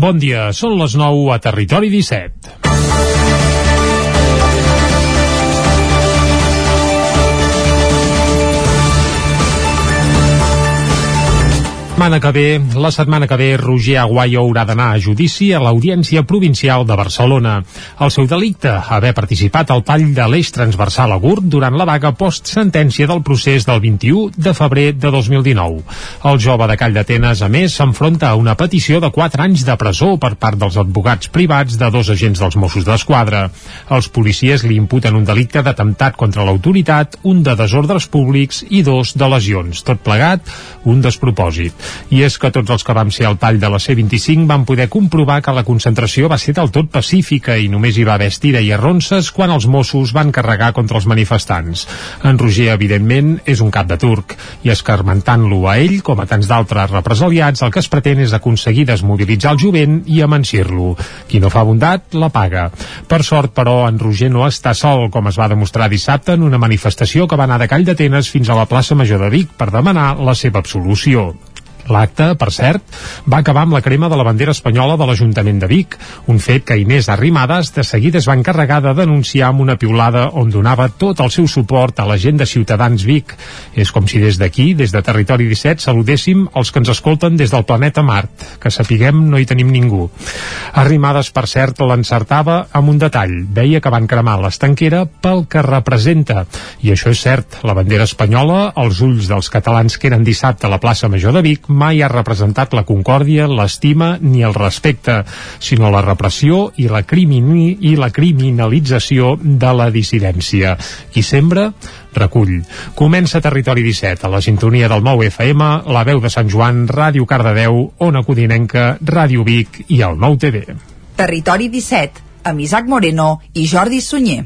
Bon dia, són les 9 a Territori 17. Setmana que ve, la setmana que ve, Roger Aguayo haurà d'anar a judici a l'Audiència Provincial de Barcelona. El seu delicte, haver participat al tall de l'eix transversal a Gurt durant la vaga post-sentència del procés del 21 de febrer de 2019. El jove de Call d'Atenes, a més, s'enfronta a una petició de 4 anys de presó per part dels advocats privats de dos agents dels Mossos d'Esquadra. Els policies li imputen un delicte d'atemptat contra l'autoritat, un de desordres públics i dos de lesions. Tot plegat, un despropòsit i és que tots els que vam ser al tall de la C25 van poder comprovar que la concentració va ser del tot pacífica i només hi va haver estira i arronses quan els Mossos van carregar contra els manifestants. En Roger, evidentment, és un cap de turc i escarmentant-lo a ell, com a tants d'altres represaliats, el que es pretén és aconseguir desmobilitzar el jovent i amancir-lo. Qui no fa bondat, la paga. Per sort, però, en Roger no està sol, com es va demostrar dissabte en una manifestació que va anar de Call d'Atenes fins a la plaça Major de Vic per demanar la seva absolució. L'acte, per cert, va acabar amb la crema de la bandera espanyola de l'Ajuntament de Vic, un fet que Inés Arrimadas de seguida es va encarregar de denunciar amb una piulada on donava tot el seu suport a la gent de Ciutadans Vic. És com si des d'aquí, des de Territori 17, saludéssim els que ens escolten des del planeta Mart, que sapiguem no hi tenim ningú. Arrimadas, per cert, l'encertava amb un detall. Deia que van cremar l'estanquera pel que representa. I això és cert, la bandera espanyola, als ulls dels catalans que eren dissabte a la plaça Major de Vic, mai ha representat la concòrdia, l'estima ni el respecte, sinó la repressió i la, crimini, i la criminalització de la dissidència. Qui sembra, recull. Comença Territori 17, a la sintonia del 9 FM, la veu de Sant Joan, Ràdio Cardedeu, Ona Codinenca, Ràdio Vic i el 9 TV. Territori 17, amb Isaac Moreno i Jordi Sunyer.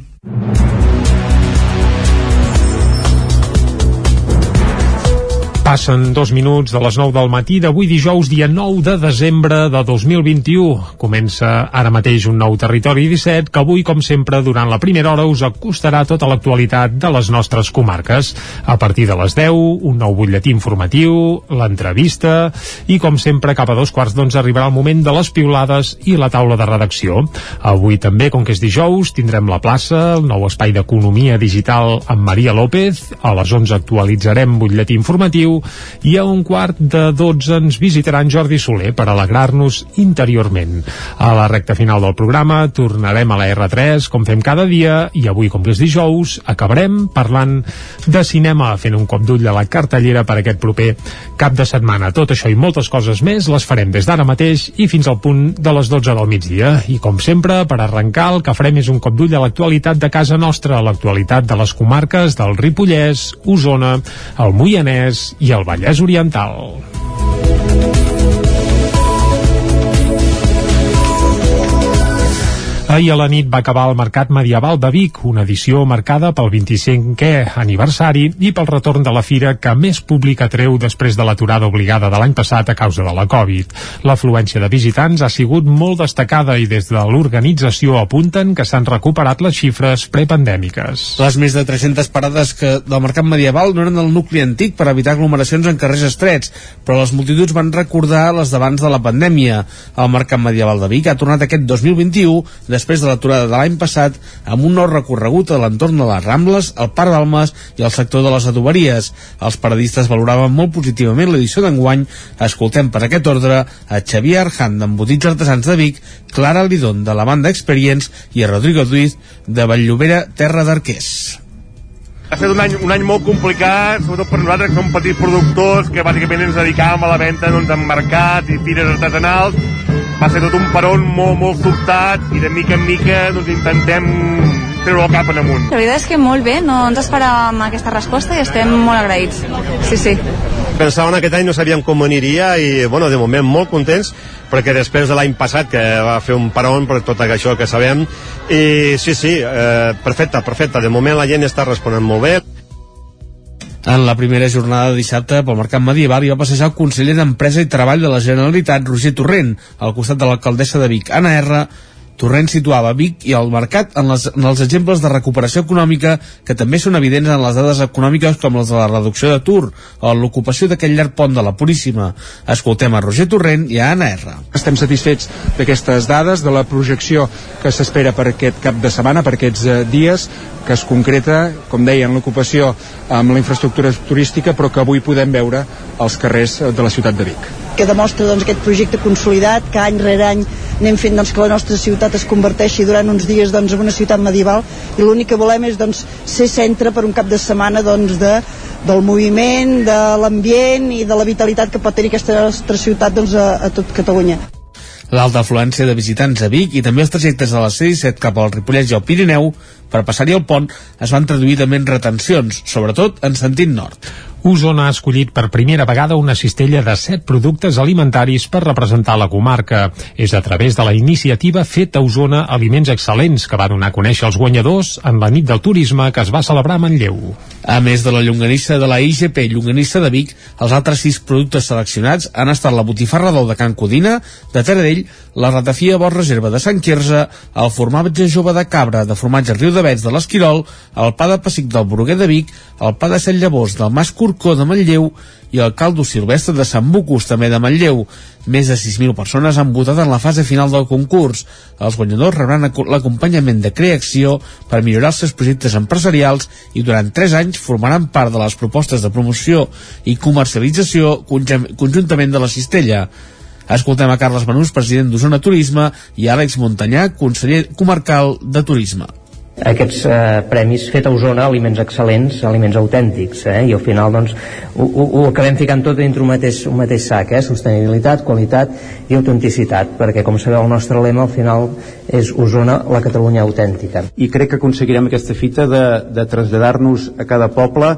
Passen dos minuts de les 9 del matí d'avui dijous, dia 9 de desembre de 2021. Comença ara mateix un nou Territori 17 que avui, com sempre, durant la primera hora us acostarà tota l'actualitat de les nostres comarques. A partir de les 10, un nou butlletí informatiu, l'entrevista i, com sempre, cap a dos quarts d'onze arribarà el moment de les piulades i la taula de redacció. Avui també, com que és dijous, tindrem la plaça, el nou espai d'economia digital amb Maria López. A les 11 actualitzarem butlletí informatiu i a un quart de 12 ens visitarà en Jordi Soler per alegrar-nos interiorment. A la recta final del programa tornarem a la R3 com fem cada dia i avui com que és dijous acabarem parlant de cinema fent un cop d'ull a la cartellera per aquest proper cap de setmana. Tot això i moltes coses més les farem des d'ara mateix i fins al punt de les 12 del migdia. I com sempre, per arrencar, el que farem és un cop d'ull a l'actualitat de casa nostra, a l'actualitat de les comarques del Ripollès, Osona, el Moianès i el Vallès Oriental. Ahir a la nit va acabar el Mercat Medieval de Vic, una edició marcada pel 25è aniversari i pel retorn de la fira que més públic atreu després de l'aturada obligada de l'any passat a causa de la Covid. L'afluència de visitants ha sigut molt destacada i des de l'organització apunten que s'han recuperat les xifres prepandèmiques. Les més de 300 parades que del Mercat Medieval no eren el nucli antic per evitar aglomeracions en carrers estrets, però les multituds van recordar les d'abans de la pandèmia. El Mercat Medieval de Vic ha tornat aquest 2021 després de l'aturada de l'any passat amb un nou recorregut a l'entorn de les Rambles, el Parc d'Almes i el sector de les adoberies. Els paradistes valoraven molt positivament l'edició d'enguany. Escoltem per aquest ordre a Xavier Arjan d'Embotits Artesans de Vic, Clara Lidón de la banda Experience i a Rodrigo Duiz de Valllobera, Terra d'Arquers. Ha estat un any, un any molt complicat, sobretot per nosaltres que som petits productors, que bàsicament ens dedicàvem a la venda doncs, en mercat i fires artesanals. Va ser tot un peron molt, molt sobtat i de mica en mica doncs, intentem treure el cap en amunt. La veritat és que molt bé, no ens esperàvem aquesta resposta i estem molt agraïts. Sí, sí. Pensàvem aquest any no sabíem com aniria i, bueno, de moment molt contents perquè després de l'any passat que va fer un paron per tot això que sabem i sí, sí, eh, perfecte, perfecte de moment la gent està responent molt bé en la primera jornada de dissabte pel Mercat Medieval hi va passejar el conseller d'Empresa i Treball de la Generalitat, Roger Torrent, al costat de l'alcaldessa de Vic, Anna R, Torrent situava Vic i el mercat en, les, en els exemples de recuperació econòmica que també són evidents en les dades econòmiques com les de la reducció d'atur o l'ocupació d'aquell llarg pont de la Puríssima. Escoltem a Roger Torrent i a Anna R. Estem satisfets d'aquestes dades, de la projecció que s'espera per aquest cap de setmana, per aquests eh, dies, que es concreta, com deia, en l'ocupació amb la infraestructura turística, però que avui podem veure als carrers de la ciutat de Vic que demostra doncs, aquest projecte consolidat, que any rere any anem fent doncs, que la nostra ciutat es converteixi durant uns dies doncs, en una ciutat medieval i l'únic que volem és doncs, ser centre per un cap de setmana doncs, de, del moviment, de l'ambient i de la vitalitat que pot tenir aquesta nostra ciutat doncs, a, a tot Catalunya. L'alta afluència de visitants a Vic i també els trajectes de la C-17 cap al Ripollès i al Pirineu per passar-hi el pont es van traduir també en retencions, sobretot en sentit nord. Osona ha escollit per primera vegada una cistella de 7 productes alimentaris per representar la comarca. És a través de la iniciativa Feta Osona Aliments Excel·lents que va donar a conèixer els guanyadors en la nit del turisme que es va celebrar a Manlleu. A més de la llonganissa de la IGP Llonganissa de Vic, els altres sis productes seleccionats han estat la botifarra d'ou de Can Codina, de Taradell, la ratafia Bos Reserva de Sant Quirze, el formatge jove de cabra de formatge Riu de Vets de l'Esquirol, el pa de pessic del Bruguer de Vic, el pa de set llavors del Mas Corcó de Manlleu i el caldo silvestre de Sant Bucus, també de Manlleu. Més de 6.000 persones han votat en la fase final del concurs. Els guanyadors rebran l'acompanyament de Creacció per millorar els seus projectes empresarials i durant 3 anys formaran part de les propostes de promoció i comercialització conjuntament de la cistella. Escoltem a Carles Manús, president d'Osona Turisme, i Àlex Montanyà, conseller comarcal de Turisme aquests eh, premis fet a Osona, aliments excel·lents, aliments autèntics, eh? i al final doncs, ho, ho, ho acabem ficant tot dintre un mateix, un mateix sac, eh? sostenibilitat, qualitat i autenticitat, perquè com sabeu el nostre lema al final és Osona, la Catalunya autèntica. I crec que aconseguirem aquesta fita de, de traslladar-nos a cada poble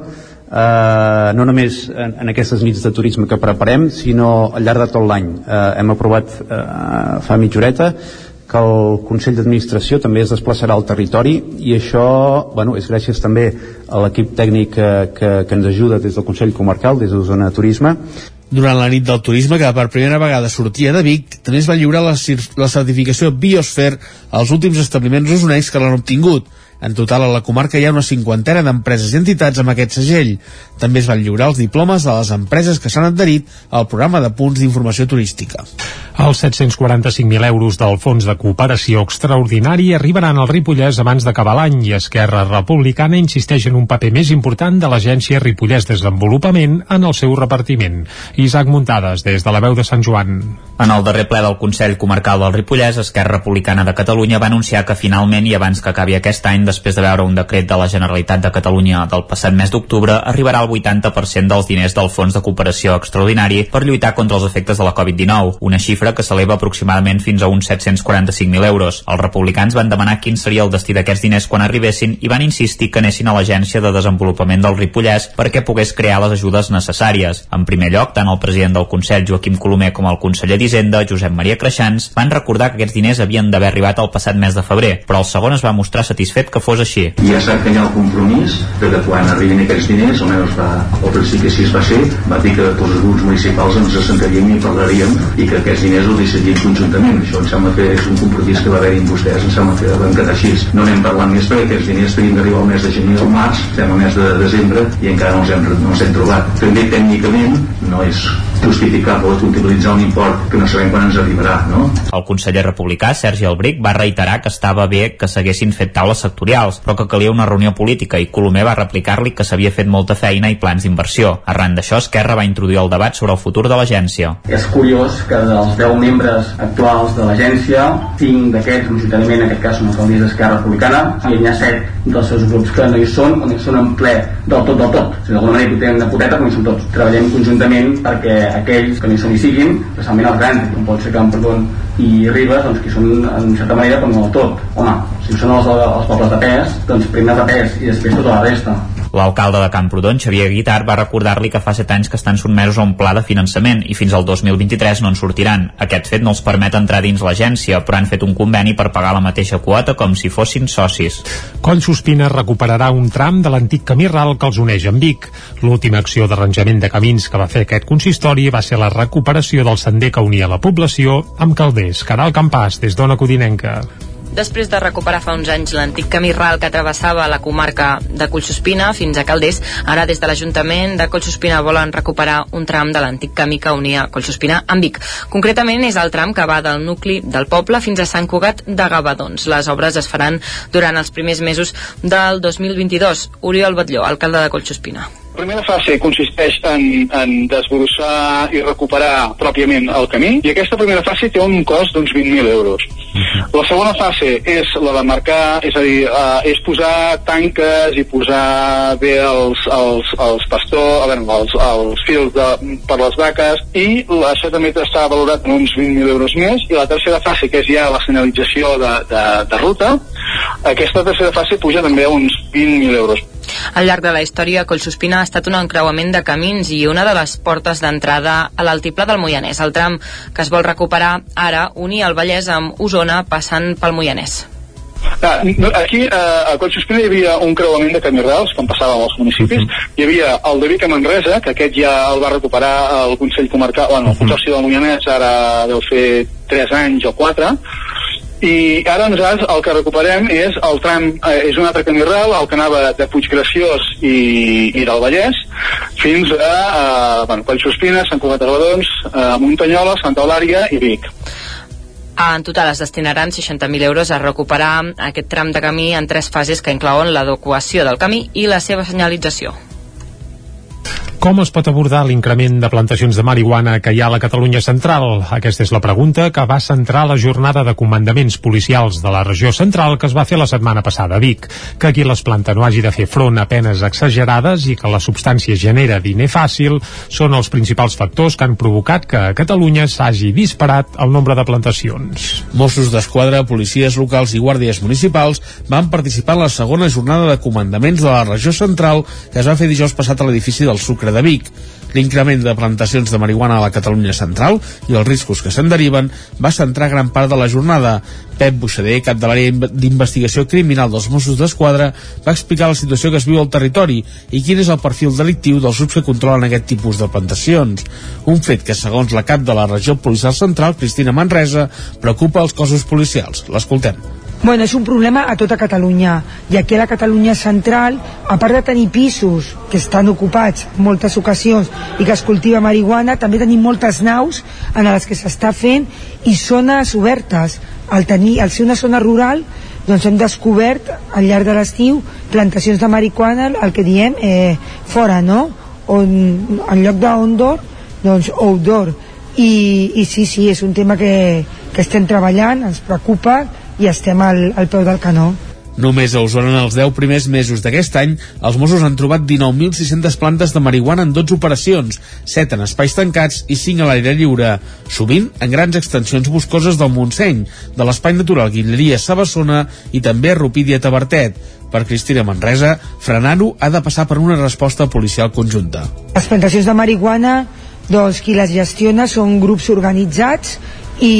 eh, no només en, en aquestes nits de turisme que preparem, sinó al llarg de tot l'any. Eh, hem aprovat eh, fa mitja horeta que el Consell d'Administració també es desplaçarà al territori i això bueno, és gràcies també a l'equip tècnic que, que, que ens ajuda des del Consell Comarcal, des de zona turisme. Durant la nit del turisme, que per primera vegada sortia de Vic, també es va lliurar la, la certificació Biosphere als últims establiments usonencs que l'han obtingut. En total, a la comarca hi ha una cinquantena d'empreses i entitats amb aquest segell. També es van lliurar els diplomes de les empreses que s'han adherit al programa de punts d'informació turística. Els 745.000 euros del Fons de Cooperació Extraordinari arribaran al Ripollès abans d'acabar l'any i Esquerra Republicana insisteix en un paper més important de l'agència Ripollès Desenvolupament en el seu repartiment. Isaac Muntades, des de la veu de Sant Joan. En el darrer ple del Consell Comarcal del Ripollès, Esquerra Republicana de Catalunya va anunciar que finalment i abans que acabi aquest any després de veure un decret de la Generalitat de Catalunya del passat mes d'octubre, arribarà el 80% dels diners del Fons de Cooperació Extraordinari per lluitar contra els efectes de la Covid-19, una xifra que s'eleva aproximadament fins a uns 745.000 euros. Els republicans van demanar quin seria el destí d'aquests diners quan arribessin i van insistir que anessin a l'Agència de Desenvolupament del Ripollès perquè pogués crear les ajudes necessàries. En primer lloc, tant el president del Consell, Joaquim Colomer, com el conseller d'Hisenda, Josep Maria Creixans, van recordar que aquests diners havien d'haver arribat el passat mes de febrer, però el segon es va mostrar satisfet que fos així. Ja sap que hi ha el compromís de que quan arribin aquests diners, almenys va, al principi així es va ser, va dir que tots els grups municipals ens assentaríem i parlaríem i que aquests diners el decidim conjuntament. Això em sembla que és un compromís que va haver-hi amb vostès, em sembla que van quedar així. No anem parlant més perquè aquests diners tenien d'arribar al mes de gener o març, estem al mes de desembre i encara no els hem, no els hem trobat. També tècnicament no és justificable utilitzar un import que no sabem quan ens arribarà, no? El conseller republicà, Sergi Albric, va reiterar que estava bé que s'haguessin fet taules sectorials, però que calia una reunió política i Colomer va replicar-li que s'havia fet molta feina i plans d'inversió. Arran d'això, Esquerra va introduir el debat sobre el futur de l'agència. És curiós que dels 10 membres actuals de l'agència, 5 d'aquests, majoritàriament en aquest cas són alcaldies d'Esquerra Republicana, i hi ha 7 dels seus grups que no hi són, o no hi són en ple del tot del tot. O sigui, d'alguna manera hi tenen una poteta, però hi són tots. Treballem conjuntament perquè aquells que no hi són siguin, especialment els grans, com pot ser Camprodon i Ribes, doncs que són en certa manera com el tot. Home, si són els, els pobles de pes, doncs primer de pes i després tota la resta. L'alcalde de Camprodon, Xavier Guitar, va recordar-li que fa 7 anys que estan sotmesos a un pla de finançament i fins al 2023 no en sortiran. Aquest fet no els permet entrar dins l'agència, però han fet un conveni per pagar la mateixa quota com si fossin socis. Collsospina recuperarà un tram de l'antic camí ral que els uneix amb Vic. L'última acció d'arranjament de camins que va fer aquest consistori va ser la recuperació del sender que unia la població amb Calders. Caral Campàs, des d'Ona Codinenca. Després de recuperar fa uns anys l'antic camí ral que travessava la comarca de Collsospina fins a Calders, ara des de l'Ajuntament de Collsospina volen recuperar un tram de l'antic camí que unia Collsospina amb Vic. Concretament és el tram que va del nucli del poble fins a Sant Cugat de Gavadons. Les obres es faran durant els primers mesos del 2022. Oriol Batlló, alcalde de Collsospina. La primera fase consisteix en, en desbrossar i recuperar pròpiament el camí i aquesta primera fase té un cost d'uns 20.000 euros. La segona fase és la de marcar, és a dir, uh, és posar tanques i posar bé els, els, els pastors, a veure, els, els fils de, per les vaques i això també està valorat en uns 20.000 euros més i la tercera fase, que és ja la senyalització de, de, de ruta, aquesta tercera fase puja també a uns 20.000 euros. Al llarg de la història, Collsospina ha estat un encreuament de camins i una de les portes d'entrada a l'altiplà del Moianès. El tram que es vol recuperar ara unia el Vallès amb Osona passant pel Moianès. Ah, aquí eh, a Collsospina hi havia un creuament de camí rals quan passàvem als municipis uh -huh. hi havia el de Vic a Manresa que aquest ja el va recuperar el Consell Comarcal bueno, el Consorci del Moianès ara deu fer 3 anys o 4 i ara nosaltres el que recuperem és el tram, eh, és un altre camí ral el que anava de Puiggraciós i, i del Vallès fins a, a bueno, Collsospina, Sant Cugat de Badons, a Muntanyola, Santa Eulària i Vic. En total es destinaran 60.000 euros a recuperar aquest tram de camí en tres fases que inclouen l'adequació del camí i la seva senyalització. Com es pot abordar l'increment de plantacions de marihuana que hi ha a la Catalunya central? Aquesta és la pregunta que va centrar la jornada de comandaments policials de la regió central que es va fer la setmana passada a Vic. Que aquí les planta no hagi de fer front a penes exagerades i que la substància genera diner fàcil són els principals factors que han provocat que a Catalunya s'hagi disparat el nombre de plantacions. Mossos d'Esquadra, policies locals i guàrdies municipals van participar en la segona jornada de comandaments de la regió central que es va fer dijous passat a l'edifici del Sucre Sucre de Vic. L'increment de plantacions de marihuana a la Catalunya central i els riscos que se'n deriven va centrar gran part de la jornada. Pep Buixader, cap de l'àrea d'investigació criminal dels Mossos d'Esquadra, va explicar la situació que es viu al territori i quin és el perfil delictiu dels grups que controlen aquest tipus de plantacions. Un fet que, segons la cap de la regió policial central, Cristina Manresa, preocupa els cossos policials. L'escoltem. Bueno, és un problema a tota Catalunya. I aquí a la Catalunya central a part de tenir pisos que estan ocupats moltes ocasions i que es cultiva marihuana també tenim moltes naus en les que s'està fent i zones obertes. Al, tenir, al ser una zona rural doncs hem descobert al llarg de l'estiu plantacions de marihuana el que diem eh, fora no? on en lloc d'ondor doncs outdoor. I, i sí, sí, és un tema que, que estem treballant, ens preocupa i estem al, al peu del canó. Només a Osona en els 10 primers mesos d'aquest any, els Mossos han trobat 19.600 plantes de marihuana en 12 operacions, 7 en espais tancats i 5 a l'aire lliure, sovint en grans extensions boscoses del Montseny, de l'espai natural Guilleria Sabassona i també a Rupídia Tabertet. Per Cristina Manresa, frenar-ho ha de passar per una resposta policial conjunta. Les plantacions de marihuana, doncs qui les gestiona són grups organitzats i,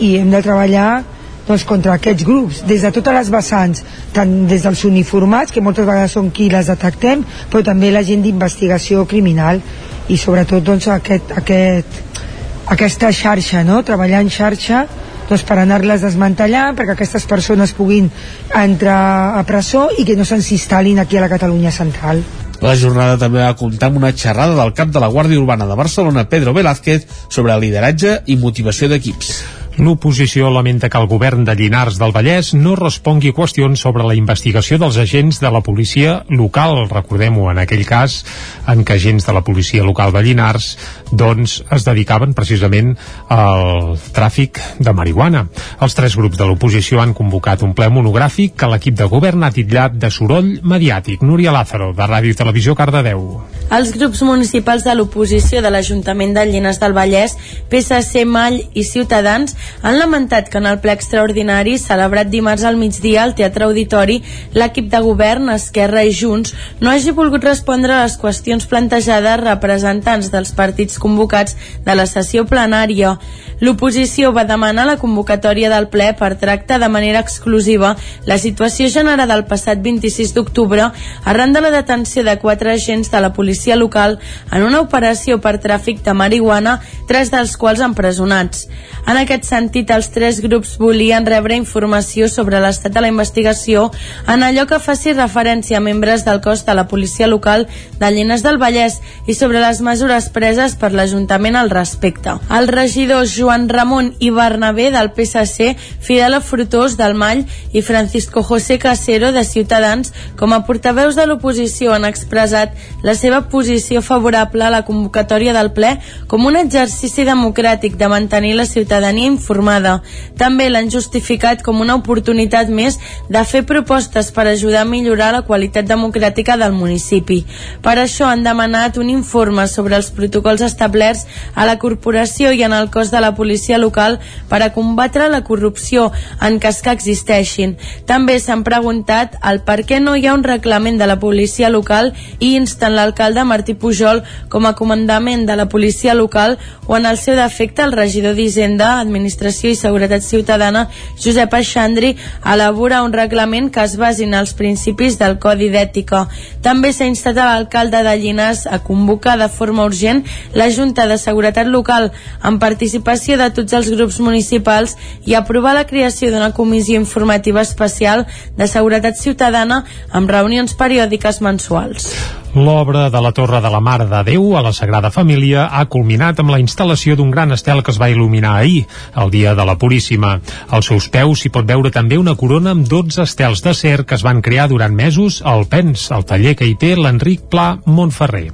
i hem de treballar doncs, contra aquests grups, des de totes les vessants, tant des dels uniformats, que moltes vegades són qui les detectem, però també la gent d'investigació criminal i sobretot doncs, aquest, aquest, aquesta xarxa, no? treballar en xarxa doncs, per anar-les desmantellant perquè aquestes persones puguin entrar a presó i que no se'ns instal·lin aquí a la Catalunya central. La jornada també va comptar amb una xerrada del cap de la Guàrdia Urbana de Barcelona, Pedro Velázquez, sobre lideratge i motivació d'equips. L'oposició lamenta que el govern de Llinars del Vallès no respongui qüestions sobre la investigació dels agents de la policia local. Recordem-ho, en aquell cas en què agents de la policia local de Llinars doncs, es dedicaven precisament al tràfic de marihuana. Els tres grups de l'oposició han convocat un ple monogràfic que l'equip de govern ha titllat de soroll mediàtic. Núria Lázaro, de Ràdio i Televisió Cardedeu. Els grups municipals de l'oposició de l'Ajuntament de Llinars del Vallès, PSC, Mall i Ciutadans han lamentat que en el ple extraordinari celebrat dimarts al migdia al Teatre Auditori l'equip de govern, Esquerra i Junts no hagi volgut respondre a les qüestions plantejades representants dels partits convocats de la sessió plenària. L'oposició va demanar la convocatòria del ple per tractar de manera exclusiva la situació generada el passat 26 d'octubre arran de la detenció de quatre agents de la policia local en una operació per tràfic de marihuana, tres dels quals empresonats. En aquest sentit, els tres grups volien rebre informació sobre l'estat de la investigació en allò que faci referència a membres del cos de la policia local de Llenes del Vallès i sobre les mesures preses per l'Ajuntament al respecte. Els regidors Joan Ramon i Bernabé del PSC, Fidel Frutós del Mall i Francisco José Casero de Ciutadans, com a portaveus de l'oposició han expressat la seva posició favorable a la convocatòria del ple com un exercici democràtic de mantenir la ciutadania informada. També l'han justificat com una oportunitat més de fer propostes per ajudar a millorar la qualitat democràtica del municipi. Per això han demanat un informe sobre els protocols establerts a la corporació i en el cos de la policia local per a combatre la corrupció en cas que existeixin. També s'han preguntat el per què no hi ha un reglament de la policia local i insten l'alcalde Martí Pujol com a comandament de la policia local o en el seu defecte el regidor d'Hisenda, Administració i Seguretat Ciutadana Josep Aixandri a elaborar un reglament que es basi en els principis del Codi d'Ètica. També s'ha instat a l'alcalde de Llinars a convocar de forma urgent la Junta de Seguretat Local amb participació de tots els grups municipals i aprovar la creació d'una comissió informativa especial de seguretat ciutadana amb reunions periòdiques mensuals. L'obra de la Torre de la Mare de Déu a la Sagrada Família ha culminat amb la instal·lació d'un gran estel que es va il·luminar ahir, el dia de la Puríssima. Als seus peus s'hi pot veure també una corona amb 12 estels d'acer que es van crear durant mesos al PENS, el taller que hi té l'Enric Pla Montferrer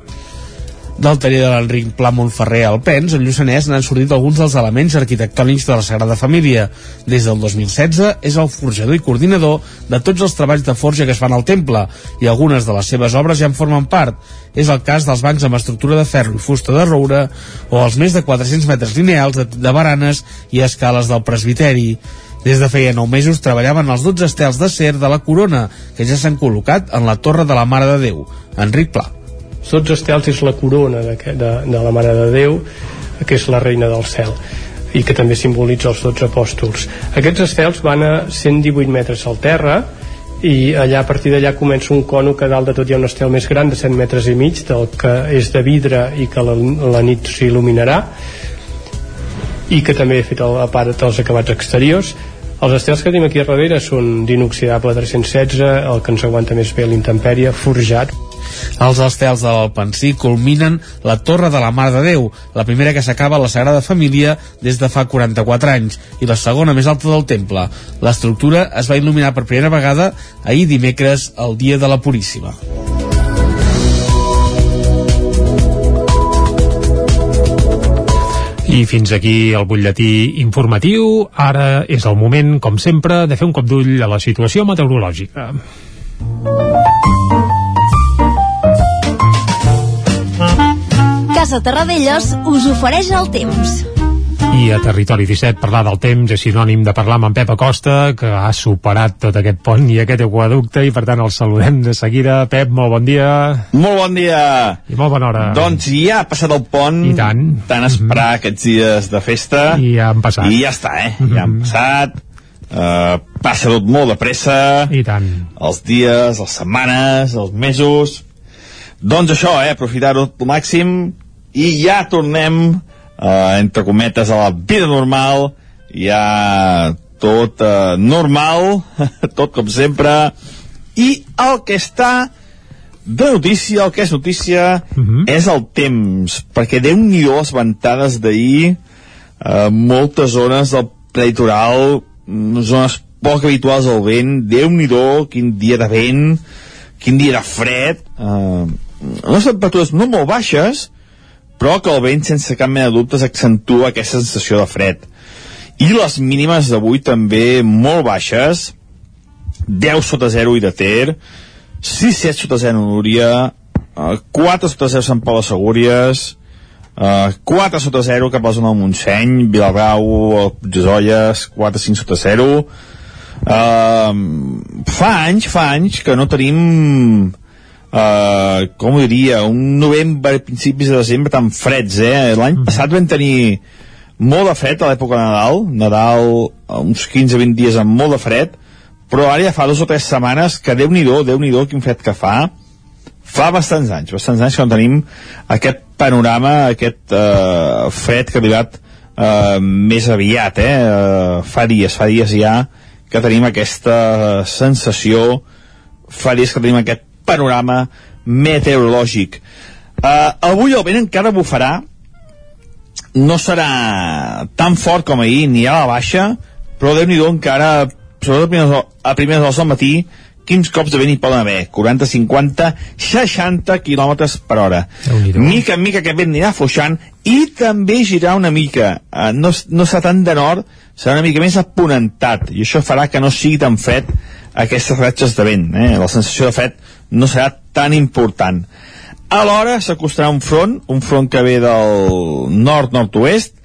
del taller de l'Enric Pla Montferrer al Pens, al Lluçanès n'han sortit alguns dels elements arquitectònics de la Sagrada Família. Des del 2016 és el forjador i coordinador de tots els treballs de forja que es fan al temple i algunes de les seves obres ja en formen part. És el cas dels bancs amb estructura de ferro i fusta de roure o els més de 400 metres lineals de, de baranes i escales del presbiteri. Des de feia 9 mesos treballaven els 12 estels d'acer de la corona, que ja s'han col·locat en la Torre de la Mare de Déu. Enric Pla. 12 estels és la corona de, de, de la Mare de Déu que és la reina del cel i que també simbolitza els 12 apòstols. Aquests estels van a 118 metres al terra i allà a partir d'allà comença un cono que dalt de tot hi ha un estel més gran de 100 metres i mig del que és de vidre i que la, la nit s'il·luminarà i que també he fet el, a part dels acabats exteriors. Els estels que tenim aquí a darrere són d'inoxidable 316 el que ens aguanta més bé l'intempèrie forjat els estels de l'Alpensí culminen la Torre de la Mare de Déu, la primera que s'acaba a la Sagrada Família des de fa 44 anys i la segona més alta del temple. L'estructura es va il·luminar per primera vegada ahir dimecres, el dia de la Puríssima. I fins aquí el butlletí informatiu. Ara és el moment, com sempre, de fer un cop d'ull a la situació meteorològica. Casa Terradellos us ofereix el temps. I a Territori 17 parlar del temps és sinònim de parlar amb en Pep Acosta, que ha superat tot aquest pont i aquest aquaducte, i per tant el saludem de seguida. Pep, molt bon dia. Molt bon dia. I molt bona hora. Doncs ja ha passat el pont. I tant. Tant esperar mm -hmm. aquests dies de festa. I ja han passat. I ja està, eh? Mm -hmm. Ja han passat. Uh, passa tot molt de pressa. I tant. Els dies, les setmanes, els mesos... Doncs això, eh? Aprofitar-ho al màxim i ja tornem eh, entre cometes a la vida normal ja tot eh, normal tot com sempre i el que està de notícia, el que és notícia uh -huh. és el temps perquè déu nhi les ventades d'ahir eh, moltes zones del litoral zones poc habituals al vent déu nhi quin dia de vent quin dia de fred eh, les temperatures no molt baixes però que el vent sense cap mena de dubtes accentua aquesta sensació de fred. I les mínimes d'avui també molt baixes. 10 sota 0 i de Ter. 6-7 sota 0 Núria. 4 sota 0 Sant Pau de Segúries. Uh, 4 sota 0 cap a la zona del Montseny Vilabrau, Olles 4-5 sota 0 uh, fa anys fa anys que no tenim uh, com ho diria, un novembre, principis de desembre tan freds, eh? L'any mm passat vam tenir molt de fred a l'època de Nadal, Nadal uns 15-20 dies amb molt de fred, però ara ja fa dues o tres setmanes que Déu-n'hi-do, déu nhi déu quin fred que fa, fa bastants anys, bastants anys que no tenim aquest panorama, aquest uh, fred que ha arribat eh, més aviat, eh? eh? Fa dies, fa dies ja que tenim aquesta sensació, fa dies que tenim aquest panorama meteorològic. Eh, avui el vent encara bufarà, no serà tan fort com ahir, ni a la baixa, però déu nhi encara, sobretot a primeres, a primeres hores del matí, quins cops de vent hi poden haver? 40, 50, 60 km per hora. Mica en mica aquest vent anirà afluixant i també girar una mica. Uh, no, no serà tant de nord, serà una mica més aponentat i això farà que no sigui tan fred aquestes ratxes de vent. Eh? La sensació de fred no serà tan important. Alhora s'acostarà un front, un front que ve del nord-nord-oest,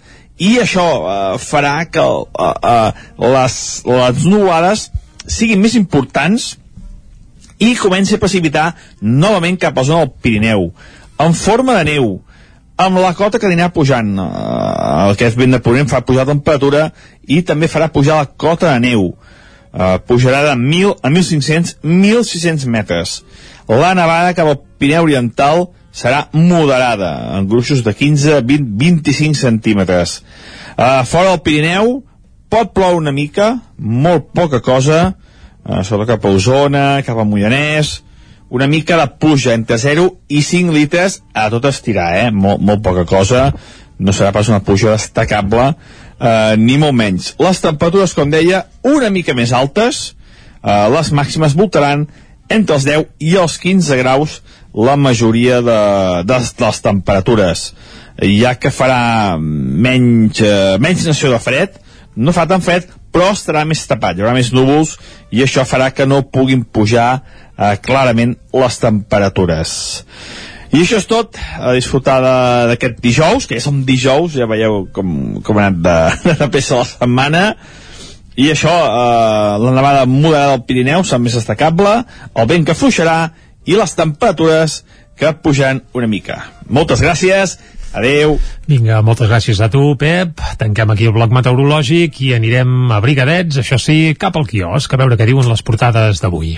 i això eh, farà que eh, eh, les, les nuvolades siguin més importants i comenci a precipitar novament cap a la zona del Pirineu, en forma de neu, amb la cota que anirà pujant. Eh, el que és vent de ponent fa pujar la temperatura i també farà pujar la cota de neu. Eh, pujarà de 1.000 a 1.500, 1.600 metres. La nevada cap al Pirineu Oriental serà moderada, en gruixos de 15 a 20, 25 centímetres. Eh, fora del Pirineu pot ploure una mica, molt poca cosa, eh, sobretot cap a Osona, cap a Mollanès, una mica de pluja entre 0 i 5 litres a tot estirar, eh? Molt, molt poca cosa, no serà pas una pluja destacable, eh, ni molt menys. Les temperatures, com deia, una mica més altes, eh, les màximes voltaran entre els 10 i els 15 graus la majoria de, de, de les temperatures ja que farà menys, eh, menys nació de fred no fa tan fred però estarà més tapat, hi haurà més núvols i això farà que no puguin pujar eh, clarament les temperatures. I això és tot, a disfrutar d'aquest dijous, que ja som dijous, ja veieu com, com ha anat de, de peça la setmana, i això, eh, la nevada moderada del Pirineu serà més destacable, el vent que fluixarà i les temperatures que pujaran una mica. Moltes gràcies Adeu. Vinga, moltes gràcies a tu, Pep. Tanquem aquí el bloc meteorològic i anirem a Brigadets, això sí, cap al quiosc, a veure què diuen les portades d'avui.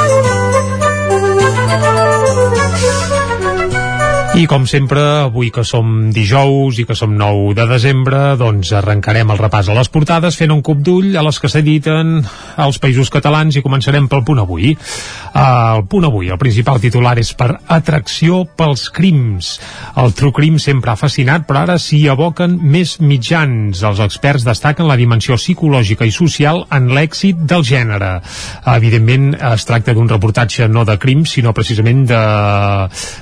I com sempre, avui que som dijous i que som 9 de desembre, doncs arrencarem el repàs a les portades fent un cop d'ull a les que s'editen als països catalans i començarem pel punt avui. El punt avui, el principal titular és per atracció pels crims. El true crim sempre ha fascinat, però ara s'hi aboquen més mitjans. Els experts destaquen la dimensió psicològica i social en l'èxit del gènere. Evidentment, es tracta d'un reportatge no de crims, sinó precisament de...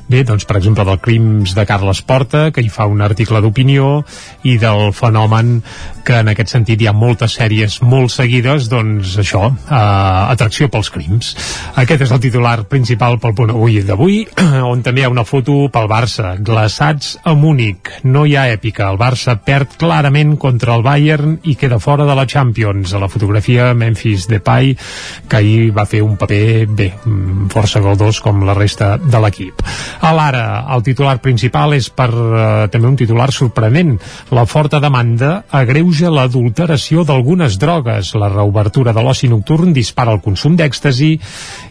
Bé, doncs, per exemple, del crims de Carles Porta, que hi fa un article d'opinió, i del fenomen que en aquest sentit hi ha moltes sèries molt seguides, doncs això, eh, atracció pels crims. Aquest és el titular principal pel punt avui d'avui, on també hi ha una foto pel Barça, glaçats a Múnich. No hi ha èpica, el Barça perd clarament contra el Bayern i queda fora de la Champions. A la fotografia Memphis Depay, que ahir va fer un paper bé, mm, força galdós com la resta de l'equip. A l'ara, el titular principal és per eh, també un titular sorprenent. La forta demanda agreuja l'adulteració d'algunes drogues. La reobertura de l'oci nocturn dispara el consum d'èxtasi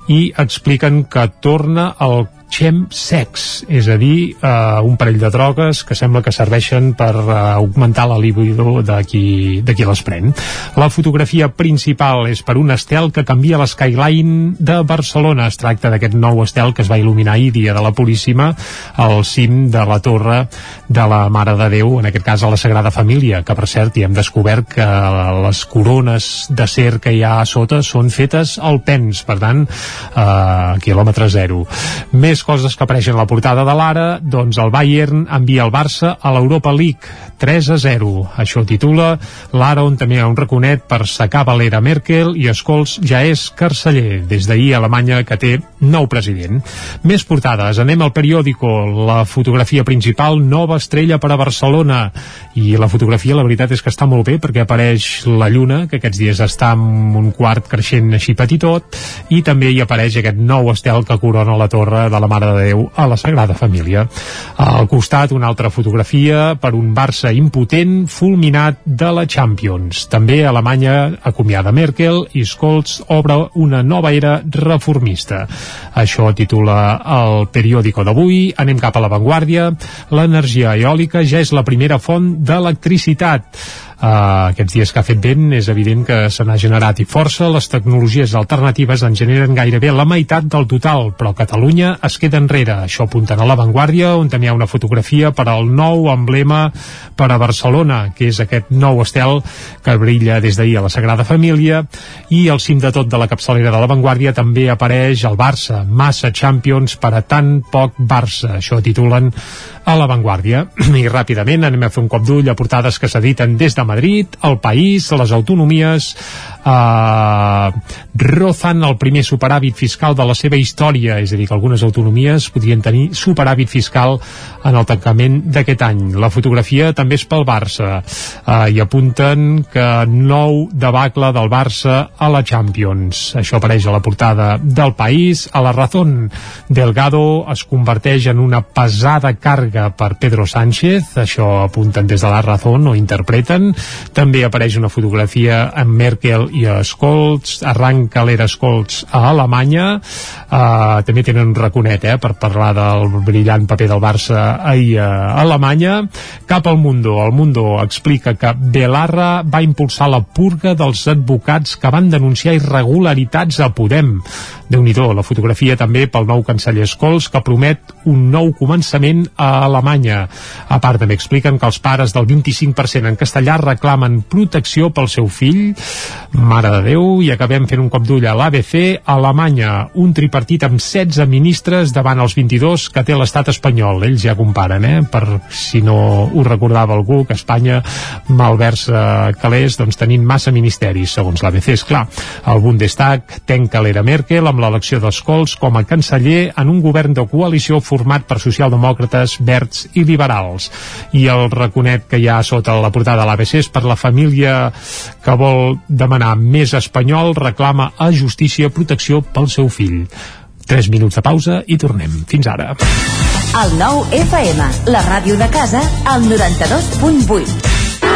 i expliquen que torna el chemsex, és a dir, eh, un parell de drogues que sembla que serveixen per eh, augmentar la libido de qui, de qui les pren. La fotografia principal és per un estel que canvia l'skyline de Barcelona. Es tracta d'aquest nou estel que es va il·luminar ahir dia de la Puríssima al cim de la torre de la Mare de Déu, en aquest cas a la Sagrada Família, que per cert hi hem descobert que les corones de cer que hi ha a sota són fetes al pens, per tant, eh, quilòmetre zero. Més coses que apareixen a la portada de l'Ara, doncs el Bayern envia el Barça a l'Europa League 3 a 0. Això titula l'Ara on també hi ha un raconet per secar Valera Merkel i Escols ja és carceller. Des d'ahir Alemanya que té nou president. Més portades. Anem al periòdico. La fotografia principal, nova estrella per a Barcelona. I la fotografia, la veritat és que està molt bé perquè apareix la lluna, que aquests dies està en un quart creixent així petitot, i també hi apareix aquest nou estel que corona la torre de la la Mare de Déu a la Sagrada Família. Al costat, una altra fotografia per un Barça impotent fulminat de la Champions. També Alemanya acomiada Merkel i Scholz obre una nova era reformista. Això titula el periòdico d'avui. Anem cap a l'avantguàrdia. L'energia eòlica ja és la primera font d'electricitat Uh, aquests dies que ha fet vent és evident que se n'ha generat i força les tecnologies alternatives en generen gairebé la meitat del total però Catalunya es queda enrere. Això apunten a l'avantguàrdia on també hi ha una fotografia per al nou emblema per a Barcelona que és aquest nou estel que brilla des d'ahir a la Sagrada Família. I al cim de tot de la capçalera de l'avantguàrdia també apareix el Barça massa Champions per a tan poc Barça. Això titulen a l'avantguàrdia i ràpidament anem a fer un cop d'ull a portades que s'editen des de Madrid, el País, les autonomies eh, rozan el primer superàvit fiscal de la seva història, és a dir, que algunes autonomies podrien tenir superàvit fiscal en el tancament d'aquest any. La fotografia també és pel Barça eh, i apunten que nou debacle del Barça a la Champions. Això apareix a la portada del País. A la Razón, Delgado es converteix en una pesada càrrega per Pedro Sánchez, això apunten des de la Razón o interpreten. També apareix una fotografia amb Merkel Scholz, arranca l'era Scholz a Alemanya, uh, també tenen un raconet eh, per parlar del brillant paper del Barça ahir a Alemanya. Cap al Mundo, el Mundo explica que Belarra va impulsar la purga dels advocats que van denunciar irregularitats a Podem. déu nhi la fotografia també pel nou canceller Scholz que promet un nou començament a Alemanya. A part també expliquen que els pares del 25% en castellà reclamen protecció pel seu fill. Mare de Déu, i acabem fent un cop d'ull a l'ABC. Alemanya, un tripartit amb 16 ministres davant els 22 que té l'estat espanyol. Ells ja comparen, eh? Per si no ho recordava algú, que Espanya malversa calés, doncs tenint massa ministeris, segons l'ABC, és clar. El Bundestag tenca l'era Merkel amb l'elecció d'Escols com a canceller en un govern de coalició format per socialdemòcrates, verds i liberals. I el raconet que hi ha sota la portada de l'ABC és per la família que vol demanar més espanyol, reclama a justícia protecció pel seu fill. 3 minuts de pausa i tornem. Fins ara. El nou FM, la ràdio de casa, al 92.8.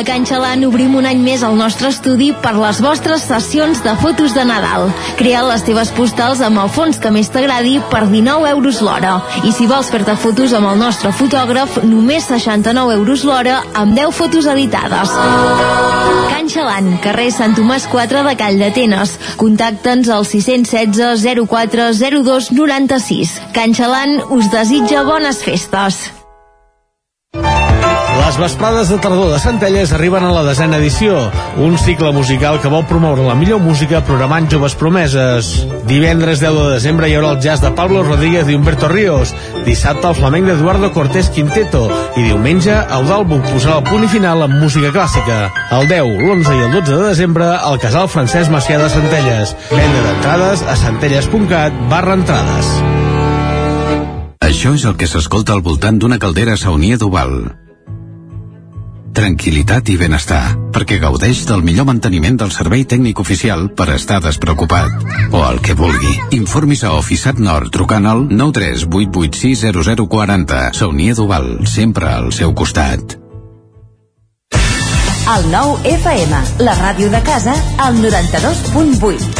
A Can Xalant obrim un any més el nostre estudi per les vostres sessions de fotos de Nadal. Crea les teves postals amb el fons que més t'agradi per 19 euros l'hora. I si vols fer-te fotos amb el nostre fotògraf, només 69 euros l'hora amb 10 fotos editades. Can Xalant, carrer Sant Tomàs 4 de Call d'Atenes. Contacta'ns al 616 04 02 96. Can Xalant us desitja bones festes. Les vesprades de tardor de Centelles arriben a la desena edició, un cicle musical que vol promoure la millor música programant joves promeses. Divendres 10 de desembre hi haurà el jazz de Pablo Rodríguez i Humberto Ríos, dissabte el flamenc d'Eduardo Cortés Quinteto i diumenge Eudalbuc posarà el punt i final amb música clàssica. El 10, l'11 i el 12 de desembre al casal Francesc Macià de Centelles. Venda d'entrades a centelles.cat barra entrades. Això és el que s'escolta al voltant d'una caldera saunia d'Oval tranquil·litat i benestar, perquè gaudeix del millor manteniment del servei tècnic oficial per estar despreocupat. O el que vulgui. Informis a Oficiat Nord trucant al 938860040. Saunier Duval, sempre al seu costat. El nou FM, la ràdio de casa, al 92.8.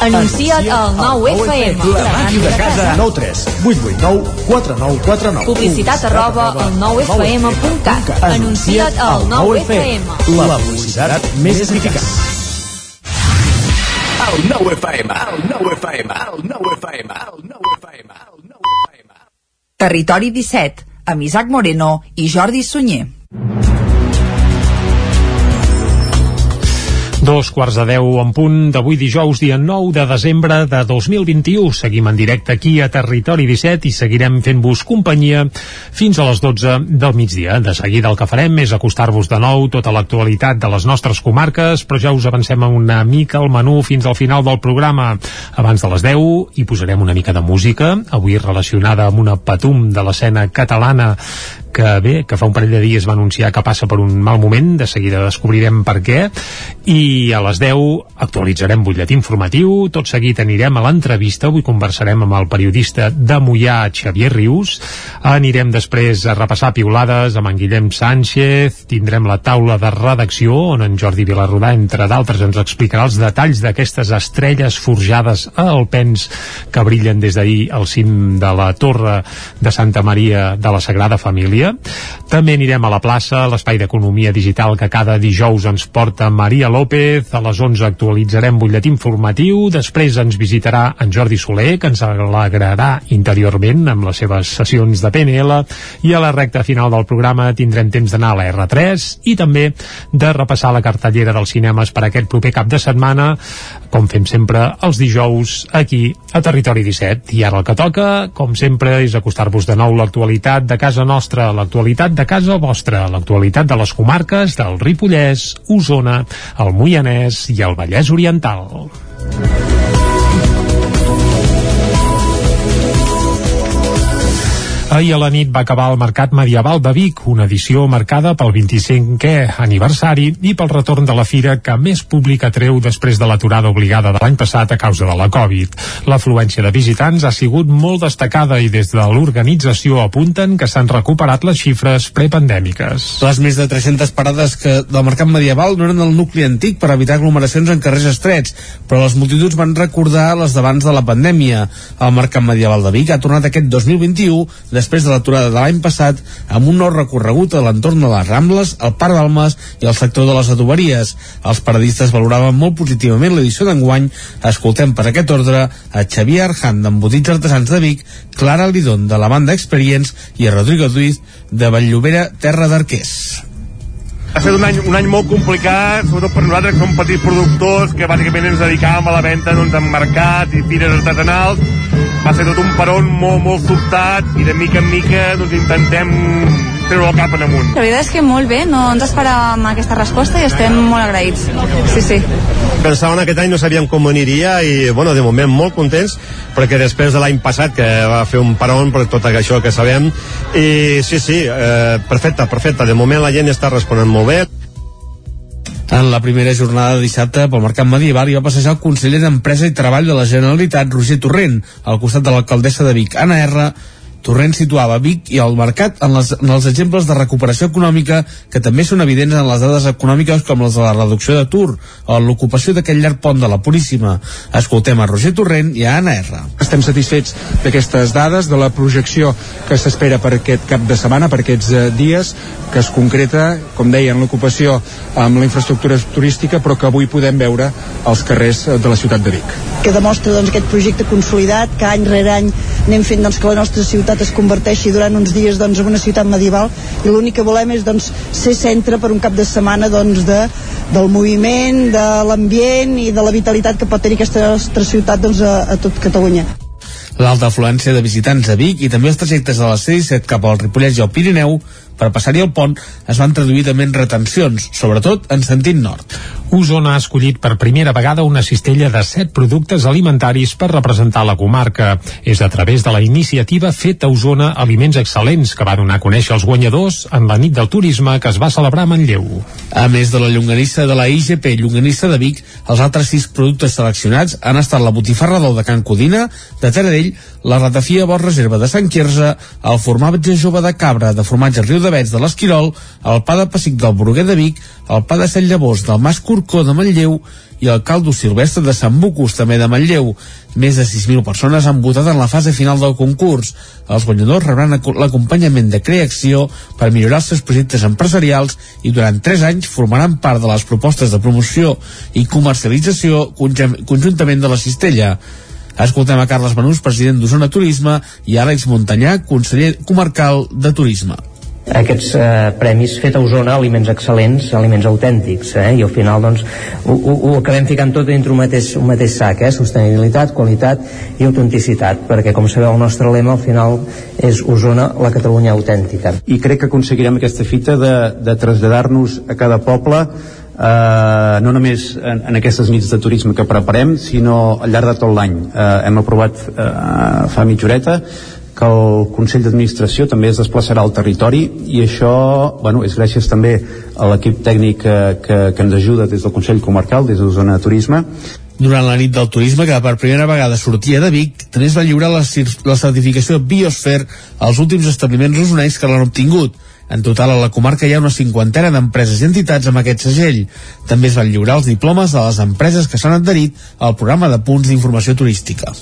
Anuncia't al 9FM. La màquina de casa. 9 3 8 8 9 4 9 4 9. Publicitat arroba al 9FM.cat. Anuncia't al 9FM. La publicitat més eficaç. El 9FM, el 9FM, el 9FM, el 9FM, el 9FM. Territori 17, amb Isaac Moreno i Jordi Sunyer. Dos quarts de deu en punt d'avui dijous, dia 9 de desembre de 2021. Seguim en directe aquí a Territori 17 i seguirem fent-vos companyia fins a les 12 del migdia. De seguida el que farem és acostar-vos de nou tota l'actualitat de les nostres comarques, però ja us avancem una mica el menú fins al final del programa. Abans de les 10 hi posarem una mica de música, avui relacionada amb una patum de l'escena catalana que bé, que fa un parell de dies va anunciar que passa per un mal moment, de seguida descobrirem per què, i a les 10 actualitzarem butlletí informatiu, tot seguit anirem a l'entrevista, avui conversarem amb el periodista de Mollà, Xavier Rius, anirem després a repassar piulades amb en Guillem Sánchez, tindrem la taula de redacció, on en Jordi Vilarrodà, entre d'altres, ens explicarà els detalls d'aquestes estrelles forjades a Alpens que brillen des d'ahir al cim de la torre de Santa Maria de la Sagrada Família, També anirem a la plaça, l'espai d'economia digital que cada dijous ens porta Maria López. A les 11 actualitzarem butlletí informatiu. Després ens visitarà en Jordi Soler, que ens alegrarà interiorment amb les seves sessions de PNL. I a la recta final del programa tindrem temps d'anar a la R3 i també de repassar la cartellera dels cinemes per aquest proper cap de setmana, com fem sempre els dijous aquí a Territori 17. I ara el que toca, com sempre, és acostar-vos de nou l'actualitat de casa nostra, l'actualitat de casa vostra, l'actualitat de les comarques del Ripollès, Osona, el Moianès i el Vallès Oriental. Ahir a la nit va acabar el Mercat Medieval de Vic, una edició marcada pel 25è aniversari i pel retorn de la fira que més públic atreu després de l'aturada obligada de l'any passat a causa de la Covid. L'afluència de visitants ha sigut molt destacada i des de l'organització apunten que s'han recuperat les xifres prepandèmiques. Les més de 300 parades que del Mercat Medieval no eren el nucli antic per evitar aglomeracions en carrers estrets, però les multituds van recordar les d'abans de la pandèmia. El Mercat Medieval de Vic ha tornat aquest 2021 després de l'aturada de l'any passat amb un nou recorregut a l'entorn de les Rambles, el Parc d'Almes i el sector de les adoberies. Els paradistes valoraven molt positivament l'edició d'enguany. Escoltem per aquest ordre a Xavier Arjan d'Embotits Artesans de Vic, Clara Lidón de la banda Experience i a Rodrigo Duiz de Valllobera, Terra d'Arquers. Ha estat un any, un any molt complicat, sobretot per nosaltres que som petits productors, que bàsicament ens dedicàvem a la venda doncs, en mercat i fires artesanals. Va ser tot un peron molt, molt sobtat i de mica en mica doncs, intentem treure el cap en amunt. La veritat és que molt bé, no ens esperàvem aquesta resposta i estem molt agraïts. Sí, sí. Pensàvem aquest any no sabíem com aniria i, bueno, de moment molt contents perquè després de l'any passat que va fer un peron per tot això que sabem i sí, sí, eh, perfecte, perfecte. De moment la gent està responent molt bé. En la primera jornada de dissabte pel Mercat Medieval hi va passejar el conseller d'Empresa i Treball de la Generalitat, Roger Torrent, al costat de l'alcaldessa de Vic, Anna R, Torrent situava Vic i el mercat en, les, en els exemples de recuperació econòmica que també són evidents en les dades econòmiques com les de la reducció d'atur o l'ocupació d'aquest llarg pont de la Puríssima. Escoltem a Roger Torrent i a Anna R. Estem satisfets d'aquestes dades, de la projecció que s'espera per aquest cap de setmana, per aquests eh, dies, que es concreta, com deia, en l'ocupació amb la infraestructura turística, però que avui podem veure als carrers eh, de la ciutat de Vic. que demostra doncs, aquest projecte consolidat que any rere any anem fent doncs, que la nostra ciutat es converteixi durant uns dies doncs, en una ciutat medieval i l'únic que volem és doncs, ser centre per un cap de setmana doncs, de, del moviment, de l'ambient i de la vitalitat que pot tenir aquesta nostra ciutat doncs, a, a tot Catalunya. L'alta afluència de visitants a Vic i també els trajectes de la C-17 cap al Ripollès i al Pirineu per passar-hi el pont es van traduir també en retencions, sobretot en sentit nord. Osona ha escollit per primera vegada una cistella de 7 productes alimentaris per representar la comarca. És a través de la iniciativa Feta Osona Aliments Excel·lents que va donar a conèixer els guanyadors en la nit del turisme que es va celebrar a Manlleu. A més de la llonganissa de la IGP Llonganissa de Vic, els altres sis productes seleccionats han estat la botifarra del de Can Codina, de Taradell, la ratafia Bos Reserva de Sant Quirze, el formatge jove de cabra de formatge Riu de Vets de l'Esquirol, el pa de pessic del Bruguer de Vic, el pa de Set Llavors del Mas Corcó de Manlleu i el caldo silvestre de Sant Bucus, també de Manlleu. Més de 6.000 persones han votat en la fase final del concurs. Els guanyadors rebran l'acompanyament de creació per millorar els seus projectes empresarials i durant 3 anys formaran part de les propostes de promoció i comercialització conjuntament de la cistella. Escoltem a Carles Benús, president d'Osona Turisme, i Àlex Montanyà, conseller comarcal de Turisme aquests eh, premis fet a Osona aliments excel·lents, aliments autèntics eh? i al final doncs ho, ho, ho acabem ficant tot dintre un mateix, un mateix sac eh? sostenibilitat, qualitat i autenticitat perquè com sabeu el nostre lema al final és Osona, la Catalunya autèntica i crec que aconseguirem aquesta fita de, de traslladar-nos a cada poble eh, no només en, en aquestes nits de turisme que preparem sinó al llarg de tot l'any eh, hem aprovat eh, fa mitja horeta que el Consell d'Administració també es desplaçarà al territori i això bueno, és gràcies també a l'equip tècnic que, que, que ens ajuda des del Consell Comarcal, des de Zona Turisme durant la nit del turisme, que per primera vegada sortia de Vic, també es va lliurar la, la certificació Biosphere als últims establiments usonencs que l'han obtingut. En total, a la comarca hi ha una cinquantena d'empreses i entitats amb aquest segell. També es van lliurar els diplomes de les empreses que s'han adherit al programa de punts d'informació turística.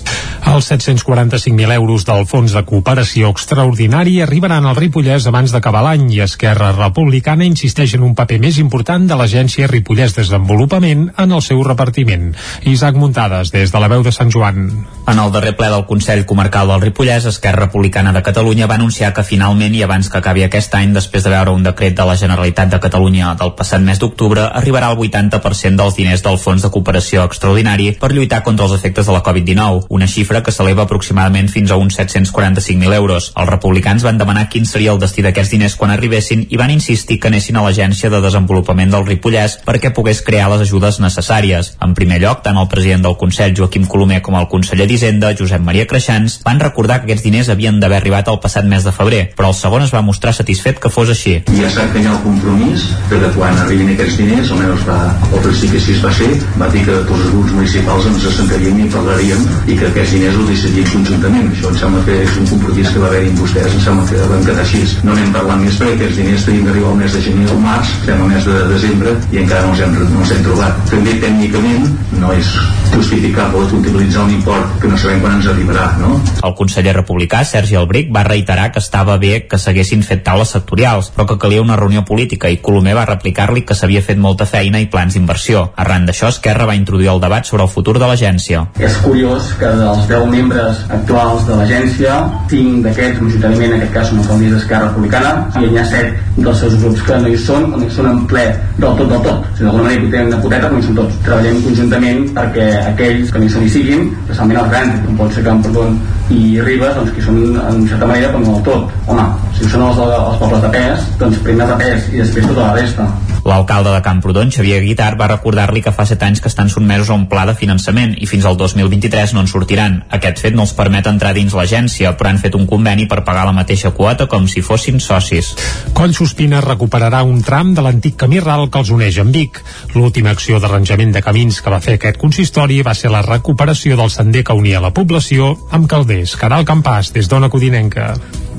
Els 745.000 euros del Fons de Cooperació Extraordinari arribaran al Ripollès abans d'acabar l'any i Esquerra Republicana insisteix en un paper més important de l'agència Ripollès Desenvolupament en el seu repartiment. Isaac Muntades, des de la veu de Sant Joan. En el darrer ple del Consell Comarcal del Ripollès, Esquerra Republicana de Catalunya va anunciar que finalment i abans que acabi aquest any després de veure un decret de la Generalitat de Catalunya del passat mes d'octubre, arribarà al 80% dels diners del Fons de Cooperació Extraordinari per lluitar contra els efectes de la Covid-19, una xifra que s'eleva aproximadament fins a uns 745.000 euros. Els republicans van demanar quin seria el destí d'aquests diners quan arribessin i van insistir que anessin a l'Agència de Desenvolupament del Ripollès perquè pogués crear les ajudes necessàries. En primer lloc, tant el president del Consell, Joaquim Colomer, com el conseller d'Hisenda, Josep Maria Creixans, van recordar que aquests diners havien d'haver arribat el passat mes de febrer, però el segon es va mostrar satisfet que que fos així. I ja sap que hi ha el compromís de que quan arribin aquests diners, almenys va, al principi així es va ser, va dir que tots els grups municipals ens assentaríem i parlaríem i que aquests diners ho decidim conjuntament. Això em sembla que és un compromís que va haver-hi amb vostès, em sembla que vam quedar així. No anem parlant més perquè aquests diners tenim d'arribar al mes de gener o març, estem al mes de desembre i encara no els hem, no els hem trobat. També tècnicament no és justificable utilitzar un import que no sabem quan ens arribarà, no? El conseller republicà, Sergi Albric, va reiterar que estava bé que s'haguessin fet taules sectorials sectorials, però que calia una reunió política i Colomer va replicar-li que s'havia fet molta feina i plans d'inversió. Arran d'això, Esquerra va introduir el debat sobre el futur de l'agència. És curiós que dels 10 membres actuals de l'agència, 5 d'aquests, majoritàriament en aquest cas són alcaldies d'Esquerra Republicana, i hi ha 7 dels seus grups que no hi són, o no hi són en ple del tot del tot. Sigui, d'alguna manera hi tenen una poteta, però no hi són tots. Treballem conjuntament perquè aquells que no hi són hi siguin, especialment els grans, com pot ser Camprodon i Ribes, doncs que són en certa manera, no del tot. Home, si són els, els pobles de pes, doncs primer de pes i després tota la resta. L'alcalde de Camprodon, Xavier Guitar, va recordar-li que fa 7 anys que estan sotmesos a un pla de finançament i fins al 2023 no en sortiran. Aquest fet no els permet entrar dins l'agència, però han fet un conveni per pagar la mateixa quota com si fossin socis. Collsospina recuperarà un tram de l'antic camí ral que els uneix amb Vic. L'última acció d'arranjament de camins que va fer aquest consistori va ser la recuperació del sender que unia la població amb Calders. Caral Campàs, des d'Ona Codinenca.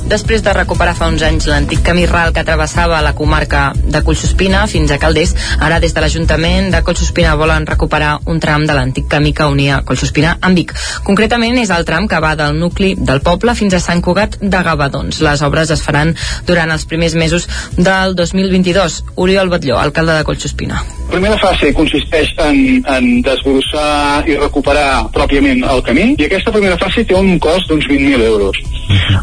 Després de recuperar fa uns anys l'antic camí ral que travessava la comarca de Collsospina fins a Calders, ara des de l'Ajuntament de Collsospina volen recuperar un tram de l'antic camí que unia Collsospina amb Vic. Concretament és el tram que va del nucli del poble fins a Sant Cugat de Gavadons. Les obres es faran durant els primers mesos del 2022. Oriol Batlló, alcalde de Collsospina. La primera fase consisteix en, en desbrossar i recuperar pròpiament el camí i aquesta primera fase té un cost d'uns 20.000 euros.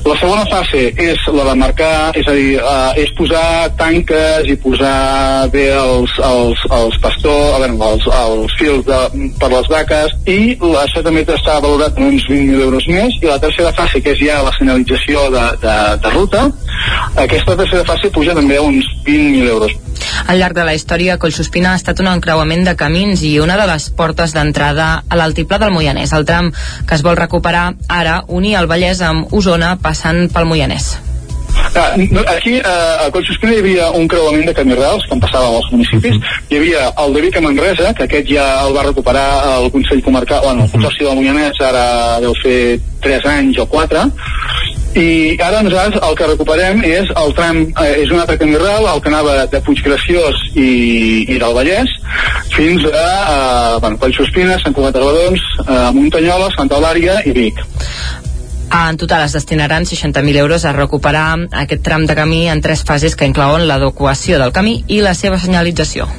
La segona fase és la de marcar, és a dir, uh, és posar tanques i posar bé els, els, els pastors, a veure, els, els fils de, per les vaques i això també està valorat en uns 20.000 euros més i la tercera fase, que és ja la senyalització de, de, de ruta, Aquesta tercera fase puja també a uns 20.000 euros. Al llarg de la història, Collsospina ha estat un encreuament de camins i una de les portes d'entrada a l'altiplà del Moianès. El tram que es vol recuperar ara unir el Vallès amb Osona passant pel Moianès. Ah, no, aquí eh, a Collsospina hi havia un creuament de camí rals que en passava als municipis hi havia el de Vic a Manresa que aquest ja el va recuperar el Consell Comarcal bueno, el Consorci del Moianès ara deu fer 3 anys o 4 i ara nosaltres el que recuperem és el tram, eh, és un altre camí ral el que anava de Puiggraciós i, i del Vallès fins a eh, bueno, Collsospina, Sant Cugat de Badons eh, Muntanyola, Santa Eulària i Vic En total es destinaran 60.000 euros a recuperar aquest tram de camí en tres fases que inclouen l'adequació del camí i la seva senyalització.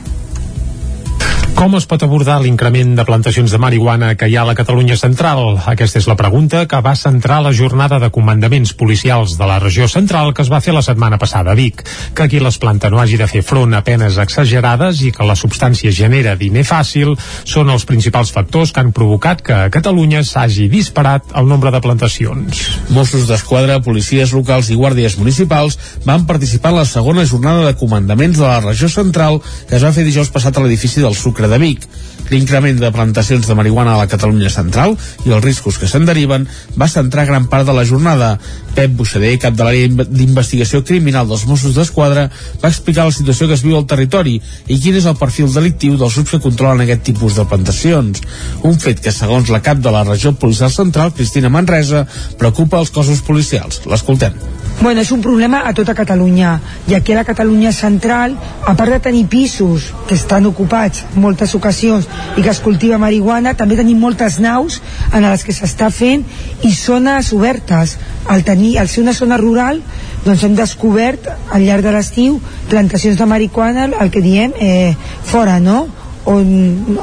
Com es pot abordar l'increment de plantacions de marihuana que hi ha a la Catalunya central? Aquesta és la pregunta que va centrar la jornada de comandaments policials de la regió central que es va fer la setmana passada a Vic. Que aquí les planta no hagi de fer front a penes exagerades i que la substància genera diner fàcil són els principals factors que han provocat que a Catalunya s'hagi disparat el nombre de plantacions. Mossos d'Esquadra, policies locals i guàrdies municipals van participar en la segona jornada de comandaments de la regió central que es va fer dijous passat a l'edifici del Sucre de Vic. L'increment de plantacions de marihuana a la Catalunya central i els riscos que se'n deriven va centrar gran part de la jornada. Pep Buixader, cap de l'àrea d'investigació criminal dels Mossos d'Esquadra, va explicar la situació que es viu al territori i quin és el perfil delictiu dels grups que controlen aquest tipus de plantacions. Un fet que, segons la cap de la regió policial central, Cristina Manresa, preocupa els cossos policials. L'escoltem. Bueno, és un problema a tota Catalunya i aquí a la Catalunya central a part de tenir pisos que estan ocupats moltes ocasions i que es cultiva marihuana també tenim moltes naus en les que s'està fent i zones obertes al, tenir, al ser una zona rural doncs hem descobert al llarg de l'estiu plantacions de marihuana el que diem eh, fora no? on,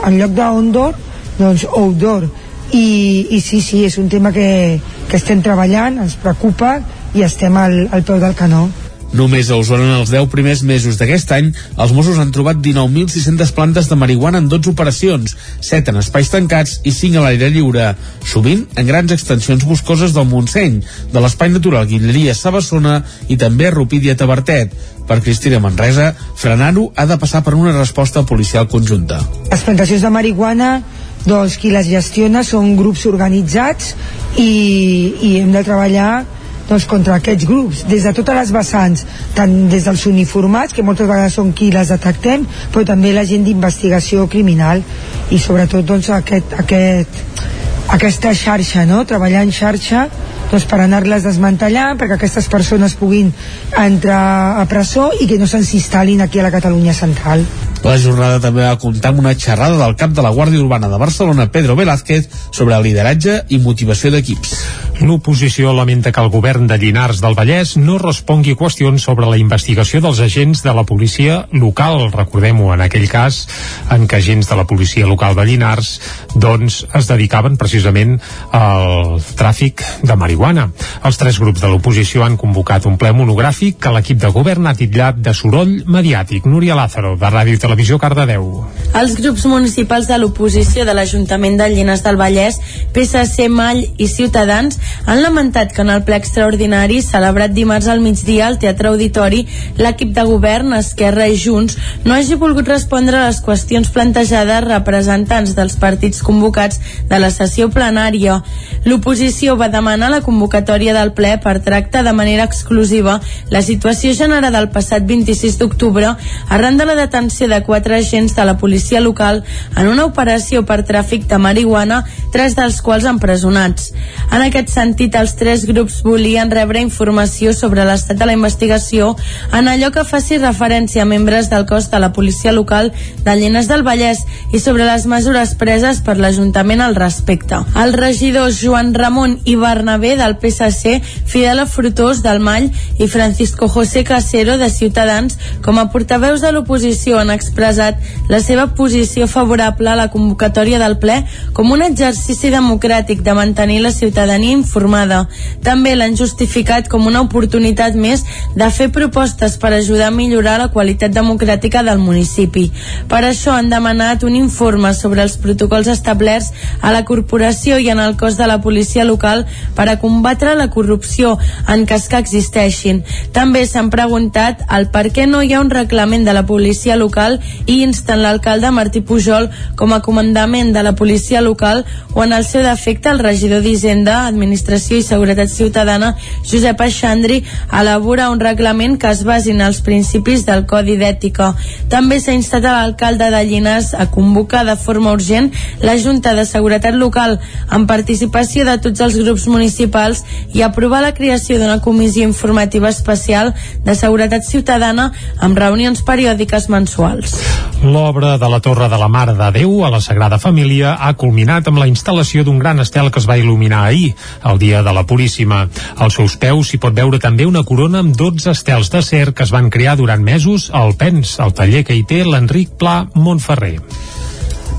en lloc d'ondor doncs outdoor i, i sí, sí, és un tema que, que estem treballant, ens preocupa i estem al, al peu del canó. Només a Osona en els 10 primers mesos d'aquest any, els Mossos han trobat 19.600 plantes de marihuana en 12 operacions, 7 en espais tancats i 5 a l'aire lliure, sovint en grans extensions boscoses del Montseny, de l'espai natural Guilleria Sabassona i també a Rupit i a Tabertet. Per Cristina Manresa, frenar-ho ha de passar per una resposta policial conjunta. Les plantacions de marihuana doncs qui les gestiona són grups organitzats i, i hem de treballar doncs, contra aquests grups, des de totes les vessants, tant des dels uniformats, que moltes vegades són qui les detectem, però també la gent d'investigació criminal i sobretot doncs, aquest, aquest, aquesta xarxa, no? treballar en xarxa doncs, per anar-les desmantellant perquè aquestes persones puguin entrar a presó i que no se'ns instal·lin aquí a la Catalunya central. La jornada també va comptar amb una xerrada del cap de la Guàrdia Urbana de Barcelona, Pedro Velázquez, sobre lideratge i motivació d'equips. L'oposició lamenta que el govern de Llinars del Vallès no respongui qüestions sobre la investigació dels agents de la policia local. Recordem-ho, en aquell cas en què agents de la policia local de Llinars doncs, es dedicaven precisament al tràfic de marihuana. Els tres grups de l'oposició han convocat un ple monogràfic que l'equip de govern ha titllat de soroll mediàtic. Núria Lázaro, de Ràdio i Televisió Cardedeu. Els grups municipals de l'oposició de l'Ajuntament de Llinars del Vallès, PSC, Mall i Ciutadans han lamentat que en el ple extraordinari celebrat dimarts al migdia al Teatre Auditori l'equip de govern, Esquerra i Junts no hagi volgut respondre a les qüestions plantejades representants dels partits convocats de la sessió plenària. L'oposició va demanar la convocatòria del ple per tractar de manera exclusiva la situació generada el passat 26 d'octubre arran de la detenció de quatre agents de la policia local en una operació per tràfic de marihuana, tres dels quals empresonats. En aquest sentit, els tres grups volien rebre informació sobre l'estat de la investigació en allò que faci referència a membres del cos de la policia local de Llenes del Vallès i sobre les mesures preses per l'Ajuntament al respecte. Els regidors Joan Ramon i Bernabé del PSC, Fidel Frutós del Mall i Francisco José Casero de Ciutadans, com a portaveus de l'oposició han expressat la seva posició favorable a la convocatòria del ple com un exercici democràtic de mantenir la ciutadania informada. També l'han justificat com una oportunitat més de fer propostes per ajudar a millorar la qualitat democràtica del municipi. Per això han demanat un informe sobre els protocols establerts a la corporació i en el cos de la policia local per a combatre la corrupció en cas que existeixin. També s'han preguntat el per què no hi ha un reglament de la policia local i insten l'alcalde Martí Pujol com a comandament de la policia local o en el seu defecte el regidor d'Hisenda, Administració i Seguretat Ciutadana Josep Aixandri a elaborar un reglament que es basi en els principis del Codi d'Ètica. També s'ha instat a l'alcalde de Llinars a convocar de forma urgent la Junta de Seguretat Local amb participació de tots els grups municipals i aprovar la creació d'una comissió informativa especial de seguretat ciutadana amb reunions periòdiques mensuals. L'obra de la Torre de la Mare de Déu a la Sagrada Família ha culminat amb la instal·lació d'un gran estel que es va il·luminar ahir, el dia de la Puríssima. Als seus peus s'hi pot veure també una corona amb 12 estels d'acer que es van crear durant mesos al PENS, el taller que hi té l'Enric Pla Montferrer.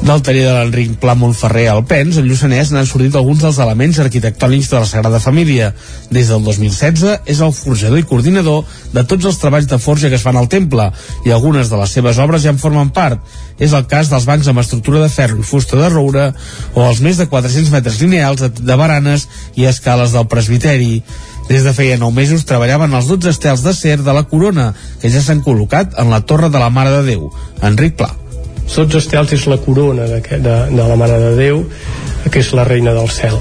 Del taller de l'Enric Pla Montferrer al Pens, al Lluçanès n'han sortit alguns dels elements arquitectònics de la Sagrada Família. Des del 2016 és el forjador i coordinador de tots els treballs de forja que es fan al temple i algunes de les seves obres ja en formen part. És el cas dels bancs amb estructura de ferro i fusta de roure o els més de 400 metres lineals de, de baranes i escales del presbiteri. Des de feia 9 mesos treballaven els 12 estels d'acer de la corona, que ja s'han col·locat en la Torre de la Mare de Déu. Enric Pla. Sots estels és la corona de, de, de la Mare de Déu, que és la reina del cel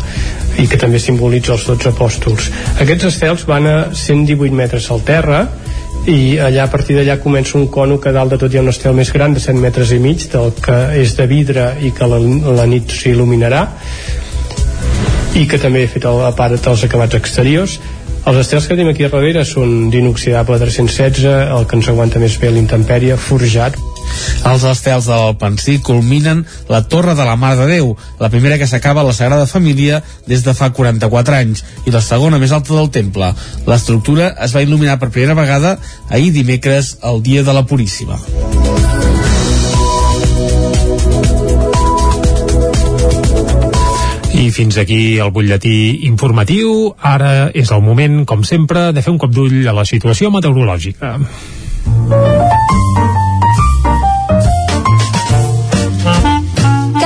i que també simbolitza els 12 apòstols. Aquests estels van a 118 metres al terra i allà a partir d'allà comença un cono que dalt de tot hi ha un estel més gran de 100 metres i mig del que és de vidre i que la, la nit s'il·luminarà i que també he fet a part dels acabats exteriors els estels que tenim aquí darrere són d'inoxidable 316, el que ens aguanta més bé l'intempèrie, forjat. Els estels del Pensí culminen la Torre de la Mare de Déu, la primera que s'acaba a la Sagrada Família des de fa 44 anys i la segona més alta del temple. L'estructura es va il·luminar per primera vegada ahir dimecres, el dia de la Puríssima. I fins aquí el butlletí informatiu. Ara és el moment, com sempre, de fer un cop d'ull a la situació meteorològica.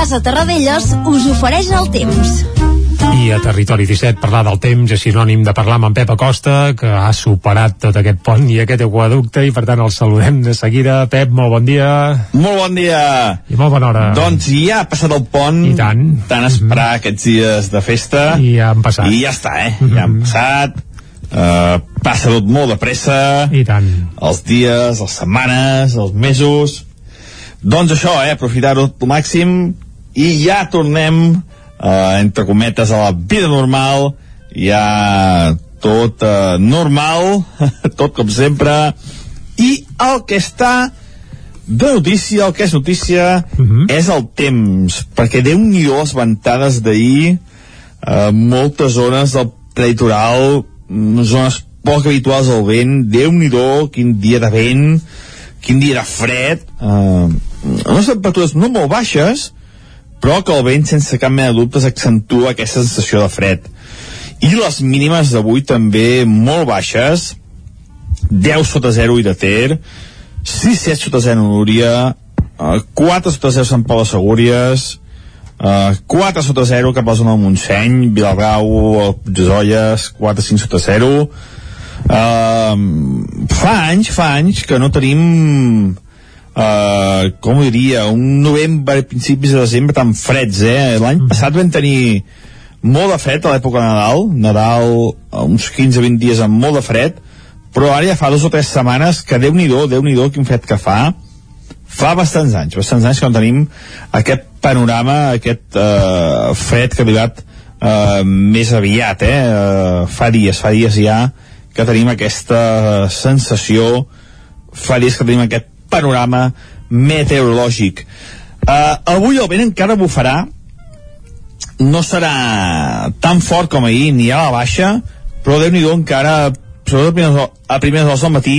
Casa Terradellos us ofereix el temps. I a Territori 17 parlar del temps és sinònim de parlar amb en Pep Acosta, que ha superat tot aquest pont i aquest aquaducte, i per tant el saludem de seguida. Pep, molt bon dia. Molt bon dia. I molt bona hora. Doncs ja ha passat el pont. I tant. Tant esperar mm -hmm. aquests dies de festa. I ja han passat. I ja està, eh? Mm -hmm. Ja han passat. Uh, passa tot molt de pressa. I tant. Els dies, les setmanes, els mesos. Doncs això, eh? Aprofitar-ho al màxim i ja tornem eh, entre cometes a la vida normal. Ja tot eh, normal tot com sempre. I el que està de notícia, el que és notícia uh -huh. és el temps perquè déu nhi les ventades d'ahir eh, moltes zones del litoral zones poc habituals al vent. Déu nhi quin dia de vent quin dia de fred eh, unes temperatures no molt baixes però que el vent sense cap mena de dubtes accentua aquesta sensació de fred. I les mínimes d'avui també molt baixes. 10 sota 0 i de Ter. 6 7 sota 0 Núria. Uh, 4 sota 0 Sant Pau de Segúries. Uh, 4 sota 0 cap a la zona del Montseny Vilabrau, Olles 4 5 sota 0 uh, fa anys fa anys que no tenim uh, com ho diria, un novembre, principis de desembre tan freds, eh? L'any mm. passat vam tenir molt de fred a l'època de Nadal, Nadal uns 15-20 dies amb molt de fred, però ara ja fa dos o tres setmanes que Déu-n'hi-do, déu nhi déu quin fred que fa, fa bastants anys, bastants anys que no tenim aquest panorama, aquest uh, fred que ha arribat uh, més aviat, eh? Uh, fa dies, fa dies ja que tenim aquesta sensació, fa dies que tenim aquest panorama meteorològic. Uh, avui el vent encara bufarà, no serà tan fort com ahir, ni a la baixa, però déu nhi encara, sobretot a primeres, a primeres hores del matí,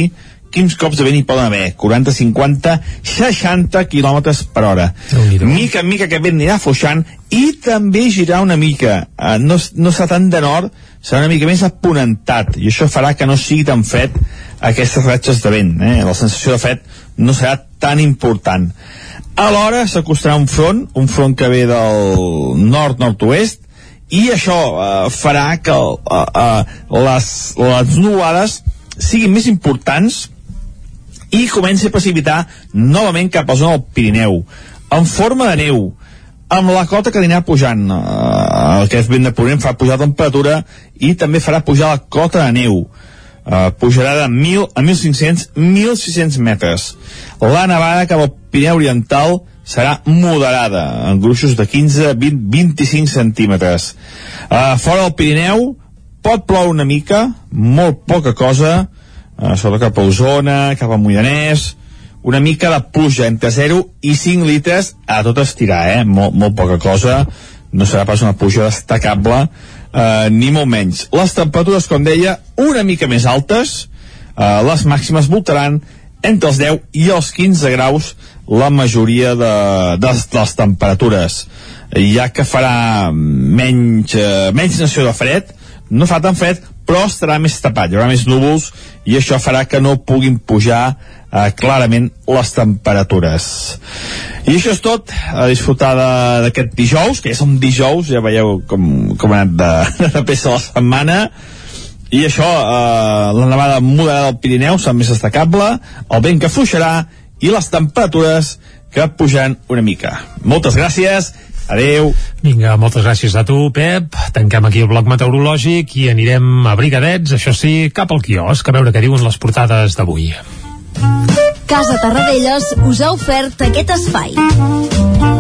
quins cops de vent hi poden haver? 40, 50, 60 km per hora. Mica en mica aquest vent anirà afluixant i també girar una mica. Uh, no, no serà tant de nord serà una mica més aponentat i això farà que no sigui tan fred aquestes ratxes de vent eh? la sensació de fred no serà tan important. Alhora s'acostarà un front un front que ve del nord-nord-oest i això eh, farà que eh, eh, les, les nuvolades siguin més importants i comenci a precipitar novament cap a zona del Pirineu en forma de neu amb la cota que anirà pujant. Eh, aquest vent de ponent fa pujar la temperatura i també farà pujar la cota de neu. eh, pujarà de 1.000 a 1.500 1.600 metres la nevada cap al Pirineu Oriental serà moderada en gruixos de 15 20, 25 centímetres eh, fora del Pirineu pot ploure una mica molt poca cosa eh, sobretot cap a Osona cap a Moianès una mica de pluja entre 0 i 5 litres a tot estirar, eh? Molt, molt poca cosa, no serà pas una pluja destacable, eh, ni molt menys. Les temperatures, com deia, una mica més altes, eh, les màximes voltaran entre els 10 i els 15 graus la majoria de, de, de les temperatures. Ja que farà menys, eh, menys nació de fred. No fa tan fred però estarà més tapat, hi haurà més núvols i això farà que no puguin pujar eh, clarament les temperatures i això és tot a disfrutar d'aquest dijous que ja som dijous, ja veieu com, com ha anat de, de peça la setmana i això, eh, la nevada moderada del Pirineu serà més destacable, el vent que fluixarà i les temperatures que pujan una mica. Moltes gràcies, adeu. Vinga, moltes gràcies a tu, Pep. Tanquem aquí el bloc meteorològic i anirem a brigadets, això sí, cap al quiosc, a veure què diuen les portades d'avui. Casa Tarradellas us ha ofert aquest espai.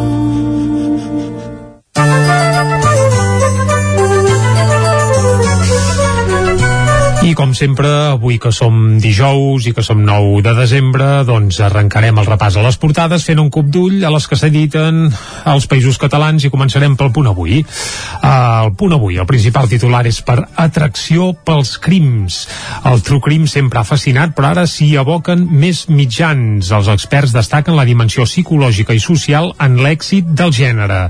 Com sempre, avui que som dijous i que som 9 de desembre, doncs arrencarem el repàs a les portades fent un cop d'ull a les que s'editen als països catalans i començarem pel punt avui. Uh, el punt avui, el principal titular és per atracció pels crims. El true crim sempre ha fascinat, però ara s'hi aboquen més mitjans. Els experts destaquen la dimensió psicològica i social en l'èxit del gènere.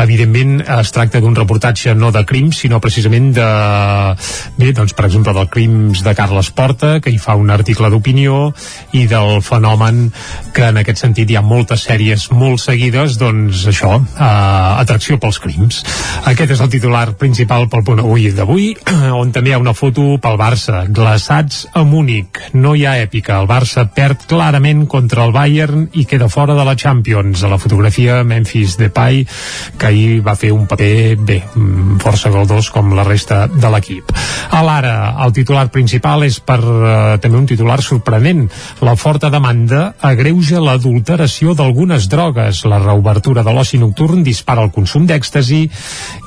Evidentment, es tracta d'un reportatge no de crims, sinó precisament de... Bé, doncs, per exemple, del crims de Carles Porta, que hi fa un article d'opinió, i del fenomen que en aquest sentit hi ha moltes sèries molt seguides, doncs això, eh, atracció pels crims. Aquest és el titular principal pel punt avui d'avui, on també hi ha una foto pel Barça, glaçats a Múnich. No hi ha èpica, el Barça perd clarament contra el Bayern i queda fora de la Champions. A la fotografia Memphis Depay, que ahir va fer un paper, bé, mm, força galdós com la resta de l'equip. A l'ara, el titular principal és per eh, també un titular sorprenent. La forta demanda agreuja l'adulteració d'algunes drogues. La reobertura de l'oci nocturn dispara el consum d'èxtasi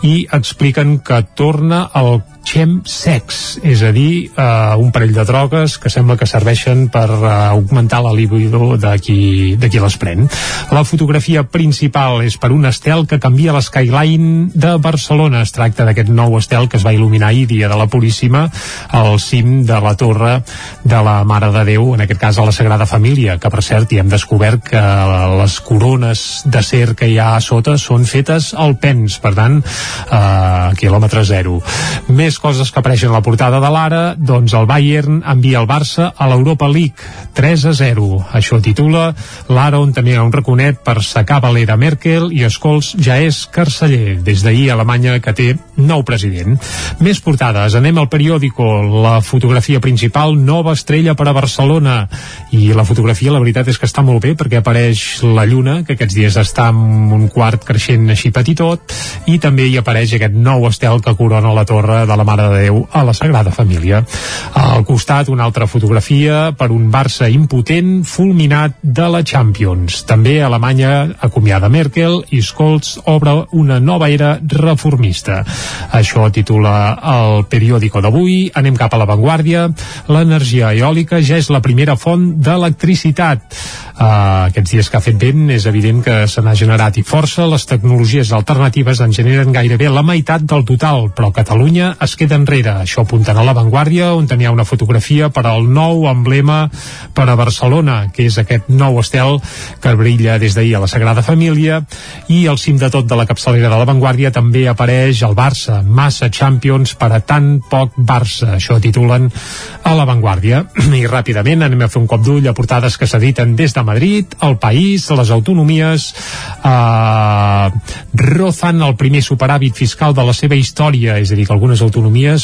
i expliquen que torna el chemsex, és a dir, eh, un parell de drogues que sembla que serveixen per eh, augmentar la libido de qui, de qui les pren. La fotografia principal és per un estel que canvia l'skyline de Barcelona. Es tracta d'aquest nou estel que es va il·luminar ahir dia de la Puríssima al cim de la torre de la Mare de Déu, en aquest cas a la Sagrada Família, que per cert hi hem descobert que les corones de cer que hi ha a sota són fetes al pens, per tant, eh, quilòmetre zero. Més coses que apareixen a la portada de l'Ara, doncs el Bayern envia el Barça a l'Europa League 3 a 0. Això titula l'Ara on també ha un raconet per secar Valera Merkel i Escols ja és carceller. Des d'ahir Alemanya que té nou president. Més portades, anem al periòdico, la fotografia principal, nova estrella per a Barcelona. I la fotografia, la veritat és que està molt bé perquè apareix la lluna, que aquests dies està en un quart creixent així petitot, i també hi apareix aquest nou estel que corona la torre de la Mare de Déu a la Sagrada Família. Al costat, una altra fotografia per un Barça impotent fulminat de la Champions. També Alemanya acomiada Merkel i Scholz obre una nova era reformista. Això titula el periòdico d'avui. Anem cap a l'avantguàrdia. L'energia eòlica ja és la primera font d'electricitat. Uh, aquests dies que ha fet vent és evident que se n'ha generat i força. Les tecnologies alternatives en generen gairebé la meitat del total, però Catalunya es queda enrere. Això apunten a l'avantguàrdia, on tenia una fotografia per al nou emblema per a Barcelona, que és aquest nou estel que brilla des d'ahir a la Sagrada Família, i al cim de tot de la capçalera de l'avantguàrdia també apareix el Barça, massa Champions per a tan poc Barça. Això titulen a l'avantguàrdia. I ràpidament anem a fer un cop d'ull a portades que s'editen des de Madrid, el País, les autonomies, eh, rozan el primer superàvit fiscal de la seva història, és a dir, que algunes autonomies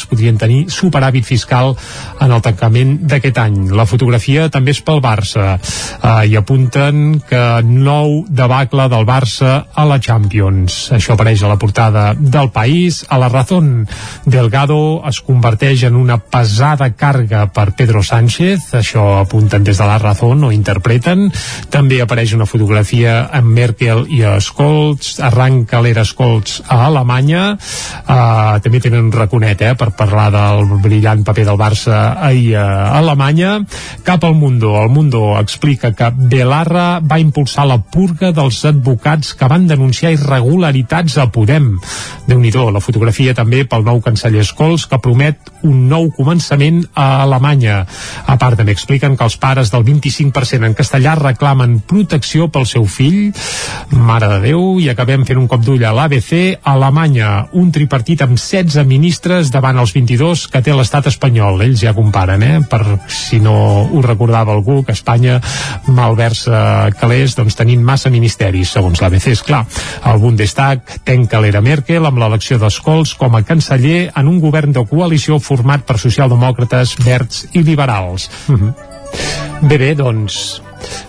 podrien tenir superàvit fiscal en el tancament d'aquest any. La fotografia també és pel Barça eh, i apunten que nou debacle del Barça a la Champions. Això apareix a la portada del País. A la Razón, Delgado es converteix en una pesada càrrega per Pedro Sánchez, això apunten des de la Razón o interpreten. També apareix una fotografia amb Merkel i Scholz, arranca l'era Scholz a Alemanya, uh, també tenen un raconet eh, per parlar del brillant paper del Barça ahir a Alemanya. Cap al Mundo, el Mundo explica que Belarra va impulsar la purga dels advocats que van denunciar irregularitats a Podem. déu nhi la fotografia també pel nou canceller Scholz que promet un nou començament a Alemanya. A part també expliquen que els pares del 25% en castellà reclamen protecció pel seu fill. Mare de Déu, i acabem fent un cop d'ull a l'ABC. Alemanya, un tripartit amb 16 ministres davant els 22 que té l'estat espanyol. Ells ja comparen, eh? Per si no ho recordava algú, que Espanya malversa calés, doncs tenint massa ministeris, segons l'ABC, és clar. El Bundestag tenca l'era Merkel amb l'elecció d'Escols com a canceller en un govern de coalició format per socialdemòcrates, verds i liberals. Mm -hmm. Bé, bé, doncs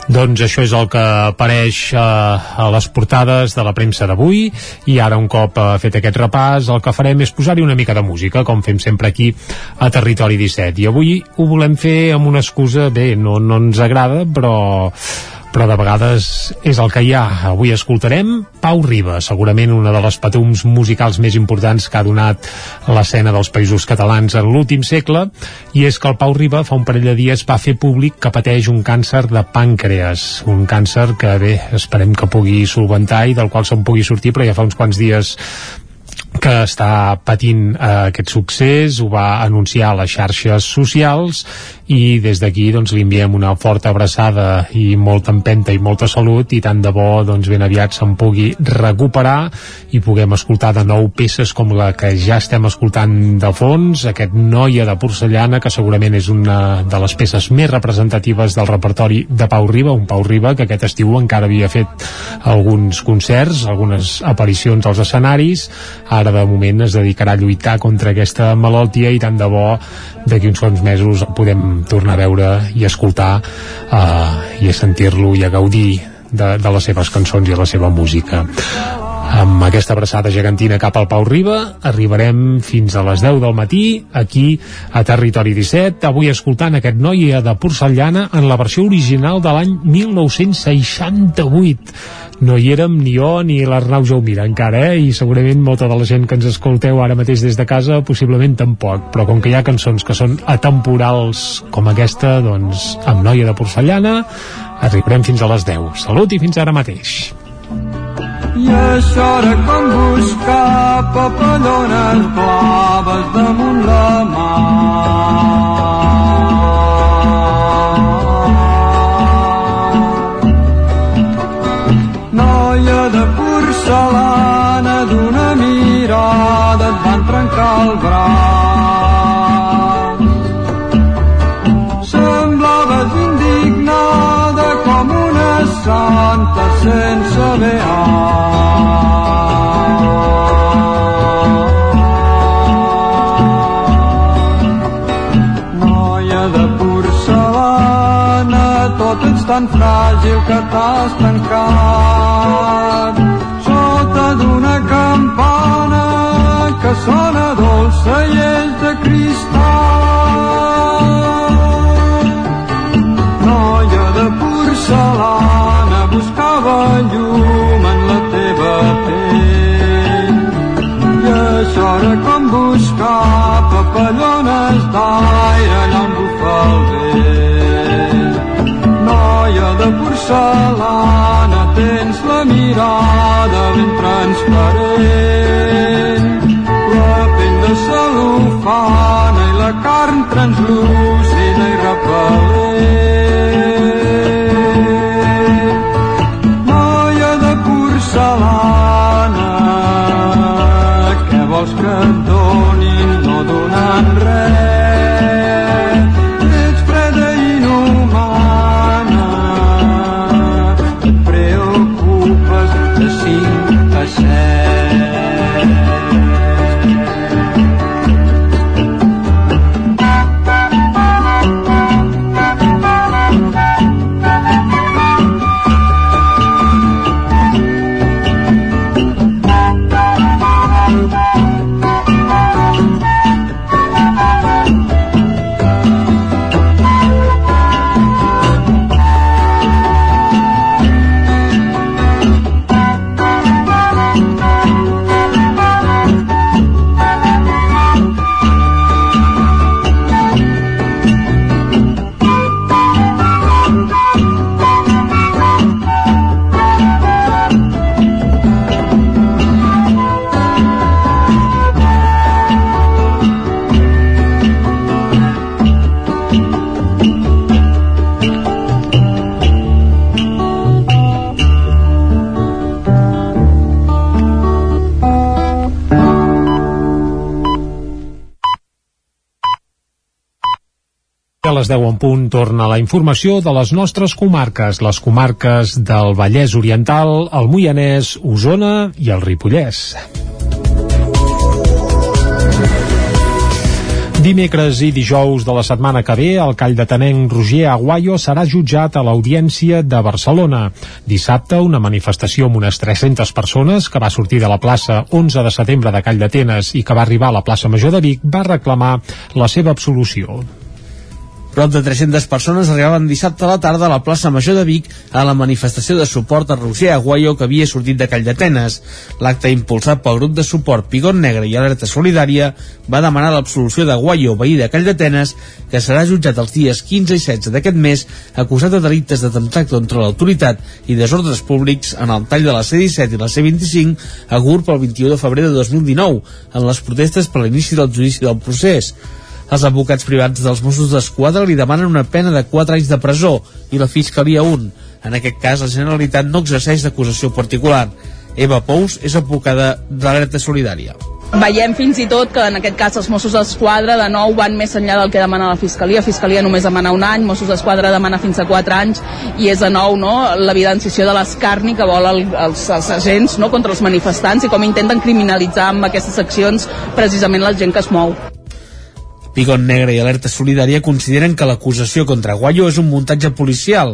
doncs això és el que apareix eh, a les portades de la premsa d'avui. I ara un cop eh, fet aquest repàs el que farem és posar-hi una mica de música com fem sempre aquí a Territori 17 i avui ho volem fer amb una excusa bé, no, no ens agrada però però de vegades és el que hi ha. Avui escoltarem Pau Riba, segurament una de les patums musicals més importants que ha donat l'escena dels països catalans en l'últim segle, i és que el Pau Riba fa un parell de dies va fer públic que pateix un càncer de pàncreas, un càncer que bé, esperem que pugui solventar i del qual se'n pugui sortir, però ja fa uns quants dies que està patint eh, aquest succés, ho va anunciar a les xarxes socials i des d'aquí doncs, li enviem una forta abraçada i molta empenta i molta salut i tant de bo doncs, ben aviat se'n pugui recuperar i puguem escoltar de nou peces com la que ja estem escoltant de fons, aquest Noia de porcellana que segurament és una de les peces més representatives del repertori de Pau Riba, un Pau Riba que aquest estiu encara havia fet alguns concerts, algunes aparicions als escenaris, ara de moment es dedicarà a lluitar contra aquesta malaltia i tant de bo d'aquí uns quants mesos el podem tornar a veure i escoltar eh, i a sentir-lo i a gaudir de, de les seves cançons i de la seva música. Amb aquesta abraçada gegantina cap al Pau Riba arribarem fins a les 10 del matí aquí a Territori 17 avui escoltant aquest Noia de Porcellana en la versió original de l'any 1968 no hi érem ni jo ni l'Arnau Jaumira encara, eh? i segurament molta de la gent que ens escolteu ara mateix des de casa possiblement tampoc, però com que hi ha cançons que són atemporals com aquesta doncs amb Noia de Porcellana arribarem fins a les 10 salut i fins ara mateix i això era com buscar papallones blaves damunt la mar. Noia de porcelana d'una mirada et van trencar el braç. Semblaves indignada com una santa sense ets tan fràgil que t'has tancat sona dolça i és de cristal. Noia de porcelana, buscava llum en la teva pell. I això era com buscar papallones d'aire allà on bufa el vent. Noia de porcelana, tens la mirada ben transparent humana i la carn translúcida i repel·lent. Noia de porcelana, què vols que et donin no donant res? Les 10 en punt torna la informació de les nostres comarques, les comarques del Vallès Oriental, el Moianès, Osona i el Ripollès. Dimecres i dijous de la setmana que ve, el call de tenenc Roger Aguayo serà jutjat a l'Audiència de Barcelona. Dissabte, una manifestació amb unes 300 persones que va sortir de la plaça 11 de setembre de Call d'Atenes i que va arribar a la plaça Major de Vic va reclamar la seva absolució. Prop de 300 persones arribaven dissabte a la tarda a la plaça Major de Vic a la manifestació de suport a Roger Aguayo que havia sortit de Call d'Atenes. L'acte impulsat pel grup de suport Pigot Negre i Alerta Solidària va demanar l'absolució d'Aguayo, veí de Call d'Atenes, que serà jutjat els dies 15 i 16 d'aquest mes acusat de delictes d'atemptat contra l'autoritat i desordres públics en el tall de la C-17 i la C-25 a GURB el 21 de febrer de 2019 en les protestes per l'inici del judici del procés. Els advocats privats dels Mossos d'Esquadra li demanen una pena de 4 anys de presó i la Fiscalia un. En aquest cas, la Generalitat no exerceix d'acusació particular. Eva Pous és advocada de l'Alerta Solidària. Veiem fins i tot que en aquest cas els Mossos d'Esquadra de nou van més enllà del que demana la Fiscalia. Fiscalia només demana un any, Mossos d'Esquadra demana fins a 4 anys i és de nou no, l'evidenciació de l'escarni que vol el, els, els agents no, contra els manifestants i com intenten criminalitzar amb aquestes accions precisament la gent que es mou. Pigot Negre i Alerta Solidària consideren que l'acusació contra Guayo és un muntatge policial.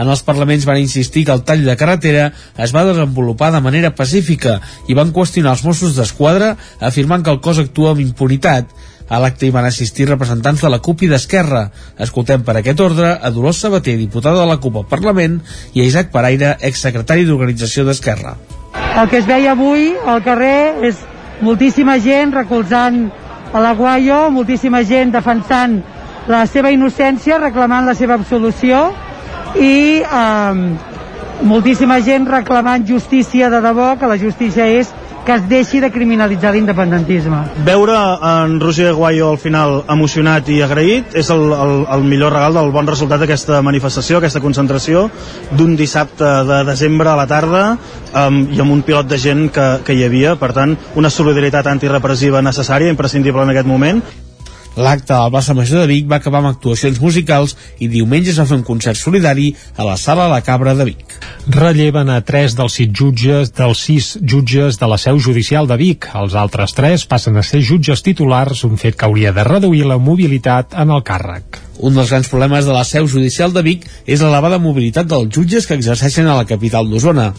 En els parlaments van insistir que el tall de carretera es va desenvolupar de manera pacífica i van qüestionar els Mossos d'Esquadra afirmant que el cos actua amb impunitat. A l'acte hi van assistir representants de la CUP i d'Esquerra. Escoltem per aquest ordre a Dolors Sabater, diputada de la CUP al Parlament, i a Isaac Paraire, exsecretari d'Organització d'Esquerra. El que es veia avui al carrer és moltíssima gent recolzant a l'Aguayo, moltíssima gent defensant la seva innocència, reclamant la seva absolució i eh, moltíssima gent reclamant justícia de debò, que la justícia és que es deixi de criminalitzar l'independentisme. Veure en Roger Guayo al final emocionat i agraït és el, el, el millor regal del bon resultat d'aquesta manifestació, aquesta concentració d'un dissabte de desembre a la tarda um, i amb un pilot de gent que, que hi havia, per tant una solidaritat antirepressiva necessària, imprescindible en aquest moment L'acte a la plaça Major de Vic va acabar amb actuacions musicals i diumenge es va fer un concert solidari a la sala La Cabra de Vic. Relleven a tres dels sis jutges dels sis jutges de la seu judicial de Vic. Els altres tres passen a ser jutges titulars, un fet que hauria de reduir la mobilitat en el càrrec. Un dels grans problemes de la seu judicial de Vic és l'elevada mobilitat dels jutges que exerceixen a la capital d'Osona.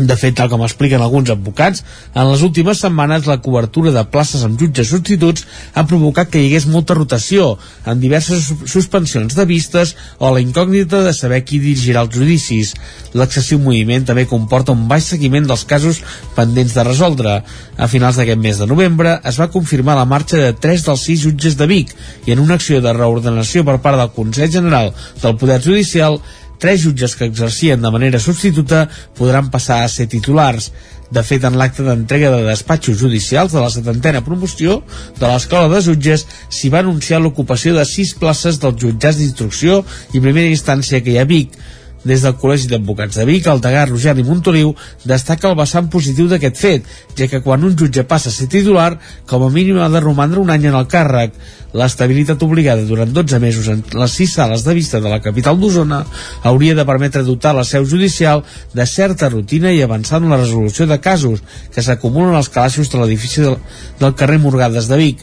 De fet, tal com expliquen alguns advocats, en les últimes setmanes la cobertura de places amb jutges substituts ha provocat que hi hagués molta rotació, amb diverses suspensions de vistes o la incògnita de saber qui dirigirà els judicis. L'excessiu moviment també comporta un baix seguiment dels casos pendents de resoldre. A finals d'aquest mes de novembre es va confirmar la marxa de tres dels sis jutges de Vic i en una acció de reordenació per part del Consell General del Poder Judicial tres jutges que exercien de manera substituta podran passar a ser titulars. De fet, en l'acte d'entrega de despatxos judicials de la setantena promoció de l'Escola de Jutges s'hi va anunciar l'ocupació de sis places dels jutjats d'instrucció i primera instància que hi ha Vic, des del Col·legi d'Advocats de Vic, el degà Rogeri Montoliu destaca el vessant positiu d'aquest fet, ja que quan un jutge passa a ser titular, com a mínim ha de romandre un any en el càrrec. L'estabilitat obligada durant 12 mesos en les sis sales de vista de la capital d'Osona hauria de permetre dotar la seu judicial de certa rutina i avançar en la resolució de casos que s'acumulen als calaixos de l'edifici del, del carrer Morgades de Vic.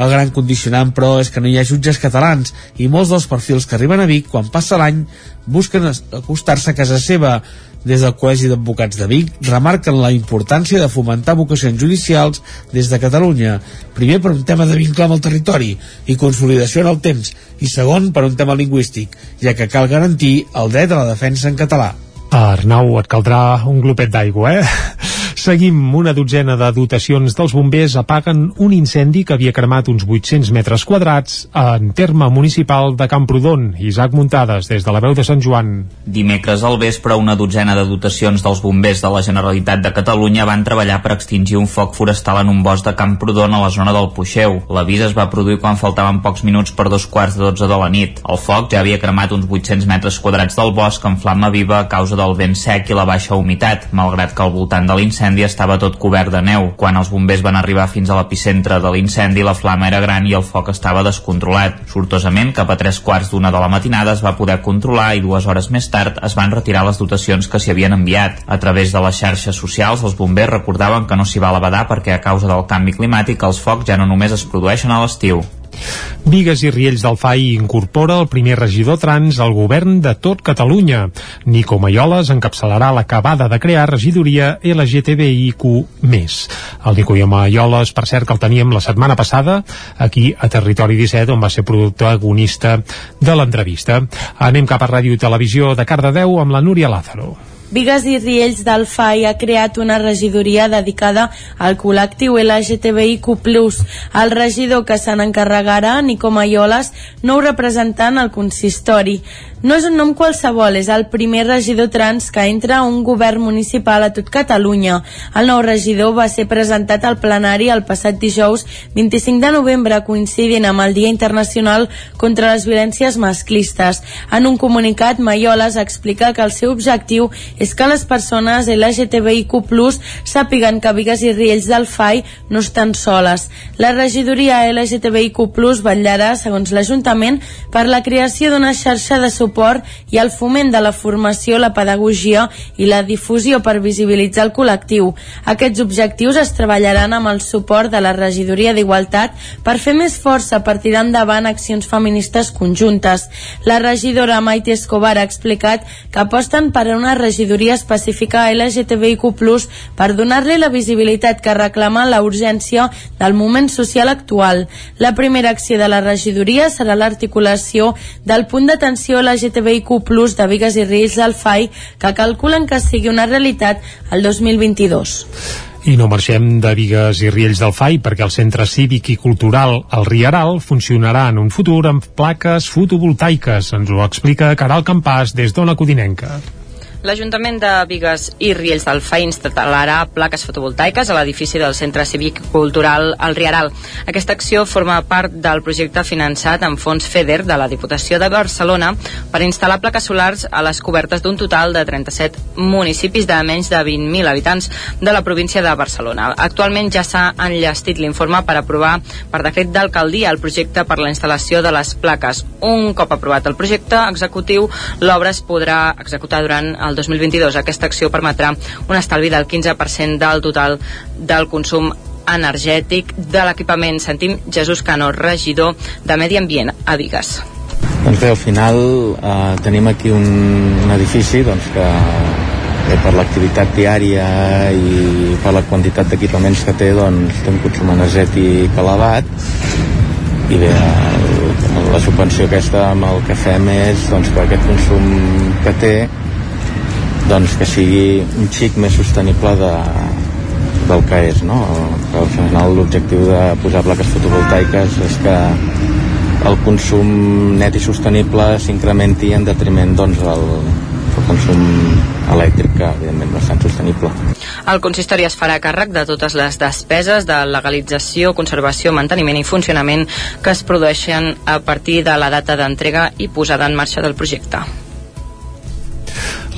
El gran condicionant, però, és que no hi ha jutges catalans i molts dels perfils que arriben a Vic, quan passa l'any, busquen acostar-se a casa seva. Des del Col·legi d'Advocats de Vic remarquen la importància de fomentar vocacions judicials des de Catalunya. Primer, per un tema de vincle amb el territori i consolidació en el temps, i segon, per un tema lingüístic, ja que cal garantir el dret a la defensa en català. Arnau, et caldrà un glopet d'aigua, eh? Seguim. Una dotzena de dotacions dels bombers apaguen un incendi que havia cremat uns 800 metres quadrats en terme municipal de Camprodon. Isaac Muntades, des de la veu de Sant Joan. Dimecres al vespre, una dotzena de dotacions dels bombers de la Generalitat de Catalunya van treballar per extingir un foc forestal en un bosc de Camprodon a la zona del Puixeu. L'avís es va produir quan faltaven pocs minuts per dos quarts de dotze de la nit. El foc ja havia cremat uns 800 metres quadrats del bosc en flama viva a causa del vent sec i la baixa humitat, malgrat que al voltant de l'incendi estava tot cobert de neu. Quan els bombers van arribar fins a l'epicentre de l'incendi, la flama era gran i el foc estava descontrolat. Sortosament, cap a tres quarts d'una de la matinada es va poder controlar i dues hores més tard es van retirar les dotacions que s'hi havien enviat. A través de les xarxes socials, els bombers recordaven que no s'hi val a badar perquè a causa del canvi climàtic els focs ja no només es produeixen a l'estiu. Vigues i Riells del FAI incorpora el primer regidor trans al govern de tot Catalunya. Nico Maioles encapçalarà l'acabada de crear regidoria LGTBIQ+. El Nico Maioles, per cert, que el teníem la setmana passada aquí a Territori 17, on va ser protagonista de l'entrevista. Anem cap a Ràdio i Televisió de Cardedeu amb la Núria Lázaro. Vigues i Riells del FAI ha creat una regidoria dedicada al col·lectiu LGTBIQ+. El regidor que se n'encarregarà, Nico Maioles, nou representant al consistori. No és un nom qualsevol, és el primer regidor trans que entra a un govern municipal a tot Catalunya. El nou regidor va ser presentat al plenari el passat dijous 25 de novembre, coincidint amb el Dia Internacional contra les Violències Masclistes. En un comunicat, Maioles explica que el seu objectiu és que les persones LGTBIQ+, sàpiguen que Vigues i Riells del FAI no estan soles. La regidoria LGTBIQ+, vetllarà, segons l'Ajuntament, per la creació d'una xarxa de suport suport i el foment de la formació, la pedagogia i la difusió per visibilitzar el col·lectiu. Aquests objectius es treballaran amb el suport de la Regidoria d'Igualtat per fer més força per tirar endavant accions feministes conjuntes. La regidora Maite Escobar ha explicat que aposten per una regidoria específica a LGTBIQ+, per donar-li la visibilitat que reclama la urgència del moment social actual. La primera acció de la regidoria serà l'articulació del punt d'atenció a LGTBIQ+, de Vigues i Riells del FAI, que calculen que sigui una realitat el 2022. I no marxem de Vigues i Riells del FAI perquè el Centre Cívic i Cultural El Riaral funcionarà en un futur amb plaques fotovoltaiques. Ens ho explica Caral Campàs des d'Ona Codinenca. L'Ajuntament de Vigues i Riells del FAI instal·larà plaques fotovoltaiques a l'edifici del Centre Cívic Cultural El Riaral. Aquesta acció forma part del projecte finançat amb fons FEDER de la Diputació de Barcelona per instal·lar plaques solars a les cobertes d'un total de 37 municipis de menys de 20.000 habitants de la província de Barcelona. Actualment ja s'ha enllestit l'informe per aprovar per decret d'alcaldia el projecte per la instal·lació de les plaques. Un cop aprovat el projecte executiu, l'obra es podrà executar durant el 2022. Aquesta acció permetrà un estalvi del 15% del total del consum energètic de l'equipament. Sentim Jesús Cano, regidor de Medi Ambient a Vigues. Doncs bé, al final eh, tenim aquí un, un edifici doncs, que bé, per l'activitat diària i per la quantitat d'equipaments que té doncs, té un consum energètic elevat i bé, el, la subvenció aquesta amb el que fem és doncs, que aquest consum que té doncs que sigui un xic més sostenible de, del que és no? que al final l'objectiu de posar plaques fotovoltaiques és que el consum net i sostenible s'incrementi en detriment doncs, del, consum elèctric que evidentment no és tan sostenible. El consistori es farà càrrec de totes les despeses de legalització, conservació, manteniment i funcionament que es produeixen a partir de la data d'entrega i posada en marxa del projecte.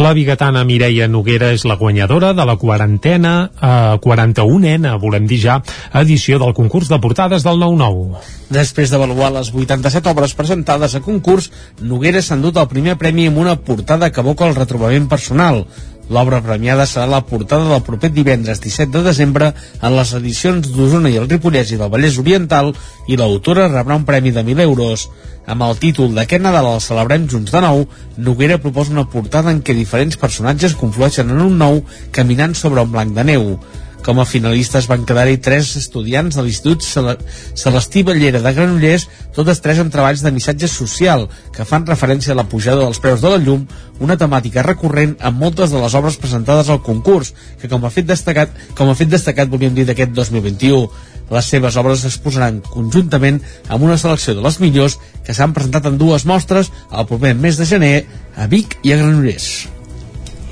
La bigatana Mireia Noguera és la guanyadora de la quarantena, eh, 41ena, volem dir ja, edició del concurs de portades del 9-9. Després d'avaluar les 87 obres presentades a concurs, Noguera s'ha endut el primer premi amb una portada que evoca el retrobament personal. L'obra premiada serà la portada del proper divendres 17 de desembre en les edicions d'Osona i el Ripollès i del Vallès Oriental i l'autora rebrà un premi de 1.000 euros. Amb el títol d'Aquest Nadal el celebrem junts de nou, Noguera proposa una portada en què diferents personatges conflueixen en un nou caminant sobre un blanc de neu. Com a finalistes van quedar-hi tres estudiants de l'Institut Cele- Celestí Ballera de Granollers, totes tres amb treballs de missatge social, que fan referència a la pujada dels preus de la llum, una temàtica recurrent en moltes de les obres presentades al concurs, que com a fet destacat, com a fet destacat volíem dir d'aquest 2021. Les seves obres es posaran conjuntament amb una selecció de les millors que s'han presentat en dues mostres el proper mes de gener a Vic i a Granollers.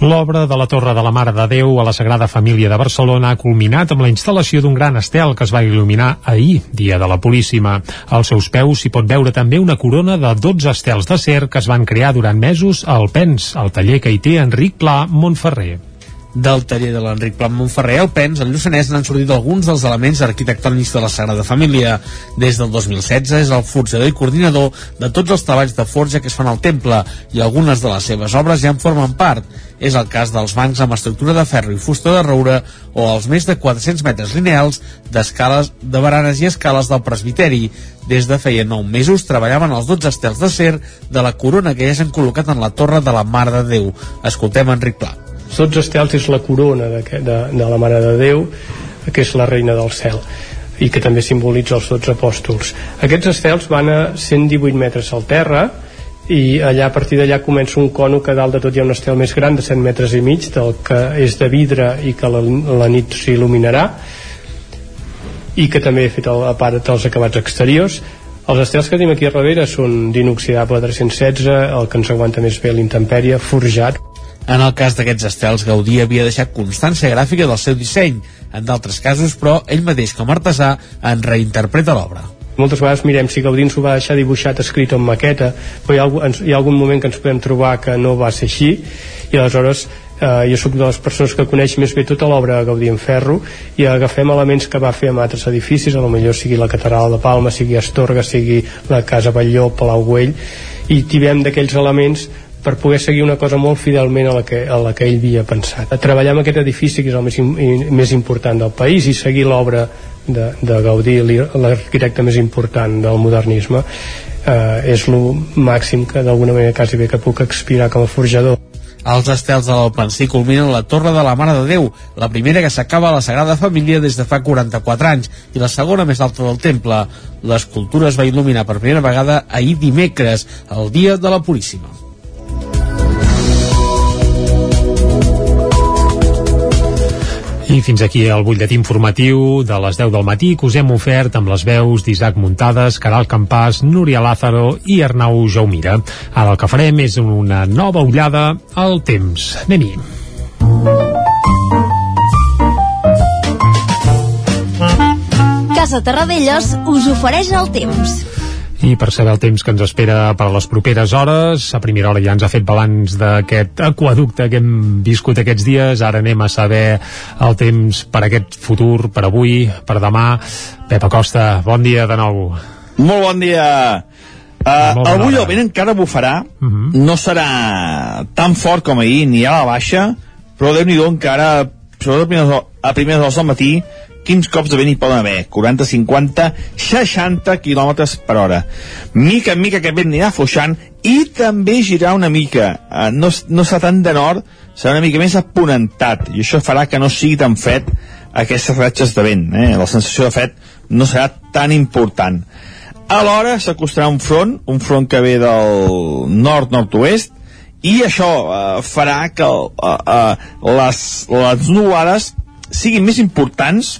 L'obra de la Torre de la Mare de Déu a la Sagrada Família de Barcelona ha culminat amb la instal·lació d'un gran estel que es va il·luminar ahir, dia de la Pulíssima. Als seus peus s'hi pot veure també una corona de 12 estels d'acer que es van crear durant mesos al PENS, al taller que hi té Enric Pla Montferrer. Del taller de l'Enric Plat Montferrer al Pens, al Lluçanès n'han sortit alguns dels elements arquitectònics de la Sagrada Família. Des del 2016 és el forjador i coordinador de tots els treballs de forja que es fan al temple i algunes de les seves obres ja en formen part. És el cas dels bancs amb estructura de ferro i fusta de roure o els més de 400 metres lineals d'escales de baranes i escales del presbiteri. Des de feia 9 mesos treballaven els 12 estels d'acer de la corona que ja s'han col·locat en la torre de la Mare de Déu. Escoltem Enric 12 estels és la corona de, de, de la Mare de Déu que és la reina del cel i que també simbolitza els 12 apòstols. Aquests estels van a 118 metres al terra i allà a partir d'allà comença un cono que dalt de tot hi ha un estel més gran de 100 metres i mig del que és de vidre i que la, la nit s'il·luminarà i que també he fet el, a part dels acabats exteriors. Els estels que tenim aquí a darrere són d'inoxidable 316 el que ens aguanta més bé l'intempèrie forjat En el cas d'aquests estels, Gaudí havia deixat constància gràfica del seu disseny. En d'altres casos, però, ell mateix com a artesà en reinterpreta l'obra. moltes vegades mirem si Gaudí ens ho va deixar dibuixat escrit en maqueta però hi ha, algun, hi ha algun moment que ens podem trobar que no va ser així i aleshores eh, jo sóc de les persones que coneix més bé tota l'obra de Gaudí en ferro i agafem elements que va fer amb altres edificis a lo millor sigui la catedral de Palma, sigui Astorga sigui la Casa Batlló, Palau Güell i tibem d'aquells elements per poder seguir una cosa molt fidelment a la que, a la que ell havia pensat. Treballar amb aquest edifici, que és el més, més important del país, i seguir l'obra de, de Gaudí, l'arquitecte més important del modernisme, eh, és el màxim que d'alguna manera quasi bé que puc expirar com a forjador. Els estels de l'Alpensí culminen la Torre de la Mare de Déu, la primera que s'acaba a la Sagrada Família des de fa 44 anys i la segona més alta del temple. L'escultura es va il·luminar per primera vegada ahir dimecres, el dia de la Puríssima. I fins aquí el butlletí informatiu de les 10 del matí que us hem ofert amb les veus d'Isaac Muntades, Caral Campàs, Núria Lázaro i Arnau Jaumira. Ara el que farem és una nova ullada al temps. Anem-hi. Casa Terradellos us ofereix el temps. I per saber el temps que ens espera per a les properes hores, a primera hora ja ens ha fet balanç d'aquest aquaducte que hem viscut aquests dies, ara anem a saber el temps per aquest futur, per avui, per demà. Pep Acosta, bon dia de nou. Molt bon dia. Uh, Molt avui hora. el vent encara bufarà, Uh -huh. no serà tan fort com ahir, ni a la baixa, però déu nhi encara, sobretot a primeres, a primeres hores del matí, quins cops de vent hi poden haver? 40, 50, 60 km per hora. Mica en mica aquest vent anirà afluixant i també girar una mica. Uh, no, no serà tant de nord, serà una mica més aponentat, i això farà que no sigui tan fred aquestes ratxes de vent. Eh? La sensació de fred no serà tan important. Alhora s'acostarà un front, un front que ve del nord-nord-oest, i això eh, farà que eh, eh, les, les nuvolades siguin més importants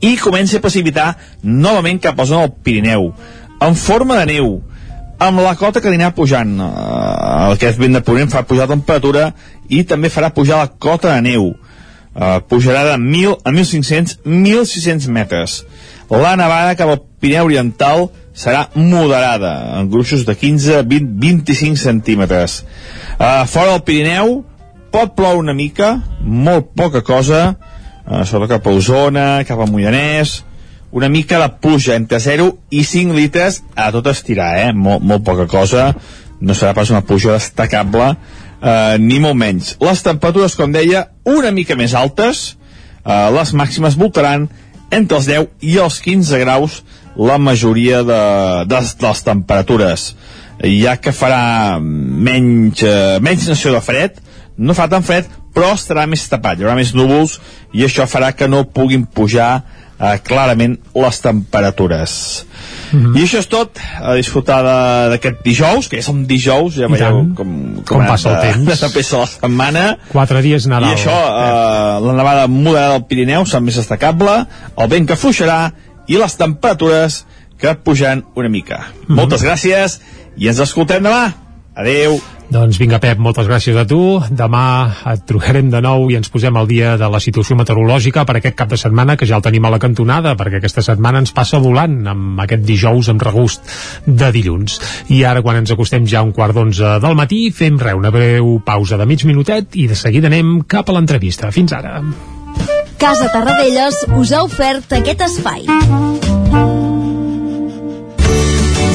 i comenci a precipitar novament cap a zona del Pirineu, en forma de neu, amb la cota que anirà pujant. Eh, aquest vent de ponent fa pujar la temperatura i també farà pujar la cota de neu. Uh, pujarà de 1.000 a 1.500, 1.600 metres. La nevada cap al Pirineu Oriental serà moderada, en gruixos de 15 a 20, 25 centímetres. Uh, fora del Pirineu pot ploure una mica, molt poca cosa, uh, sobretot cap a Osona, cap a Moianès, una mica de pluja entre 0 i 5 litres a tot estirar, eh? Molt, molt poca cosa, no serà pas una pluja destacable, eh, ni molt menys. Les temperatures, com deia, una mica més altes, eh, les màximes voltaran entre els 10 i els 15 graus la majoria de, de, de les temperatures ja que farà menys, eh, menys sensació de fred no fa tan fred però estarà més tapat, hi haurà més núvols i això farà que no puguin pujar eh, clarament les temperatures. Mm -hmm. I això és tot, a disfrutar d'aquest dijous, que ja som dijous, ja veieu com, com, com passa el temps. De pesa la setmana. Quatre dies Nadal. I això, eh, la nevada moderada del Pirineu serà més destacable, el vent que fluixarà i les temperatures que pujan una mica. Mm -hmm. Moltes gràcies i ens escoltem demà. Adeu. Doncs vinga, Pep, moltes gràcies a tu. Demà et trucarem de nou i ens posem al dia de la situació meteorològica per aquest cap de setmana, que ja el tenim a la cantonada, perquè aquesta setmana ens passa volant amb aquest dijous amb regust de dilluns. I ara, quan ens acostem ja a un quart d'onze del matí, fem re, una breu pausa de mig minutet i de seguida anem cap a l'entrevista. Fins ara. Casa Tarradellas us ha ofert aquest espai.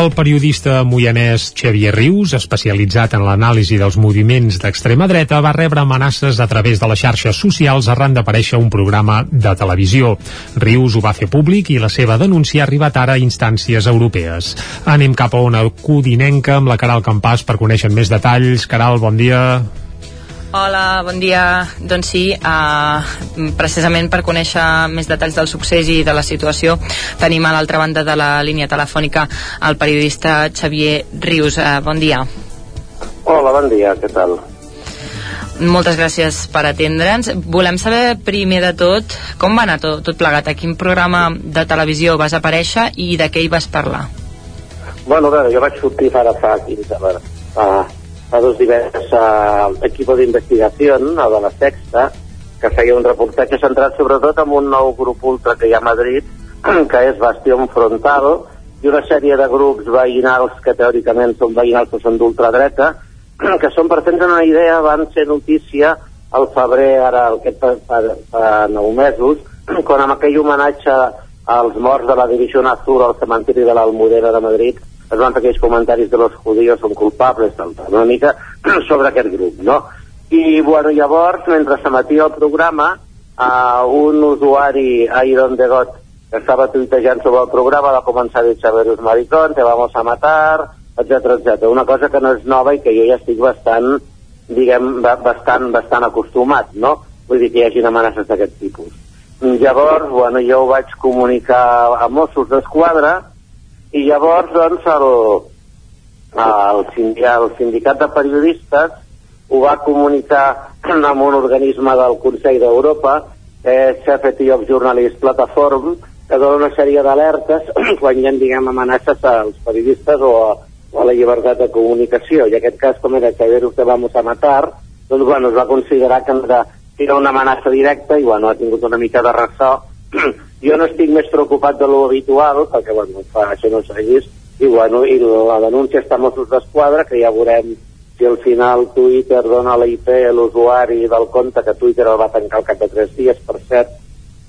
El periodista moianès Xavier Rius, especialitzat en l'anàlisi dels moviments d'extrema dreta, va rebre amenaces a través de les xarxes socials arran d'aparèixer un programa de televisió. Rius ho va fer públic i la seva denúncia ha arribat ara a instàncies europees. Anem cap a una codinenca amb la Caral Campàs per conèixer més detalls. Caral, bon dia. Hola, bon dia. Doncs sí, uh, precisament per conèixer més detalls del succés i de la situació tenim a l'altra banda de la línia telefònica el periodista Xavier Rius. Uh, bon dia. Hola, bon dia, què tal? Moltes gràcies per atendre'ns. Volem saber primer de tot com va anar tot, tot plegat, a quin programa de televisió vas aparèixer i de què hi vas parlar. Bueno, a veure, jo vaig sortir ara fa 15, a veure, fa dos divendres a l'equip d'investigació, a de la Sexta, que feia un reportatge centrat sobretot en un nou grup ultra que hi ha a Madrid, que és Bastión Frontal, i una sèrie de grups veïnals que teòricament són veïnals que són d'ultradreta, que són, per fer una idea, van ser notícia al febrer, ara, aquest fa, fa, fa nou mesos, quan amb aquell homenatge als morts de la Divisió Azul al cementiri de l'Almudena de Madrid es van fer aquells comentaris de los judíos són culpables, tal, tal, una mica sobre aquest grup, no? I, bueno, llavors, mentre s'emetia el programa, uh, un usuari, Iron de God, que estava tuitejant sobre el programa, va començar a dir Xaverus maricón, te vamos a matar, etc etc. Una cosa que no és nova i que jo ja estic bastant, diguem, bastant, bastant acostumat, no? Vull dir que hi hagi amenaces d'aquest tipus. Llavors, bueno, jo ho vaig comunicar a Mossos d'Esquadra, i llavors doncs el, el, sindicat, el sindicat de periodistes ho va comunicar amb un organisme del Consell d'Europa que és Safety of Journalist Platform que dona una sèrie d'alertes quan hi ha diguem amenaces als periodistes o a, o a la llibertat de comunicació. I en aquest cas com era que us te vamos a matar doncs bueno, es va considerar que era una amenaça directa i bueno, ha tingut una mica de ressò jo no estic més preocupat de lo habitual perquè bueno, fa, això no vist i, bueno, i la denúncia està a Mossos d'Esquadra que ja veurem si al final Twitter dona la IP a l'usuari del compte que Twitter el va tancar al cap de 3 dies per cert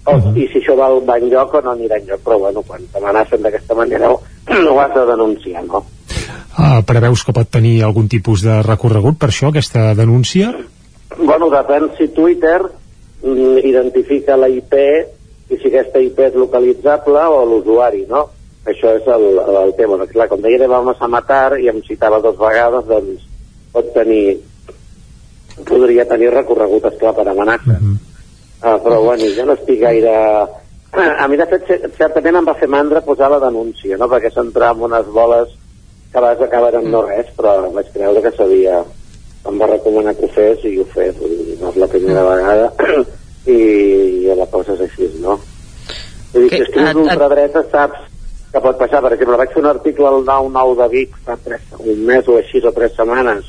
o, uh -huh. i si això va va enlloc o no anirà enlloc però bueno, quan t'amenacen d'aquesta manera no, no ho has de denunciar no? Uh, preveus que pot tenir algun tipus de recorregut per això, aquesta denúncia? Bueno, depèn si Twitter mm, identifica la IP i si aquesta IP és localitzable o l'usuari, no? Això és el, el tema. Perquè, clar, com deia, vam a matar i em citava dues vegades, doncs pot tenir podria tenir recorregut, esclar, per amenaça. Uh -huh. uh, però, bueno, jo no estic gaire... A mi, de fet, cer- certament em va fer mandra posar la denúncia, no?, perquè s'entrava en unes boles que a vegades acaben amb no res, però vaig creure que sabia... Em va recomanar que ho fes i ho fes, vull dir, no és la primera vegada, i, és així, no? Vull dir, Que- si escrius et- d'ultradreta saps que pot passar. Per exemple, vaig fer un article al 9-9 de Vic fa tres, un mes o així, o tres setmanes,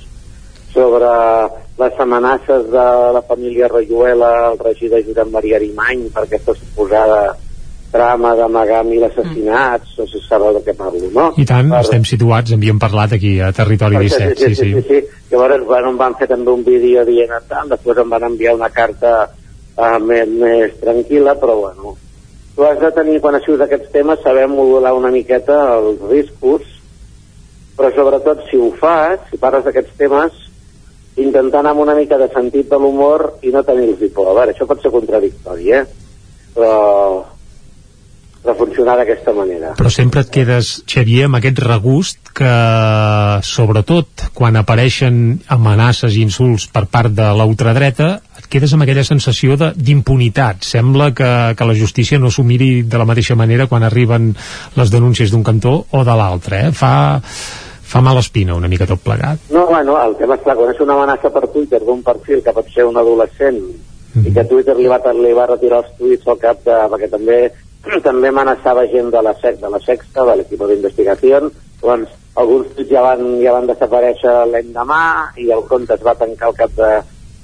sobre les amenaces de la família Rayuela, el regidor Josep Maria Arimany, per aquesta suposada trama d'amagar mil assassinats, no sé si sabeu de què parlo, no? I tant, Per- estem situats, havíem parlat aquí a Territori perquè 17, sí, sí. sí, sí. Llavors, bueno, em van fer també un vídeo dient tant, després em van enviar una carta uh, més, més tranquil·la, però bueno, tu has de tenir, quan escrius aquests temes, saber modular una miqueta els riscos, però sobretot si ho fas, si parles d'aquests temes, intentar anar amb una mica de sentit de l'humor i no tenir-los por. A veure, això pot ser contradictori, eh? Però, però funcionar d'aquesta manera. Però sempre et quedes, Xavier, amb aquest regust que, sobretot, quan apareixen amenaces i insults per part de la quedes amb aquella sensació de- d'impunitat. Sembla que, que la justícia no s'ho miri de la mateixa manera quan arriben les denúncies d'un cantó o de l'altre, eh? Fa, fa mala espina una mica tot plegat. No, bueno, el tema és clar, quan és una amenaça per Twitter d'un perfil que pot ser un adolescent i que Twitter li va, li va retirar els tuits al cap de... perquè també també amenaçava gent de la SEC, de la Sexta, de l'equip d'investigació, doncs alguns tuits ja van, ja van desaparèixer l'endemà i el compte es va tancar al cap de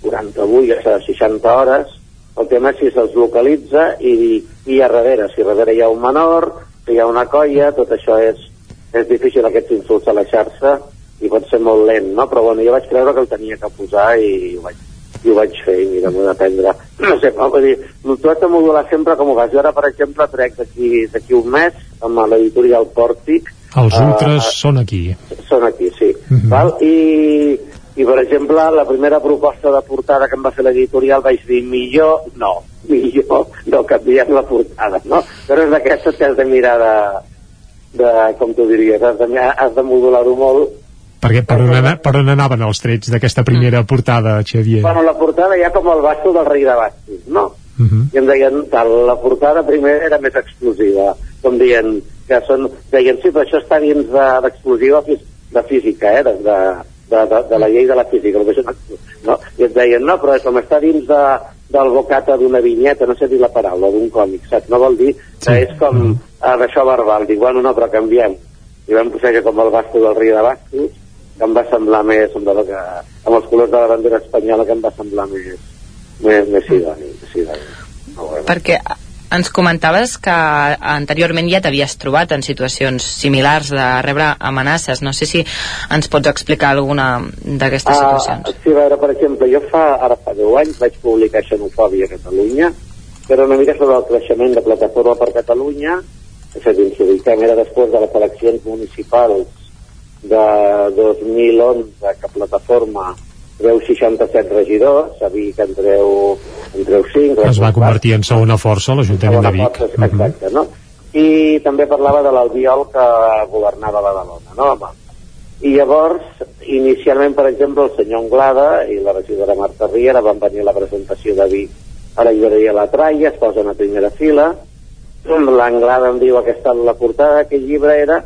48 o sigui, 60 hores. El tema és si se'ls localitza i, i a darrere, si a darrere hi ha un menor, si hi ha una colla, tot això és, és difícil aquests insults a la xarxa i pot ser molt lent, no? Però bueno, jo vaig creure que el tenia que posar i ho vaig, i ho vaig fer i mira, m'ho d'aprendre. No sé, però, vull dir, tu has de modular sempre com ho fas. Jo ara, per exemple, trec d'aquí un mes amb l'editorial Pòrtic. Els eh, ultres són aquí. són aquí, sí. val? I, I, per exemple, la primera proposta de portada que em va fer l'editorial vaig dir millor, no, millor no canviem la portada, no? Però és d'aquestes que has de mirar de, de com tu diries, has de, has de modular-ho molt. Perquè per on, ana, per on anaven els trets d'aquesta primera portada, Xavier? Bueno, la portada ja com el basto del rei de bastos, no? Uh -huh. i em deien, tal, la portada primer era més explosiva, com dient que són, deien, sí, però això està dins de- d'explosiva de, de física, eh, de, de, de, de, de la llei de la física, això no, no, i et deien, no, però com està dins de, del bocata d'una vinyeta, no sé dir la paraula, d'un còmic, saps? No vol dir que és com uh, d'això verbal, dic, bueno, no, però canviem. I vam posar que com el basto del rei de bastos, que em va semblar més, semblava que, amb els colors de la bandera espanyola, que em va semblar més, més, més idoni, més idoni. Perquè ens comentaves que anteriorment ja t'havies trobat en situacions similars de rebre amenaces. No sé si ens pots explicar alguna d'aquestes situacions. sí, a veure, per exemple, jo fa, ara fa 10 anys vaig publicar Xenofòbia a Catalunya, que era una mica sobre el creixement de Plataforma per Catalunya, és a dir, ubiquem, era després de les eleccions municipals de 2011 que Plataforma treu 67 regidors, a que en treu, en treu 5. Es va convertir en segona força l'Ajuntament de Vic. Força, exacte, no? I també parlava de l'Albiol que governava Badalona, no? Va. I llavors, inicialment, per exemple, el senyor Anglada i la regidora Marta Riera van venir a la presentació de Vic a la llibreria La Traia, es posen a primera fila, l'Anglada em diu aquesta la portada d'aquest llibre era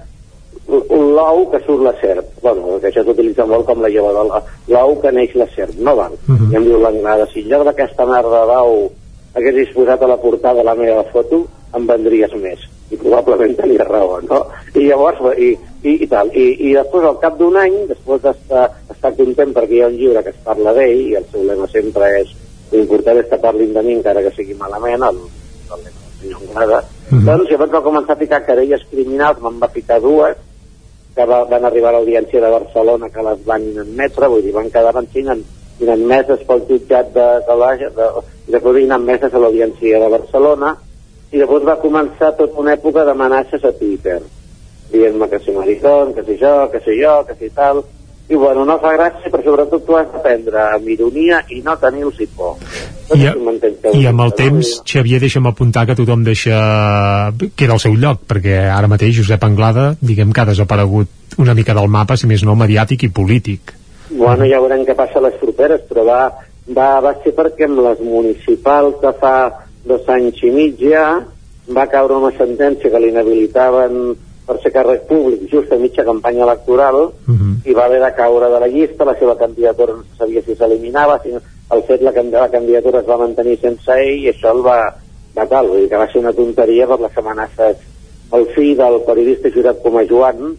un l'ou que surt la serp. Bueno, que això s'utilitza molt com la lleva de l'ou que neix la serp, no val. I em diu l'Anglada, si en lloc d'aquesta merda d'ou haguessis posat a la portada la meva foto, em vendries més. I probablement tenia raó, no? I llavors, i, i, i tal, i, i després al cap d'un any, després d'estar estar content perquè hi ha un llibre que es parla d'ell i el seu lema sempre és l'important és que parlin de mi encara que sigui malament, el, el lema del senyor Anglada, doncs llavors va començar a ficar querelles criminals, me'n va ficar dues, que va, van arribar a l'audiència de Barcelona que les van admetre, vull dir, van quedar ser inadmeses pel jutjat de, de, la, de, i després inadmeses a l'audiència de Barcelona i llavors va començar tota una època d'amenaces a Twitter dient-me que si maricón, que si jo, que si jo, que si tal i bueno, no fa gràcia, però sobretot tu has d'aprendre amb ironia i no tenir-los por. I, què I amb el temps, Xavier, deixa'm apuntar que tothom deixa... queda al seu lloc, perquè ara mateix Josep Anglada, diguem que ha desaparegut una mica del mapa, si més no, mediàtic i polític. Bueno, ja veurem què passa a les properes, però va, va, va ser perquè amb les municipals de fa dos anys i mig ja va caure una sentència que l'inhabilitaven per ser càrrec públic just a mitja campanya electoral Uh -huh. i va haver de caure de la llista, la seva candidatura no se sabia si s'eliminava, si no, el fet la, la candidatura es va mantenir sense ell i això el va, va tal, vull dir que va ser una tonteria per les amenaces al fill del periodista jurat com a Joan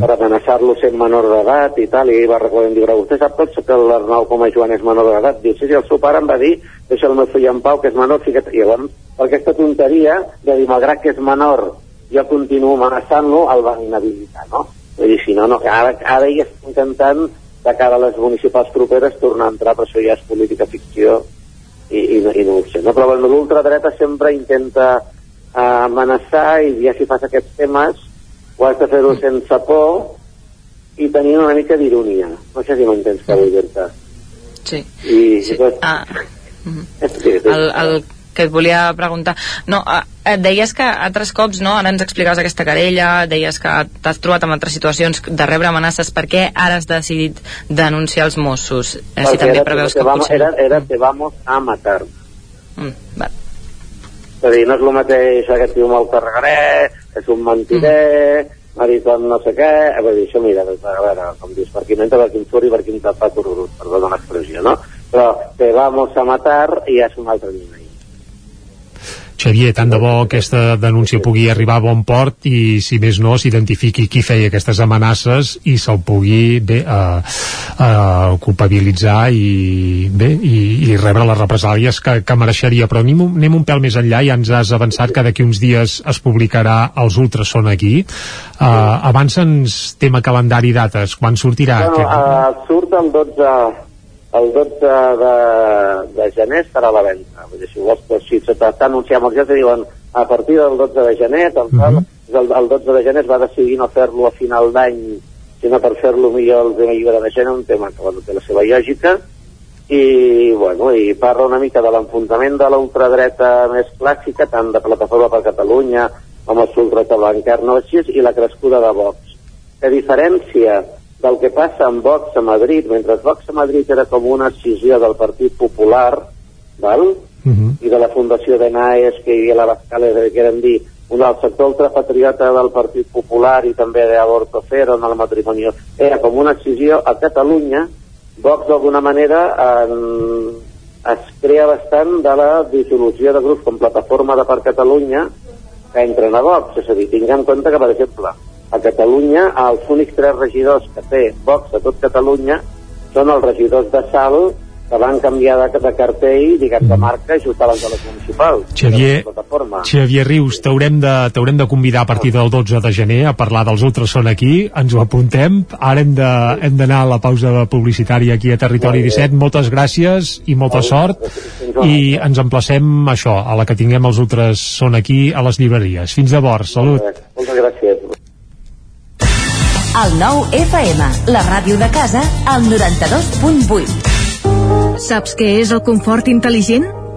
per amenaçar-lo sent menor d'edat i tal, i ell va recordar i diu, vostè sap tots que l'Arnau com a Joan és menor d'edat? Diu, sí, sí, el seu pare em va dir, deixa el meu fill en pau, que és menor, fica't... I llavors, per aquesta tonteria de dir, malgrat que és menor, jo continuo amenaçant-lo, el van inhabilitar, no? Vull dir, si no, no, que ara, ara ell està intentant, de cara a les municipals properes, tornar a entrar, però això ja és política ficció, i, i, i no ho sé. No? Però bueno, l'ultradreta sempre intenta eh, amenaçar, i ja si fas aquests temes, ho has de fer-ho sense por, i tenint una mica d'ironia. No sé si m'entens què vull dir-te. Sí. I, sí. Doncs, Ah, sí, sí. el, el que et volia preguntar no, eh, et deies que altres cops no, ara ens explicaves aquesta querella deies que t'has trobat en altres situacions de rebre amenaces, per què ara has decidit denunciar els Mossos? Eh, si també era, preveus te que vamos, potser... era, era te vamos a matar. Mm, va. És a dir, no és el mateix aquest tio molt carregaré, és un mentider, mm. maritón no sé què, a veure, això mira, a veure, com dius, per qui m'entra, per qui em surt i per qui em tapa tururut, perdona l'expressió, no? Però te vamos a matar i ja és un altre nivell. Xavier, tant de bo aquesta denúncia pugui arribar a bon port i, si més no, s'identifiqui qui feia aquestes amenaces i se'l pugui bé, uh, uh, culpabilitzar i, bé, i, i rebre les represàlies que, que mereixeria. Però anem, anem un pèl més enllà, ja ens has avançat que d'aquí uns dies es publicarà Els Ultras són aquí. Uh, abans ens tema calendari dates, quan sortirà? Bueno, aquest? uh, surt el 12, el 12 de, de gener estarà a la venda. Vull dir, si vols, doncs, si se t'està anunciant, ja te diuen a partir del 12 de gener, tal, tal, el, el 12 de gener es va decidir no fer-lo a final d'any, sinó per fer-lo millor el primer llibre de gener, un tema que bueno, té la seva lògica, i, bueno, i parla una mica de l'enfrontament de la ultradreta més clàssica, tant de Plataforma per Catalunya com el ultratablancar no així, i la crescuda de Vox. A diferència del que passa amb Vox a Madrid, mentre Vox a Madrid era com una escissió del Partit Popular, val? Uh -huh. i de la Fundació de NAES, que hi havia la Bascales, que eren dir, un del sector ultrapatriota del Partit Popular i també d'Aborto Cero en el matrimoni, era com una escissió a Catalunya, Vox d'alguna manera en, es crea bastant de la dissolució de grups com Plataforma de per Catalunya que entren a Vox, és a dir, tinguem en compte que, per exemple, a Catalunya els únics tres regidors que té Vox a tot Catalunya són els regidors de Sal que van canviar de, de cartell, diguem, de marca just abans de les municipals. Xavier, de. Xavier Rius, t'haurem de, de convidar a partir del 12 de gener a parlar dels Ultras són aquí, ens ho apuntem ara hem d'anar a la pausa publicitària aquí a Territori 17, moltes gràcies i molta sort i ens emplacem a això, a la que tinguem els Ultras són aquí a les llibreries. Fins llavors, salut. Moltes gràcies. El nou FM, la ràdio de casa, al 92.8. Saps què és el confort intel·ligent?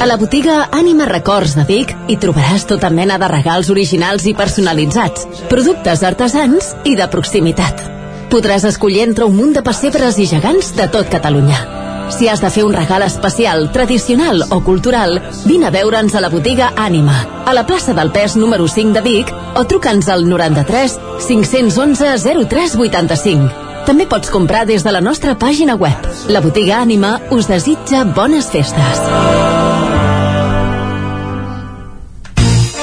A la botiga Ànima Records de Vic hi trobaràs tota mena de regals originals i personalitzats, productes artesans i de proximitat. podràs escollir entre un munt de pessebres i gegants de tot Catalunya. Si has de fer un regal especial, tradicional o cultural, vine a veure'ns a la botiga Ànima, a la plaça del Pes número 5 de Vic o truca'ns al 93 511 0385. També pots comprar des de la nostra pàgina web. La botiga Ànima us desitja bones festes.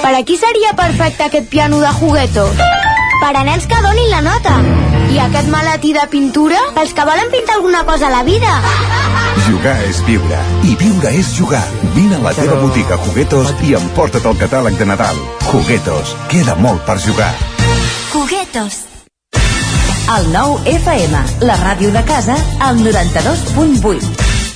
Per a qui seria perfecte aquest piano de jugueto? Per a nens que donin la nota. I aquest maletí de pintura? Pels que volen pintar alguna cosa a la vida. Jugar és viure. I viure és jugar. Vine a la teva botiga Juguetos i emporta't el catàleg de Nadal. Juguetos. Queda molt per jugar. Juguetos. El nou FM, la ràdio de casa, al 92.8.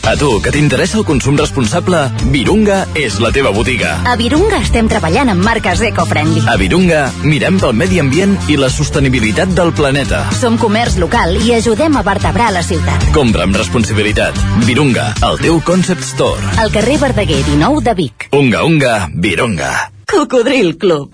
A tu, que t'interessa el consum responsable, Virunga és la teva botiga. A Virunga estem treballant amb marques eco-friendly. A Virunga mirem pel medi ambient i la sostenibilitat del planeta. Som comerç local i ajudem a vertebrar la ciutat. Compra amb responsabilitat. Virunga, el teu concept store. Al carrer Verdaguer 19 de Vic. Unga, unga, Virunga. Cocodril Club.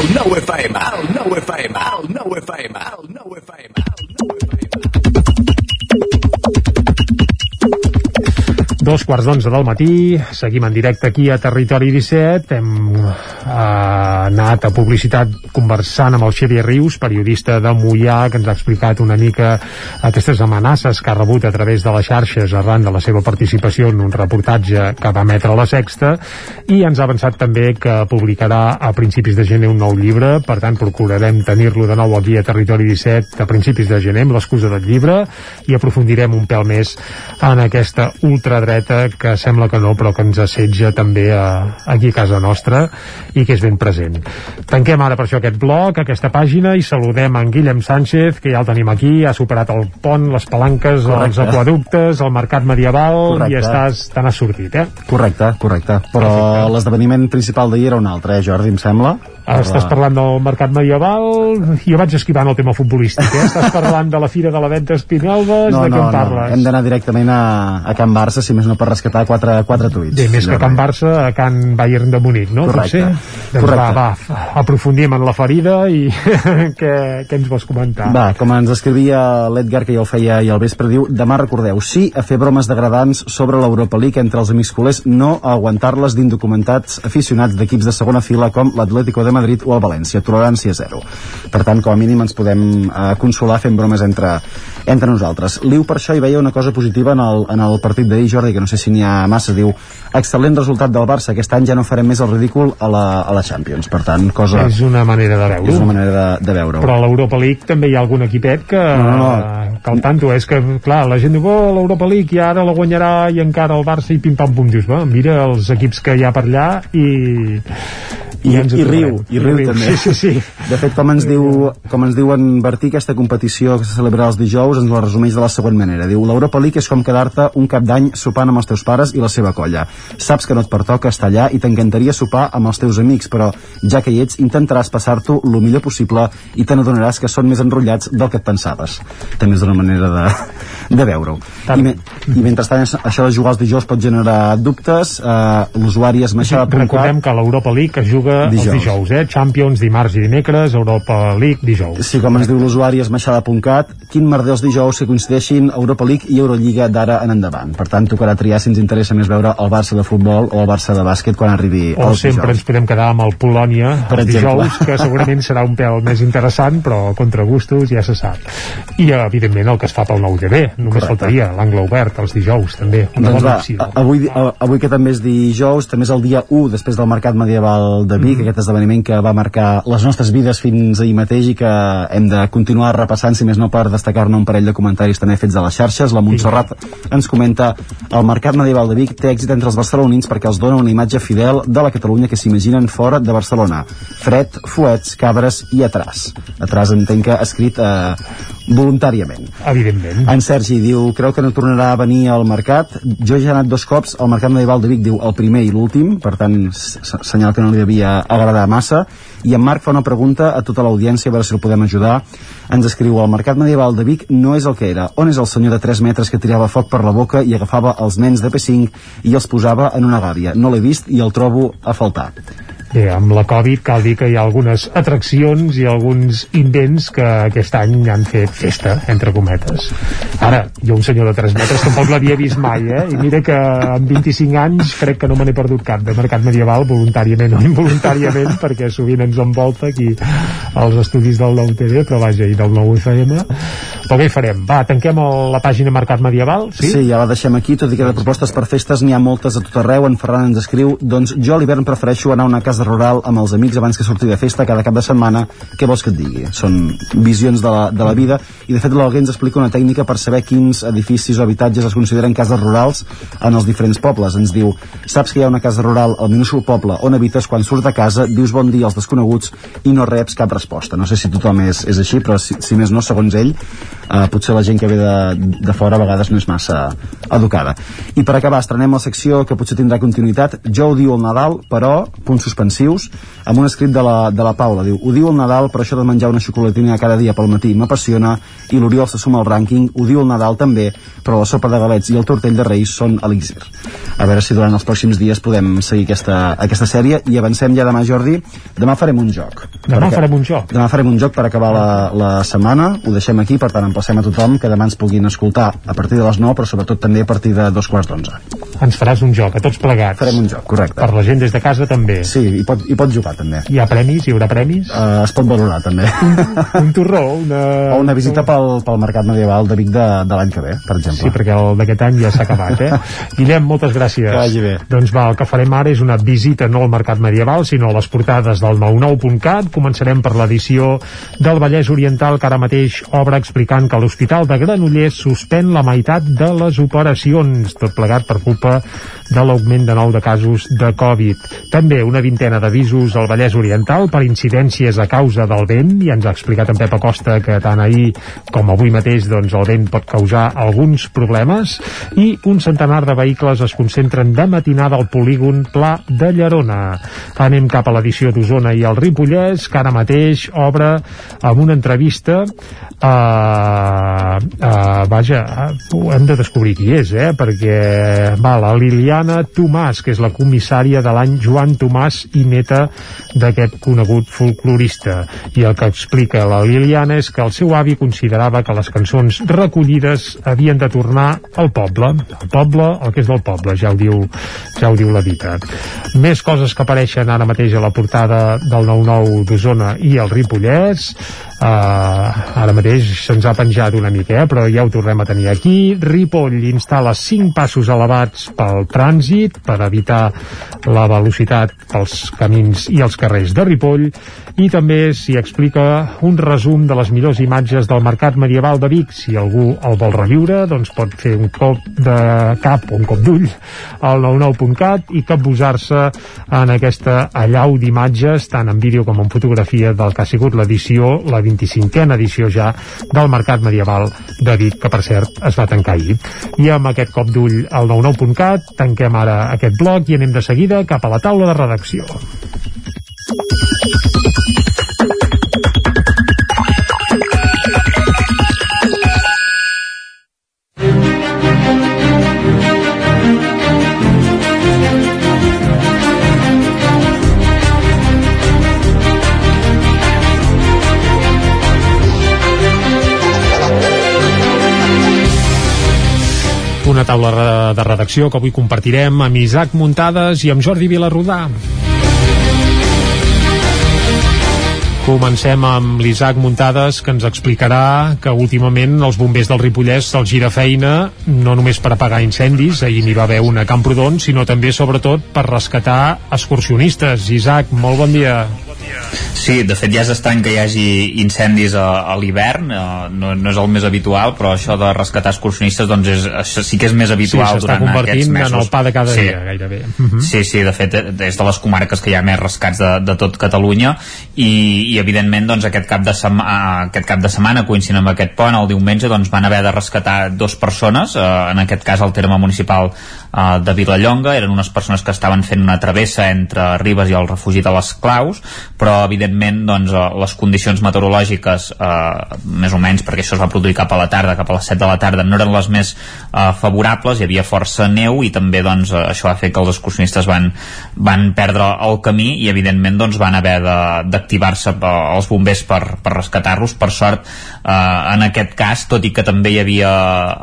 cocodrilo. El 9 FM, el 9 FM, el 9 FM, el 9 FM. Dos quarts d'onze del matí, seguim en directe aquí a Territori 17, hem eh, anat a publicitat conversant amb el Xavier Rius, periodista de Mollà, que ens ha explicat una mica aquestes amenaces que ha rebut a través de les xarxes arran de la seva participació en un reportatge que va emetre la Sexta, i ens ha avançat també que publicarà a principis de gener un nou llibre, per tant procurarem tenir-lo de nou aquí a Territori 17 a principis de gener amb l'excusa del llibre, i aprofundirem un pèl més en aquesta ultradreta que sembla que no, però que ens assetja també a, aquí a casa nostra i que és ben present. Tanquem ara per això aquest blog, aquesta pàgina, i saludem en Guillem Sánchez, que ja el tenim aquí, ha superat el pont, les palanques, Correcte. els aquaductes, el mercat medieval, Correcte. i estàs, te n'has sortit, eh? Correcte, correcte. Però l'esdeveniment principal d'ahir era un altre, eh, Jordi, em sembla? Ara estàs parlant del mercat medieval, jo vaig esquivant el tema futbolístic, eh? Estàs parlant de la Fira de la Venta Espinelves, No, de què no, em no, parles? hem d'anar directament a, a Can Barça, si més no per rescatar quatre, quatre tuits. Bé, més que Can Barça, a Can Bayern de Munic, no? Correcte. Potser? Doncs Correcte. va, va, aprofundim en la ferida i què, què ens vols comentar? Va, com ens escrivia l'Edgar, que ja ho feia i al vespre, diu demà recordeu, sí a fer bromes degradants sobre l'Europa League entre els amics culers, no a aguantar-les d'indocumentats aficionats d'equips de segona fila com l'Atlético de Madrid o el València, tolerància zero. Per tant, com a mínim ens podem eh, consolar fent bromes entre, entre nosaltres. Liu per això hi veia una cosa positiva en el, en el partit d'ahir, Jordi, que no sé si n'hi ha massa, diu excel·lent resultat del Barça, aquest any ja no farem més el ridícul a la, a la Champions, per tant, cosa... És una manera de veure-ho. És una manera de, de veure-ho. Però a l'Europa League també hi ha algun equipet que, No, no, que el tanto és que, clar, la gent diu, oh, l'Europa League i ara la guanyarà i encara el Barça i pim-pam-pum, dius, va, mira els equips que hi ha per allà i... I, ja i riu, i riu, també. Sí, sí, sí. De fet, com ens, diu, com ens diu en Bertí, aquesta competició que se celebrarà els dijous ens la resumeix de la següent manera. Diu, l'Europa League és com quedar-te un cap d'any sopant amb els teus pares i la seva colla. Saps que no et pertoca estar allà i t'encantaria sopar amb els teus amics, però ja que hi ets, intentaràs passar-t'ho el millor possible i te n'adonaràs que són més enrotllats del que et pensaves. També és una manera de, de veure-ho. I, me, I mentrestant, això de jugar els dijous pot generar dubtes. Uh, L'usuari esmaixada.cat Recordem que l'Europa League es juga Dijous. els dijous, eh? Champions dimarts i dimecres, Europa League dijous. Sí, com ens diu l'usuari esmaixada.cat, quin merder els dijous que coincideixin Europa League i Eurolliga d'ara en endavant. Per tant, tocarà triar si ens interessa més veure el Barça de futbol o el Barça de bàsquet quan arribi O sempre ens dijous. podem quedar amb el Polònia Per els exemple. dijous, que segurament serà un pèl més interessant, però contra gustos ja se sap. I, evidentment, el que es fa pel nou TV. Només Correcte. faltaria l'angle obert els dijous, també. Una Doncs bona va, opció. avui, avui que també és dijous, també és el dia 1 després del Mercat Medieval de Vic, Mm. aquest esdeveniment que va marcar les nostres vides fins ahir mateix i que hem de continuar repassant, si més no per destacar-ne un parell de comentaris també fets a les xarxes. La Montserrat ens comenta el Mercat Medieval de Vic té èxit entre els barcelonins perquè els dona una imatge fidel de la Catalunya que s'imaginen fora de Barcelona. Fred, fuets, cabres i atràs. Atràs entenc que ha escrit eh, voluntàriament. Evidentment. En Sergi diu, creu que no tornarà a venir al mercat. Jo ja he anat dos cops al mercat medieval de Vic, diu el primer i l'últim, per tant, senyal que no li devia agradar massa. I en Marc fa una pregunta a tota l'audiència, a veure si el podem ajudar. Ens escriu, el mercat medieval de Vic no és el que era. On és el senyor de 3 metres que tirava foc per la boca i agafava els nens de P5 i els posava en una gàbia? No l'he vist i el trobo a faltar. Bé, amb la Covid cal dir que hi ha algunes atraccions i alguns invents que aquest any han fet festa, entre cometes. Ara, jo un senyor de 3 metres tampoc l'havia vist mai, eh? I mira que amb 25 anys crec que no me n'he perdut cap de mercat medieval, voluntàriament o involuntàriament, perquè sovint ens envolta aquí els estudis del nou TV, però vaja, i del nou FM. Però què farem? Va, tanquem el, la pàgina Mercat Medieval, sí? Sí, ja la deixem aquí, tot i que de propostes per festes n'hi ha moltes a tot arreu. En Ferran ens escriu, doncs jo a l'hivern prefereixo anar a una casa rural amb els amics abans que sortir de festa cada cap de setmana. Què vols que et digui? Són visions de la, de la vida i de fet l'Alguer ens explica una tècnica per saber quins edificis o habitatges es consideren cases rurals en els diferents pobles. Ens diu, saps que hi ha una casa rural al minúscul poble on habites quan surts de casa, dius bon dia als desconeguts i no reps cap resposta. No sé si tothom és, és així, però si, si més no, segons ell, eh, potser la gent que ve de, de fora a vegades no és massa educada. I per acabar, estrenem la secció que potser tindrà continuïtat. Jo ho diu el Nadal, però, punts suspensius, amb un escrit de la, de la Paula. Diu, ho diu el Nadal, però això de menjar una xocolatina cada dia pel matí m'apassiona, i l'Oriol se suma al rànquing, ho diu el Nadal també, però la sopa de galets i el tortell de Reis són elixir. A veure si durant els pròxims dies podem seguir aquesta, aquesta sèrie i avancem ja demà, Jordi. Demà farem un joc. Demà farem un joc. Demà farem un joc per acabar la, la setmana, ho deixem aquí, per tant emplacem a tothom que demà ens puguin escoltar a partir de les 9, però sobretot també a partir de dos quarts d'onze. Ens faràs un joc, a tots plegats. Farem un joc, correcte. Per la gent des de casa també. Sí, i pot, i pot jugar també. Hi ha premis? Hi haurà premis? Uh, es pot valorar també. un torró, una... O una visita pel, pel Mercat Medieval de Vic de, de l'any que ve, per exemple. Sí, perquè el d'aquest any ja s'ha acabat, eh? Guillem, moltes gràcies. Que vagi bé. Doncs va, el que farem ara és una visita no al Mercat Medieval, sinó a les portades del 99.cat. Començarem per l'edició del Vallès Oriental, que ara mateix obre explicant que l'Hospital de Granollers suspèn la meitat de les operacions, tot plegat per culpa de l'augment de nou de casos de Covid. També una vintena d'avisos al Vallès Oriental per incidències a causa del vent, i ens ha explicat en Pep Acosta que tant ahir com avui mateix doncs, el vent pot causar alguns problemes, i un centenar de vehicles es concentren de matinada al polígon Pla de Llerona. Anem cap a l'edició d'Osona i el Ripollès, que ara mateix obre amb una entrevista a, a vaja, uh, hem de descobrir qui és, eh? perquè va, la Liliana Tomàs, que és la comissària de l'any Joan Tomàs i neta d'aquest conegut folclorista. I el que explica la Liliana és que el seu avi considerava que les cançons recollides havien de tornar al poble. El poble, el que és del poble, ja ho diu, ja ho diu la dita. Més coses que apareixen ara mateix a la portada del 9-9 d'Osona i el Ripollès. Uh, ara mateix se'ns ha penjat una mica, eh? però ja ho tornem a tenir aquí. Ripoll instal·la 5 passos elevats pel trànsit per evitar la velocitat pels camins i els carrers de Ripoll i també s'hi explica un resum de les millors imatges del mercat medieval de Vic. Si algú el vol reviure, doncs pot fer un cop de cap o un cop d'ull al 99.cat i capbusar-se en aquesta allau d'imatges, tant en vídeo com en fotografia del que ha sigut l'edició, la 25a edició ja del Mercat Medieval de Vic, que per cert es va tancar ahir. I amb aquest cop d'ull al 99.cat tanquem ara aquest bloc i anem de seguida cap a la taula de redacció. Una taula de redacció que avui compartirem amb Isaac Muntades i amb Jordi Vilarrodà. Comencem amb l'Isaac Muntades, que ens explicarà que últimament els bombers del Ripollès se'ls gira feina no només per apagar incendis, ahir n'hi va haver una a Camprodon, sinó també, sobretot, per rescatar excursionistes. Isaac, molt bon dia. Sí, de fet ja és estrany que hi hagi incendis a, a l'hivern, eh, no, no és el més habitual, però això de rescatar excursionistes doncs és, això sí que és més Sí, habitual s'està durant aquests convertint mesos. en el pa de cada sí. dia, gairebé. Mhm. Sí, sí, de fet és de les comarques que hi ha més rescats de, de tot Catalunya i, i evidentment doncs, aquest, cap de setmana, aquest cap de setmana coincidint amb aquest pont, el diumenge doncs, van haver de rescatar dos persones, eh, en aquest cas al terme municipal eh, de Vilallonga, eren unes persones que estaven fent una travessa entre Ribes i el refugi de les Claus, però evidentment doncs, eh, les condicions meteorològiques eh, més o menys, perquè això es va produir cap a la tarda, cap a les 7 de la tarda, no eren les més eh, favorables, hi havia força neu i també doncs, eh, això va fer que els excursionistes van, van perdre el camí i evidentment doncs, van haver d'activar-se eh, els bombers per, per rescatar-los. Per sort eh, en aquest cas tot i que també hi havia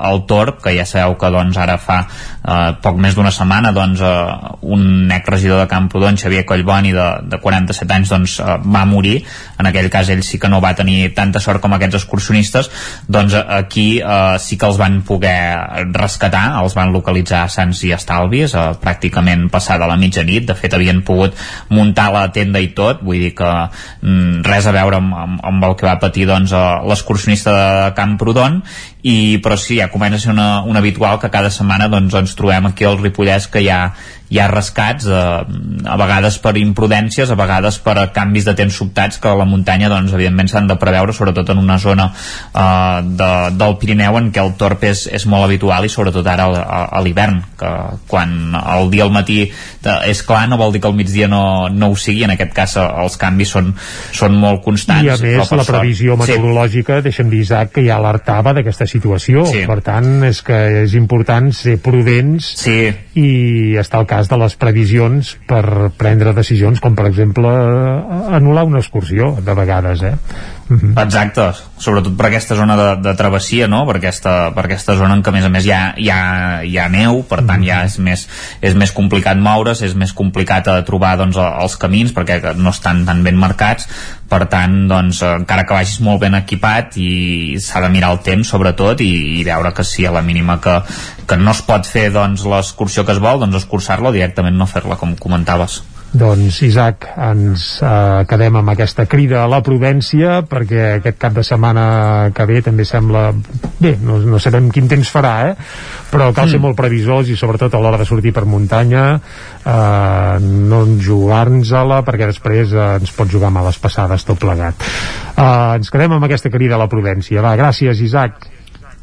el Torb que ja sabeu que doncs, ara fa eh, poc més d'una setmana doncs, eh, un exregidor de Camprodon Xavier Collboni de, de 47 anys doncs, eh, va morir. En aquell cas ell sí que no va tenir tanta sort com aquests excursionistes. Doncs eh, aquí eh, sí que els van poder rescatar, els van localitzar a Sants i Estalvis, eh, pràcticament passada la mitjanit, de fet havien pogut muntar la tenda i tot, vull dir que mm, res a veure amb, amb, amb el que va patir doncs, eh, l'excursionista de Camprodon i, però sí, ja comença a ser una, una habitual que cada setmana doncs, ens trobem aquí al Ripollès que hi ha, hi ha rescats eh, a vegades per imprudències, a vegades per canvis de temps sobtats que a la muntanya doncs, evidentment s'han de preveure, sobretot en una zona eh, de, del Pirineu en què el torp és, és molt habitual i sobretot ara a, a, a l'hivern que quan el dia al matí de, és clar no vol dir que al migdia no, no ho sigui en aquest cas eh, els canvis són, són molt constants I a més, la previsió sort- meteorològica, deixa'm dir, Isaac, que ja alertava d'aquesta situació. Sí. Per tant, és que és important ser prudents sí. i estar al cas de les previsions per prendre decisions, com per exemple anul·lar una excursió, de vegades, eh? Exacte, sobretot per aquesta zona de, de travessia, no? per, aquesta, per aquesta zona en què a més a més hi ha, hi ha, hi ha neu, per tant ja és més, és més complicat moure's, és més complicat a trobar doncs, els camins perquè no estan tan ben marcats, per tant, doncs, encara que vagis molt ben equipat i s'ha de mirar el temps sobretot i, i veure que si a la mínima que, que no es pot fer doncs, l'excursió que es vol, doncs escurçar-la directament no fer-la, com comentaves. Doncs, Isaac, ens eh, quedem amb aquesta crida a la prudència perquè aquest cap de setmana que ve també sembla... Bé, no, no sabem quin temps farà, eh? però cal ser Mm. molt previsors i sobretot a l'hora de sortir per muntanya eh, no jugar-nos-la perquè després eh, ens pot jugar males passades tot plegat. Eh, ens quedem amb aquesta crida a la prudència. Va, gràcies, Isaac.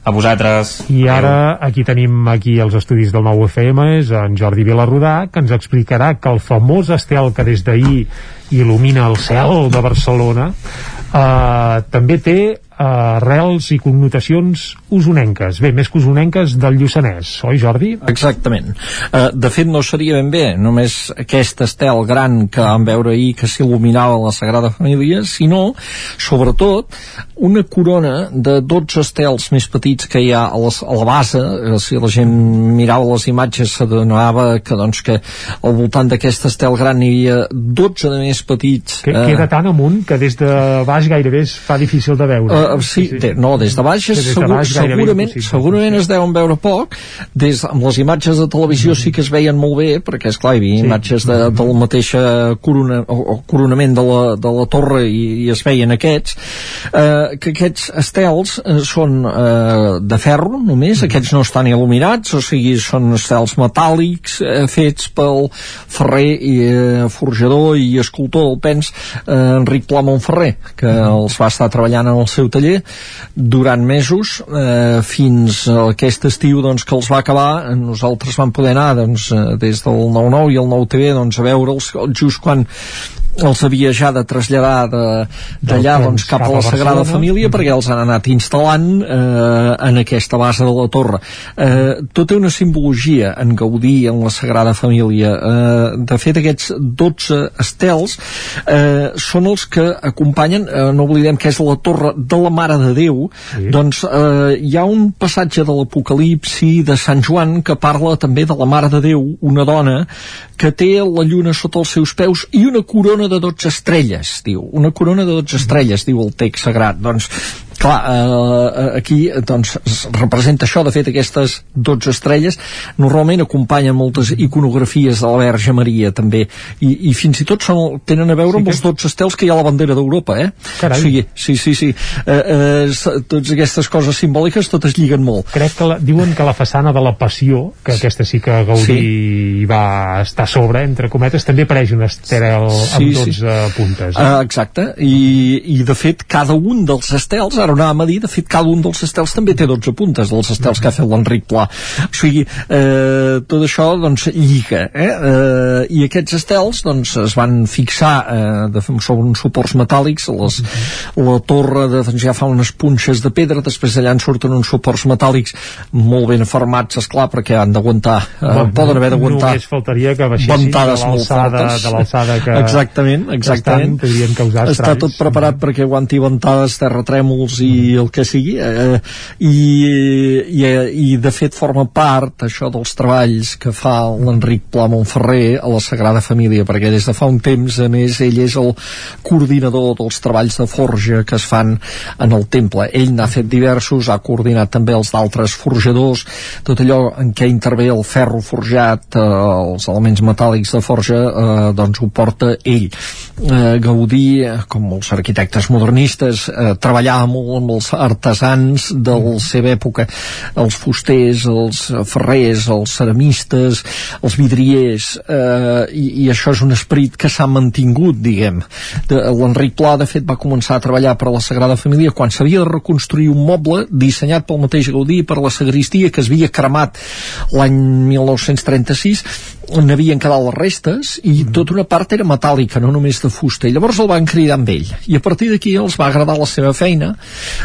A vosaltres. I ara aquí tenim aquí els estudis del nou FM és en Jordi Vilarrodà que ens explicarà que el famós estel que des d'ahir il·lumina el cel de Barcelona eh, també té arrels i connotacions usonenques, bé, més que usonenques del Lluçanès, oi Jordi? Exactament. Uh, de fet, no seria ben bé només aquest estel gran que vam veure ahir que s'il·luminava la Sagrada Família, sinó, sobretot, una corona de 12 estels més petits que hi ha a, les, a la base. Uh, si la gent mirava les imatges s'adonava que, doncs, que al voltant d'aquest estel gran hi havia 12 de més petits. Que eh, queda tan amunt que des de baix gairebé es fa difícil de veure. Uh, sí, sí, De, no, des de baix, Des de segur, baix segurament, impossible. segurament es deuen veure poc. Des, amb les imatges de televisió sí que es veien molt bé perquè és clar, hi havia imatges de, del mateix corona, o, o coronament de la, de la torre i, i es veien aquests. Eh, que aquests estels eh, són eh, de ferro només, aquests no estan il·luminats o sigui, són estels metàl·lics eh, fets pel ferrer i eh, forjador i escultor del Pens eh, Enric Pla Montferrer que els va estar treballant en el seu taller durant mesos eh, fins a aquest estiu doncs, que els va acabar. Nosaltres vam poder anar doncs, eh, des del 9-9 i el 9-TV doncs, a veure'ls just quan els havia ja de traslladar d'allà doncs, Pens cap a cap la Sagrada Barcelona. Família perquè els han anat instal·lant eh, en aquesta base de la torre eh, tot té una simbologia en Gaudí en la Sagrada Família eh, de fet aquests 12 estels eh, són els que acompanyen eh, no oblidem que és la torre de la Mare de Déu sí. doncs eh, hi ha un passatge de l'Apocalipsi de Sant Joan que parla també de la Mare de Déu una dona que té la lluna sota els seus peus i una corona de 12 estrelles diu, una corona de 12 estrelles diu el text sagrat. Doncs clar, eh, aquí doncs, es representa això, de fet aquestes 12 estrelles normalment acompanyen moltes iconografies de la Verge Maria també, i, i fins i tot són, tenen a veure sí, amb els 12 estels que hi ha a la bandera d'Europa eh? Carai. Sigui, sí, sí, sí eh, eh, totes aquestes coses simbòliques totes lliguen molt crec que la, diuen que la façana de la Passió que aquesta sí que Gaudí sí. va estar sobre, entre cometes també apareix un estel amb Sí, 12 sí. puntes eh? Uh, exacte, I, i de fet cada un dels estels, ara ho anàvem a dir de fet cada un dels estels també té 12 puntes dels estels que ha fet l'Enric Pla o sigui, eh, tot això doncs lliga eh? Eh, i aquests estels doncs es van fixar eh, de, sobre uns suports metàl·lics les, la torre de, doncs, ja fa unes punxes de pedra després allà en surten uns suports metàl·lics molt ben formats, esclar, perquè han d'aguantar eh, Bueno, poden haver d'aguantar només faltaria que baixessin de l'alçada de l'alçada que exactament, exactament estan, podrien causar està estralls. tot preparat perquè aguanti ventades, terratrèmols i el que sigui eh, i, i, i de fet forma part això dels treballs que fa l'Enric Pla Montferrer a la Sagrada Família perquè des de fa un temps a més ell és el coordinador dels treballs de forja que es fan en el temple. Ell n'ha fet diversos, ha coordinat també els d'altres forjadors tot allò en què intervé el ferro forjat eh, els elements metàl·lics de forja eh, doncs ho porta ell. Eh, Gaudí, com molts arquitectes modernistes eh, treballava molt amb els artesans de la seva època. Els fusters, els ferrers els ceramistes, els vidriers eh, i, i això és un esperit que s'ha mantingut, diguem. l'Enric Pla, de fet, va començar a treballar per a la Sagrada Família quan s'havia de reconstruir un moble dissenyat pel mateix Gaudí per a la sagristia que es havia cremat l'any 1936 n'havien quedat les restes i tota una part era metàl·lica, no només de fusta. I llavors el van cridar amb ell. I a partir d'aquí els va agradar la seva feina.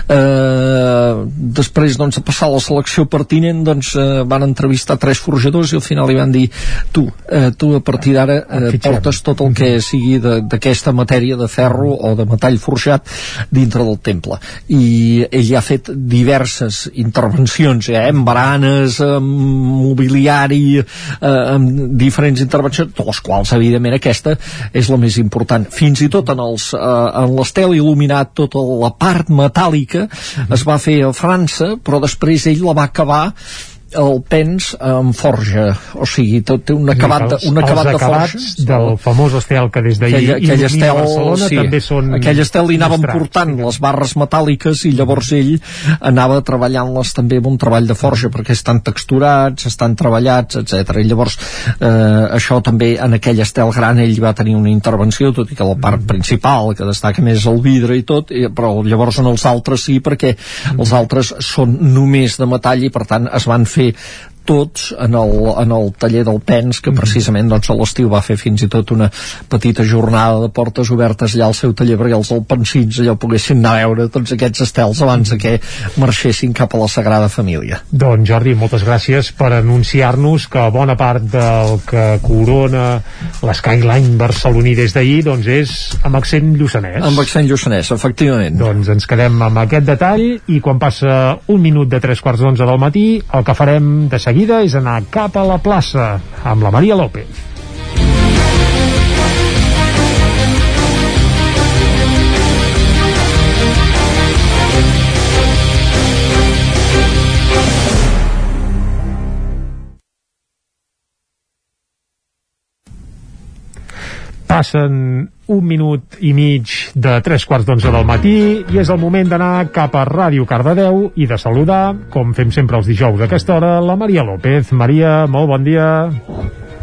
Eh, després doncs, de passar la selecció pertinent doncs, eh, van entrevistar tres forjadors i al final li van dir tu, eh, tu a partir d'ara eh, portes tot el que sigui de- d'aquesta matèria de ferro o de metall forjat dintre del temple. I ell ha fet diverses intervencions eh, amb baranes, amb mobiliari eh, amb diferents intervencions de les quals evidentment aquesta és la més important. Fins i tot en, els, eh, en l'estel il·luminat tota la part metàl·lica es va fer a França però després ell la va acabar el pens amb forja o sigui, tot té un acabat de, un acabat els de acabats forja del famós estel que des d'ahir aquell, aquell estel, Barcelona sí, també són aquell estel li anaven mostrats. portant les barres metàl·liques i llavors ell anava treballant-les també amb un treball de forja perquè estan texturats, estan treballats etc. I llavors eh, això també en aquell estel gran ell va tenir una intervenció, tot i que la part principal que destaca més el vidre i tot, però llavors en els altres sí perquè els altres són només de metall i per tant es van fer Sí, tots en el, en el taller del Pens que precisament doncs, a l'estiu va fer fins i tot una petita jornada de portes obertes allà al seu taller perquè els alpensins allò poguessin anar a veure tots aquests estels abans de que marxessin cap a la Sagrada Família. Doncs Jordi, moltes gràcies per anunciar-nos que bona part del que corona l'Skyline barceloní des d'ahir doncs és amb accent lluçanès. amb accent lluçanès, efectivament. Doncs ens quedem amb aquest detall i quan passa un minut de tres quarts d'onze del matí el que farem de seguida és anar cap a la plaça amb la Maria López. Passen un minut i mig de tres quarts d'onze del matí i és el moment d'anar cap a Ràdio Cardedeu i de saludar, com fem sempre els dijous a aquesta hora, la Maria López. Maria, molt bon dia.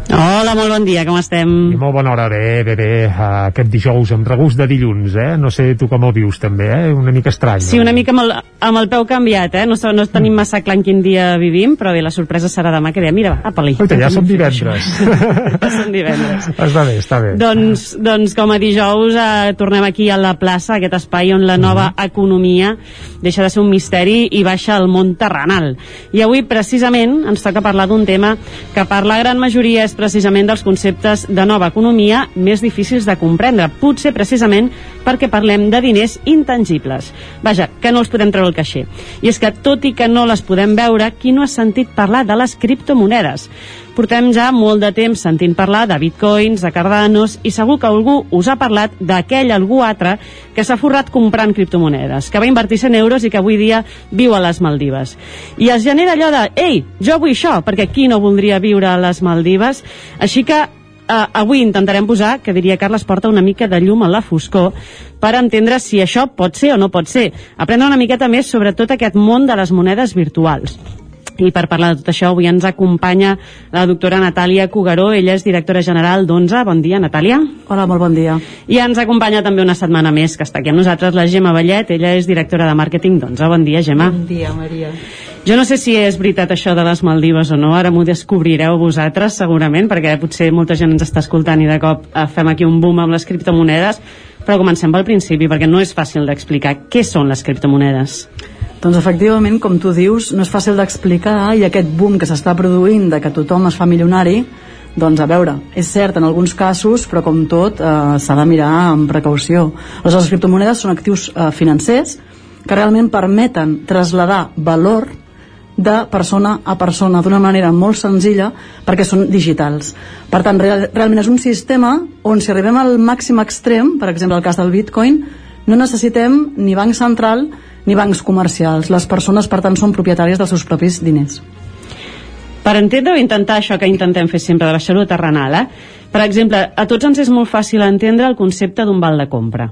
Hola, molt bon dia, com estem? I molt bona hora, bé, bé, bé, aquest dijous amb regust de dilluns, eh? No sé tu com el vius també, eh? Una mica estrany. Sí, una mica amb el, amb el peu canviat, eh? No, no tenim massa clar en quin dia vivim, però bé, la sorpresa serà demà, que diem, mira, apa-li. Oita, ja som divendres. ja som divendres. està bé, està bé. Doncs, doncs com a dijous eh, tornem aquí a la plaça, aquest espai on la nova economia deixa de ser un misteri i baixa al món terrenal. I avui precisament ens toca parlar d'un tema que per la gran majoria és precisament dels conceptes de nova economia més difícils de comprendre, potser precisament perquè parlem de diners intangibles. Vaja, que no els podem treure el caixer. I és que tot i que no les podem veure, qui no ha sentit parlar de les criptomonedes? Portem ja molt de temps sentint parlar de bitcoins, de cardanos, i segur que algú us ha parlat d'aquell algú altre que s'ha forrat comprant criptomonedes, que va invertir 100 euros i que avui dia viu a les Maldives. I es genera allò de, ei, jo vull això, perquè qui no voldria viure a les Maldives? Així que Uh, avui intentarem posar, que diria Carles, porta una mica de llum a la foscor per entendre si això pot ser o no pot ser. Aprendre una miqueta més sobre tot aquest món de les monedes virtuals. I per parlar de tot això, avui ens acompanya la doctora Natàlia Cugaró, ella és directora general d'ONZA. Bon dia, Natàlia. Hola, molt bon dia. I ens acompanya també una setmana més, que està aquí amb nosaltres, la Gemma Vallet, ella és directora de màrqueting d'ONZA. Bon dia, Gemma. Bon dia, Maria. Jo no sé si és veritat això de les Maldives o no, ara m'ho descobrireu vosaltres segurament, perquè potser molta gent ens està escoltant i de cop eh, fem aquí un boom amb les criptomonedes, però comencem pel principi, perquè no és fàcil d'explicar què són les criptomonedes. Doncs efectivament, com tu dius, no és fàcil d'explicar i aquest boom que s'està produint de que tothom es fa milionari, doncs a veure, és cert en alguns casos, però com tot eh, s'ha de mirar amb precaució. Les criptomonedes són actius eh, financers que realment permeten traslladar valor de persona a persona d'una manera molt senzilla perquè són digitals. Per tant, real, realment és un sistema on si arribem al màxim extrem, per exemple el cas del Bitcoin, no necessitem ni banc central ni bancs comercials. Les persones, per tant, són propietàries dels seus propis diners. Per entendre o intentar això que intentem fer sempre de baixar-ho terrenal, eh? per exemple, a tots ens és molt fàcil entendre el concepte d'un val de compra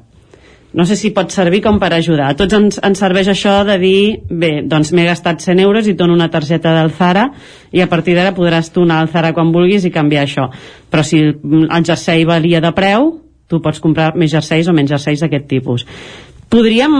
no sé si pot servir com per ajudar. A tots ens, ens serveix això de dir, bé, doncs m'he gastat 100 euros i dono una targeta del Zara i a partir d'ara podràs tornar al Zara quan vulguis i canviar això. Però si el jersei valia de preu, tu pots comprar més jerseis o menys jerseis d'aquest tipus. Podríem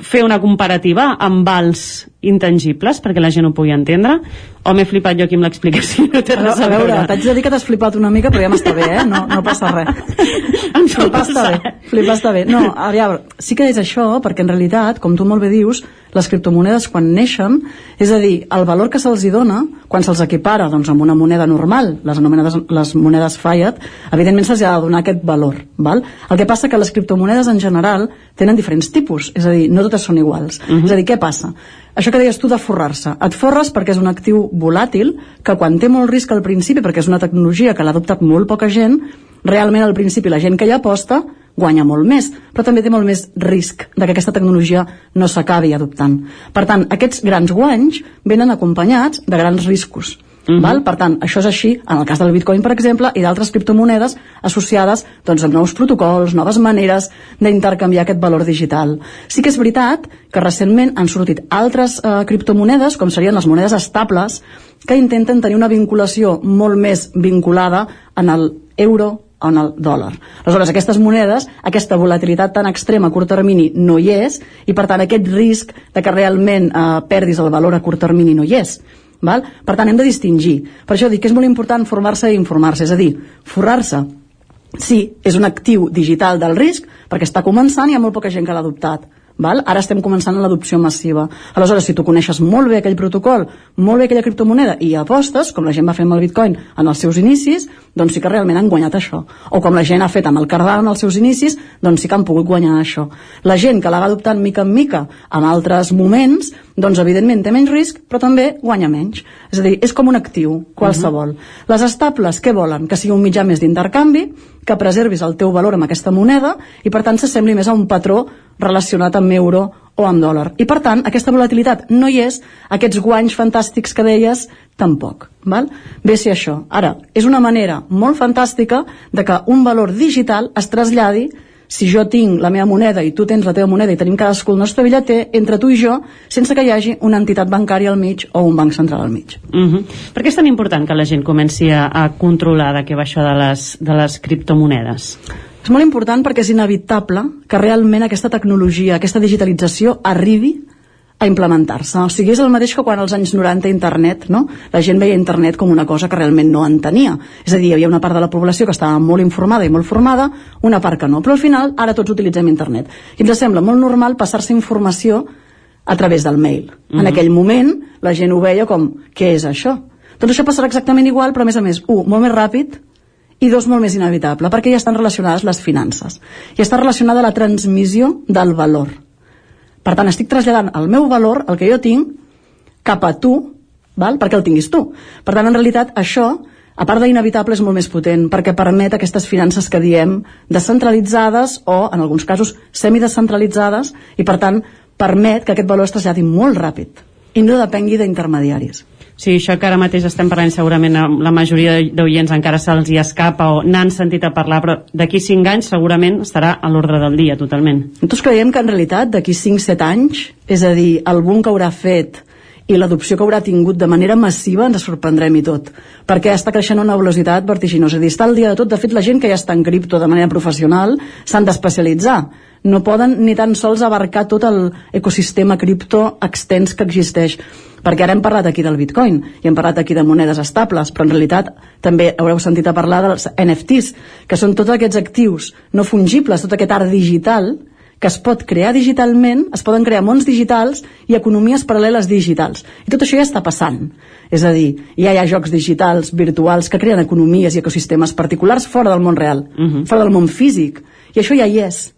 fer una comparativa amb vals intangibles perquè la gent ho pugui entendre? O m'he flipat jo aquí amb l'explicació no té res a, a veure, t'haig de dir que t'has flipat una mica però ja m'està bé, eh? no, no passa res. Flipar està bé, flipar està bé. No, a veure, sí que és això perquè en realitat, com tu molt bé dius les criptomonedes quan neixen és a dir, el valor que se'ls dona quan se'ls equipara doncs, amb una moneda normal les anomenades les monedes fiat evidentment se'ls ha de donar aquest valor val? el que passa que les criptomonedes en general tenen diferents tipus, és a dir, no totes són iguals uh -huh. és a dir, què passa? això que deies tu de forrar-se. Et forres perquè és un actiu volàtil que quan té molt risc al principi, perquè és una tecnologia que l'ha adoptat molt poca gent, realment al principi la gent que hi aposta guanya molt més, però també té molt més risc de que aquesta tecnologia no s'acabi adoptant. Per tant, aquests grans guanys venen acompanyats de grans riscos. Uh -huh. val? Per tant, això és així en el cas del Bitcoin, per exemple, i d'altres criptomonedes associades doncs, amb nous protocols, noves maneres d'intercanviar aquest valor digital. Sí que és veritat que recentment han sortit altres eh, criptomonedes, com serien les monedes estables, que intenten tenir una vinculació molt més vinculada en el euro en el dòlar. Aleshores, aquestes monedes, aquesta volatilitat tan extrema a curt termini no hi és, i per tant aquest risc de que realment eh, perdis el valor a curt termini no hi és. Val? Per tant, hem de distingir. Per això dic que és molt important formar-se i informar-se, és a dir, forrar-se sí, és un actiu digital del risc perquè està començant i hi ha molt poca gent que l'ha adoptat Val? Ara estem començant l'adopció massiva. Aleshores, si tu coneixes molt bé aquell protocol, molt bé aquella criptomoneda i apostes, com la gent va fer amb el Bitcoin en els seus inicis, doncs sí que realment han guanyat això. O com la gent ha fet amb el Cardano en els seus inicis, doncs sí que han pogut guanyar això. La gent que la va adoptant mica en mica en altres moments, doncs evidentment té menys risc, però també guanya menys. És a dir, és com un actiu, qualsevol. Uh -huh. Les estables, què volen? Que sigui un mitjà més d'intercanvi, que preservis el teu valor amb aquesta moneda i per tant s'assembli més a un patró relacionat amb euro o amb dòlar. I per tant, aquesta volatilitat no hi és, aquests guanys fantàstics que deies, tampoc. Val? Bé, si això. Ara, és una manera molt fantàstica de que un valor digital es traslladi si jo tinc la meva moneda i tu tens la teva moneda i tenim cadascú el nostre bitlleter, entre tu i jo, sense que hi hagi una entitat bancària al mig o un banc central al mig. Uh -huh. Per què és tan important que la gent comenci a, a controlar de què va això de les, de les criptomonedes? És molt important perquè és inevitable que realment aquesta tecnologia, aquesta digitalització arribi a implementar-se. O sigui, és el mateix que quan als anys 90 internet, no? La gent veia internet com una cosa que realment no entenia. És a dir, hi havia una part de la població que estava molt informada i molt formada, una part que no. Però al final, ara tots utilitzem internet. I ens sembla molt normal passar-se informació a través del mail. Mm -hmm. En mhm. aquell moment, la gent ho veia com, què és això? Doncs això passarà exactament igual, però a més a més, un, molt més ràpid, i dos, molt més inevitable, perquè ja estan relacionades les finances. I està relacionada la transmissió del valor per tant, estic traslladant el meu valor, el que jo tinc, cap a tu, val? perquè el tinguis tu. Per tant, en realitat, això a part d'inevitable és molt més potent perquè permet aquestes finances que diem descentralitzades o en alguns casos semidescentralitzades i per tant permet que aquest valor es traslladi molt ràpid i no depengui d'intermediaris. Sí, això que ara mateix estem parlant segurament la majoria d'oients encara se'ls hi escapa o n'han sentit a parlar, però d'aquí 5 anys segurament estarà a l'ordre del dia totalment. Nosaltres creiem que en realitat d'aquí 5-7 anys, és a dir, el boom que haurà fet i l'adopció que haurà tingut de manera massiva ens sorprendrem i tot, perquè està creixent una velocitat vertiginosa. És a dir, està al dia de tot, de fet la gent que ja està en cripto de manera professional s'han d'especialitzar. No poden ni tan sols abarcar tot l'ecosistema cripto extens que existeix perquè ara hem parlat aquí del bitcoin i hem parlat aquí de monedes estables però en realitat també haureu sentit a parlar dels NFTs que són tots aquests actius no fungibles, tot aquest art digital que es pot crear digitalment, es poden crear mons digitals i economies paral·leles digitals. I tot això ja està passant. És a dir, ja hi ha jocs digitals, virtuals, que creen economies i ecosistemes particulars fora del món real, uh -huh. fora del món físic. I això ja hi és.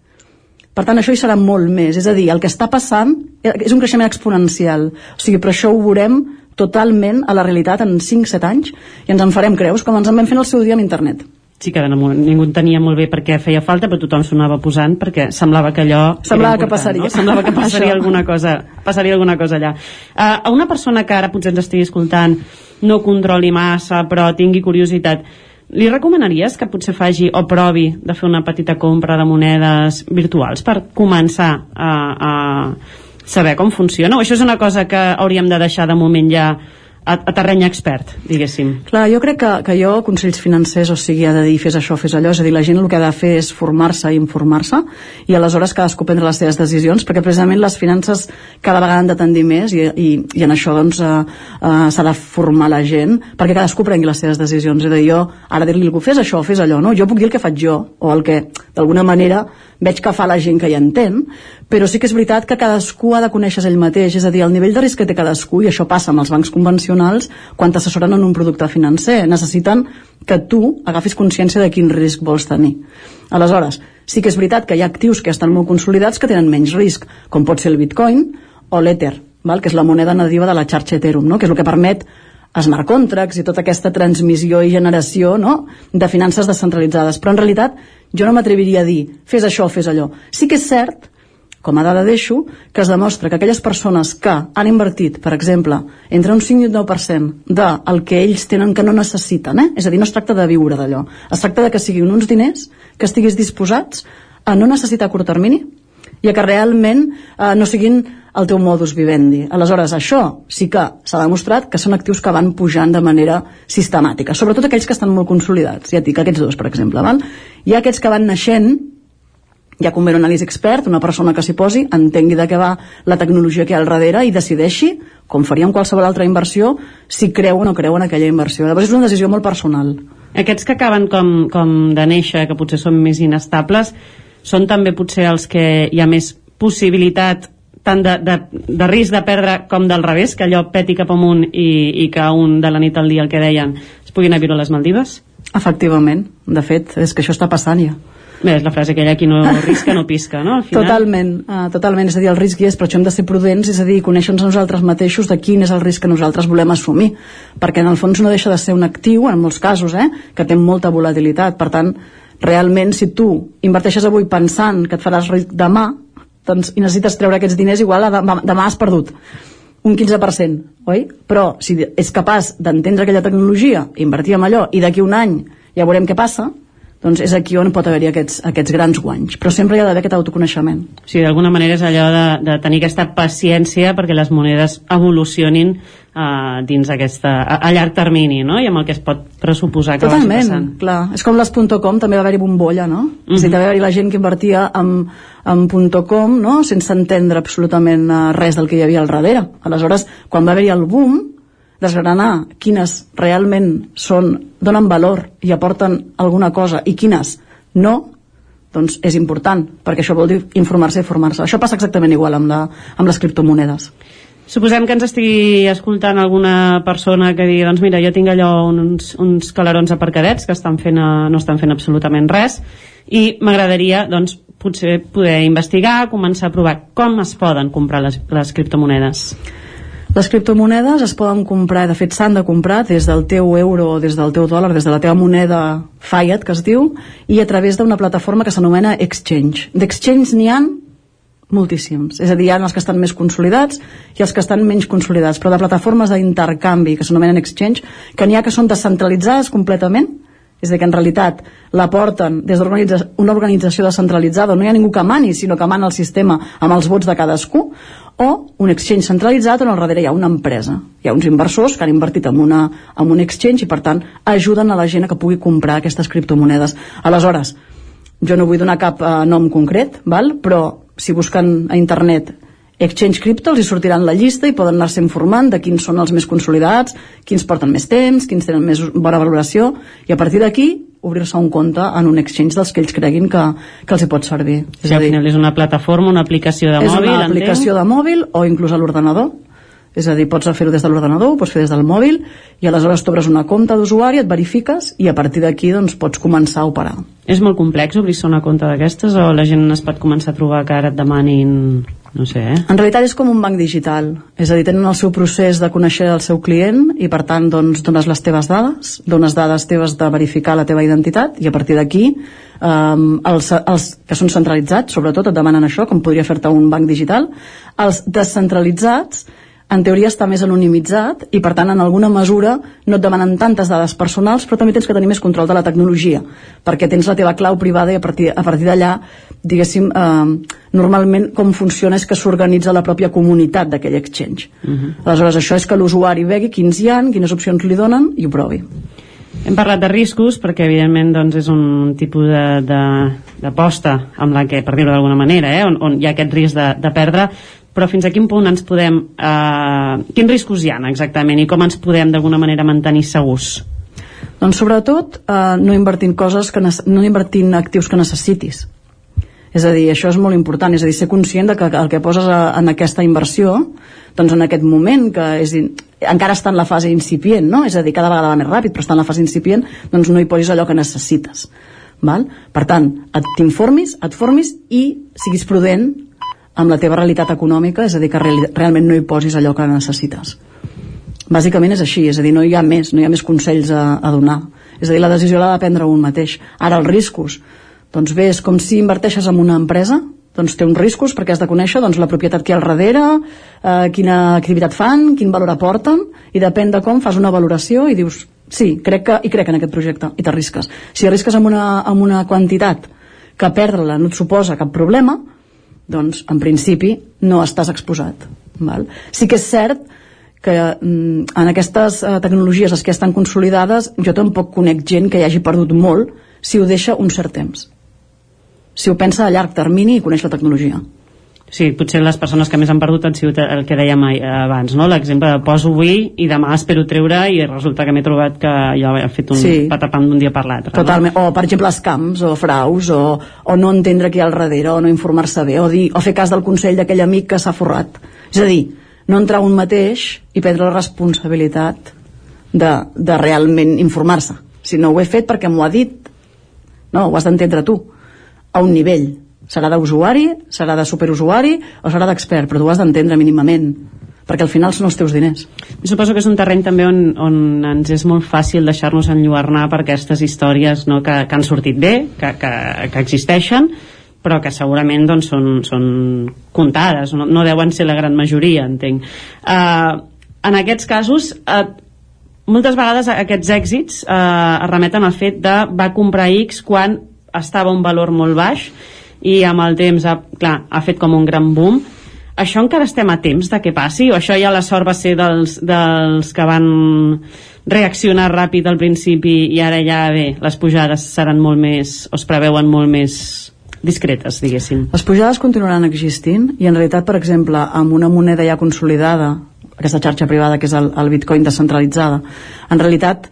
Per tant, això hi serà molt més. És a dir, el que està passant és un creixement exponencial. O sigui, per això ho veurem totalment a la realitat en 5-7 anys i ens en farem creus, com ens en vam fer el seu dia amb internet sí que ningú entenia molt bé per què feia falta, però tothom s'ho anava posant perquè semblava que allò semblava que passaria, no? semblava que passaria alguna cosa passaria alguna cosa allà uh, a una persona que ara potser ens estigui escoltant no controli massa però tingui curiositat li recomanaries que potser faci o provi de fer una petita compra de monedes virtuals per començar a, a saber com funciona? O això és una cosa que hauríem de deixar de moment ja a, a terreny expert, diguéssim. Clar, jo crec que, que jo, consells financers, o sigui, ha de dir fes això, fes allò, és a dir, la gent el que ha de fer és formar-se i informar-se, i aleshores cadascú prendre les seves decisions, perquè precisament les finances cada vegada han de tendir més, i, i, i en això doncs eh, eh, s'ha de formar la gent, perquè cadascú prengui les seves decisions, és a dir, jo ara dir-li algú, fes això, fes allò, no? Jo puc dir el que faig jo, o el que d'alguna manera veig que fa la gent que hi entén, però sí que és veritat que cadascú ha de conèixer ell mateix, és a dir, el nivell de risc que té cadascú, i això passa amb els bancs convencionals, quan t'assessoren en un producte financer, necessiten que tu agafis consciència de quin risc vols tenir. Aleshores, sí que és veritat que hi ha actius que estan molt consolidats que tenen menys risc, com pot ser el bitcoin o l'Ether, val? que és la moneda nadiva de la xarxa Ethereum, no? que és el que permet smart contracts i tota aquesta transmissió i generació no? de finances descentralitzades. Però en realitat jo no m'atreviria a dir fes això o fes allò. Sí que és cert com a dada deixo, que es demostra que aquelles persones que han invertit, per exemple, entre un 5 i un 9% del que ells tenen que no necessiten, eh? és a dir, no es tracta de viure d'allò, es tracta de que siguin uns diners que estiguis disposats a no necessitar a curt termini i a que realment eh, no siguin el teu modus vivendi. Aleshores, això sí que s'ha demostrat que són actius que van pujant de manera sistemàtica, sobretot aquells que estan molt consolidats, ja et dic, aquests dos, per exemple. Val? Hi ha aquests que van naixent ja convé un anàlisi expert, una persona que s'hi posi, entengui de què va la tecnologia que hi ha al darrere i decideixi, com faria amb qualsevol altra inversió, si creu o no creu en aquella inversió. Llavors és una decisió molt personal. Aquests que acaben com, com de néixer, que potser són més inestables, són també potser els que hi ha més possibilitat tant de, de, de risc de perdre com del revés, que allò peti cap amunt i, i que un de la nit al dia el que deien es puguin anar a viure a les Maldives? Efectivament, de fet, és que això està passant ja. Bé, és la frase aquella, qui no risca no pisca, no? Al final... Totalment, uh, totalment, és a dir, el risc hi és, però això hem de ser prudents, és a dir, conèixer-nos nosaltres mateixos de quin és el risc que nosaltres volem assumir, perquè en el fons no deixa de ser un actiu, en molts casos, eh, que té molta volatilitat, per tant, realment, si tu inverteixes avui pensant que et faràs ric demà, doncs, i necessites treure aquests diners, igual demà, demà has perdut un 15%, oi? Però si és capaç d'entendre aquella tecnologia, invertir en allò, i d'aquí un any ja veurem què passa, doncs és aquí on pot haver-hi aquests, aquests grans guanys. Però sempre hi ha d'haver aquest autoconeixement. Sí, d'alguna manera és allò de, de tenir aquesta paciència perquè les monedes evolucionin uh, dins aquesta, a, a llarg termini, no? I amb el que es pot pressuposar que Totalment, vagi clar. És com les .com, també va haver-hi bombolla, no? Uh -huh. És a dir, va haver-hi la gent que invertia en, en .com, no?, sense entendre absolutament uh, res del que hi havia al darrere. Aleshores, quan va haver-hi el boom, desgranar quines realment són, donen valor i aporten alguna cosa i quines no, doncs és important, perquè això vol dir informar-se i formar-se. Això passa exactament igual amb, la, amb les criptomonedes. Suposem que ens estigui escoltant alguna persona que digui, doncs mira, jo tinc allò uns, uns calarons aparcadets que estan fent a, no estan fent absolutament res i m'agradaria, doncs, potser poder investigar, començar a provar com es poden comprar les, les criptomonedes. Les criptomonedes es poden comprar, de fet s'han de comprar des del teu euro des del teu dòlar, des de la teva moneda fiat, que es diu, i a través d'una plataforma que s'anomena Exchange. D'Exchange n'hi han moltíssims. És a dir, hi ha els que estan més consolidats i els que estan menys consolidats, però de plataformes d'intercanvi que s'anomenen exchange, que n'hi ha que són descentralitzades completament, és a dir, que en realitat la porten des d'una organització descentralitzada, no hi ha ningú que mani, sinó que mana el sistema amb els vots de cadascú, o un exchange centralitzat on al darrere hi ha una empresa. Hi ha uns inversors que han invertit en, una, en un exchange i, per tant, ajuden a la gent que pugui comprar aquestes criptomonedes. Aleshores, jo no vull donar cap eh, nom concret, val? però si busquen a internet Exchange Crypto els hi sortiran la llista i poden anar-se informant de quins són els més consolidats, quins porten més temps, quins tenen més bona valoració i a partir d'aquí obrir-se un compte en un exchange dels que ells creguin que, que els hi pot servir. És sí, al final és una plataforma, una aplicació de és mòbil, És una aplicació de mòbil o inclús a l'ordenador és a dir, pots fer-ho des de l'ordenador, pots fer des del mòbil i aleshores t'obres una compte d'usuari, et verifiques i a partir d'aquí doncs, pots començar a operar. És molt complex obrir-se una compte d'aquestes o la gent es pot començar a trobar que ara et demanin no sé, eh? En realitat és com un banc digital, és a dir, tenen el seu procés de conèixer el seu client i per tant doncs, dones les teves dades, dones dades teves de verificar la teva identitat i a partir d'aquí um, els, els que són centralitzats sobretot et demanen això, com podria fer-te un banc digital, els descentralitzats en teoria està més anonimitzat i per tant en alguna mesura no et demanen tantes dades personals però també tens que tenir més control de la tecnologia perquè tens la teva clau privada i a partir, a partir d'allà diguéssim eh, normalment com funciona és que s'organitza la pròpia comunitat d'aquell exchange uh Mhm. -huh. aleshores això és que l'usuari vegui quins hi han, quines opcions li donen i ho provi Hem parlat de riscos perquè evidentment doncs, és un tipus d'aposta amb la que, per dir-ho d'alguna manera, eh, on, on hi ha aquest risc de, de perdre però fins a quin punt ens podem eh, quins riscos hi ha exactament i com ens podem d'alguna manera mantenir segurs doncs sobretot eh, no invertint coses que no invertint actius que necessitis és a dir, això és molt important, és a dir, ser conscient de que el que poses a, en aquesta inversió, doncs en aquest moment, que és, encara està en la fase incipient, no? és a dir, cada vegada va més ràpid, però està en la fase incipient, doncs no hi posis allò que necessites. Val? Per tant, t'informis, et formis i siguis prudent amb la teva realitat econòmica, és a dir, que real, realment no hi posis allò que necessites. Bàsicament és així, és a dir, no hi ha més, no hi ha més consells a, a donar. És a dir, la decisió l'ha de prendre un mateix. Ara, els riscos, doncs bé, és com si inverteixes en una empresa, doncs té uns riscos perquè has de conèixer doncs, la propietat que hi ha al darrere, eh, quina activitat fan, quin valor aporten, i depèn de com fas una valoració i dius, sí, crec que, i crec en aquest projecte, i t'arrisques. Si arrisques amb una, amb una quantitat que perdre-la no et suposa cap problema, doncs en principi no estàs exposat. Val? Sí que és cert que mm, en aquestes eh, tecnologies les que estan consolidades jo tampoc conec gent que hi hagi perdut molt si ho deixa un cert temps si ho pensa a llarg termini i coneix la tecnologia Sí, potser les persones que més han perdut han sigut el que dèiem abans, no? L'exemple de poso avui i demà espero treure i resulta que m'he trobat que ja he fet un sí. patapam d'un dia per l'altre. Totalment. No? O, per exemple, escams o fraus o, o no entendre qui hi ha al darrere o no informar-se bé o, dir, o fer cas del consell d'aquell amic que s'ha forrat. És a dir, no entrar un mateix i prendre la responsabilitat de, de realment informar-se. Si no ho he fet perquè m'ho ha dit, no, ho has d'entendre tu, a un nivell serà d'usuari, serà de superusuari o serà d'expert, però tu has d'entendre mínimament perquè al final són els teus diners. I suposo que és un terreny també on, on ens és molt fàcil deixar-nos enlluernar per aquestes històries no, que, que han sortit bé, que, que, que existeixen, però que segurament doncs, són, són comptades, no, no deuen ser la gran majoria, entenc. Uh, en aquests casos, uh, moltes vegades aquests èxits uh, es remeten al fet de va comprar X quan estava un valor molt baix i amb el temps ha, clar, ha fet com un gran boom això encara estem a temps de què passi o això ja la sort va ser dels, dels que van reaccionar ràpid al principi i ara ja bé, les pujades seran molt més o es preveuen molt més discretes, diguéssim. Les pujades continuaran existint i en realitat, per exemple, amb una moneda ja consolidada, aquesta xarxa privada que és el, el bitcoin descentralitzada, en realitat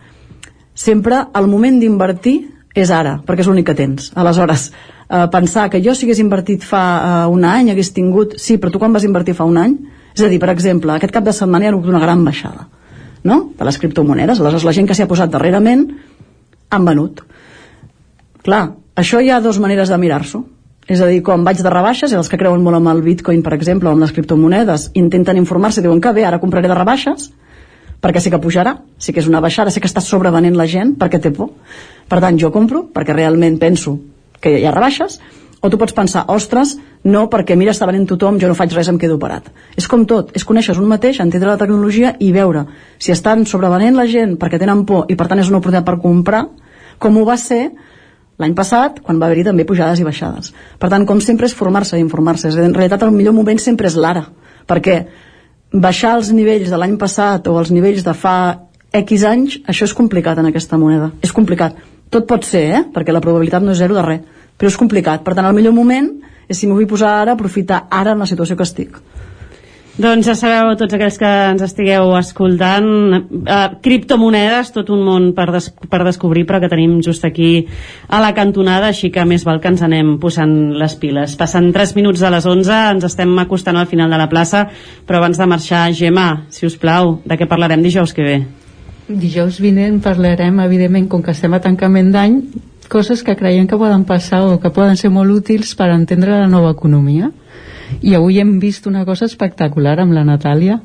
sempre el moment d'invertir és ara, perquè és l'únic que tens. Aleshores, eh, pensar que jo si hagués invertit fa eh, un any hagués tingut... Sí, però tu quan vas invertir fa un any? És a dir, per exemple, aquest cap de setmana hi ha hagut una gran baixada no? de les criptomonedes. Aleshores, la gent que s'hi ha posat darrerament han venut. Clar, això hi ha dues maneres de mirar-s'ho. És a dir, quan vaig de rebaixes, i els que creuen molt amb el bitcoin, per exemple, o amb les criptomonedes, intenten informar-se, diuen que bé, ara compraré de rebaixes, perquè sé que pujarà, sí que és una baixada, sé que està sobrevenent la gent perquè té por. Per tant, jo compro perquè realment penso que hi ha rebaixes, o tu pots pensar, ostres, no, perquè mira, està venent tothom, jo no faig res, em quedo parat. És com tot, és conèixer un mateix, entendre la tecnologia i veure si estan sobrevenent la gent perquè tenen por i per tant és una oportunitat per comprar, com ho va ser l'any passat, quan va haver-hi també pujades i baixades. Per tant, com sempre, és formar-se i informar-se. En realitat, el millor moment sempre és l'ara, perquè baixar els nivells de l'any passat o els nivells de fa X anys, això és complicat en aquesta moneda. És complicat. Tot pot ser, eh? perquè la probabilitat no és zero de res però és complicat. Per tant, el millor moment és si m'ho vull posar ara, aprofitar ara en la situació que estic. Doncs ja sabeu, tots aquells que ens estigueu escoltant, eh, criptomonedes, tot un món per, des per descobrir, però que tenim just aquí a la cantonada, així que més val que ens anem posant les piles. Passen 3 minuts de les 11, ens estem acostant al final de la plaça, però abans de marxar, Gemma, si us plau, de què parlarem dijous que ve? Dijous vinent parlarem, evidentment, com que estem a tancament d'any, coses que creiem que poden passar o que poden ser molt útils per entendre la nova economia. I avui hem vist una cosa espectacular amb la Natàlia,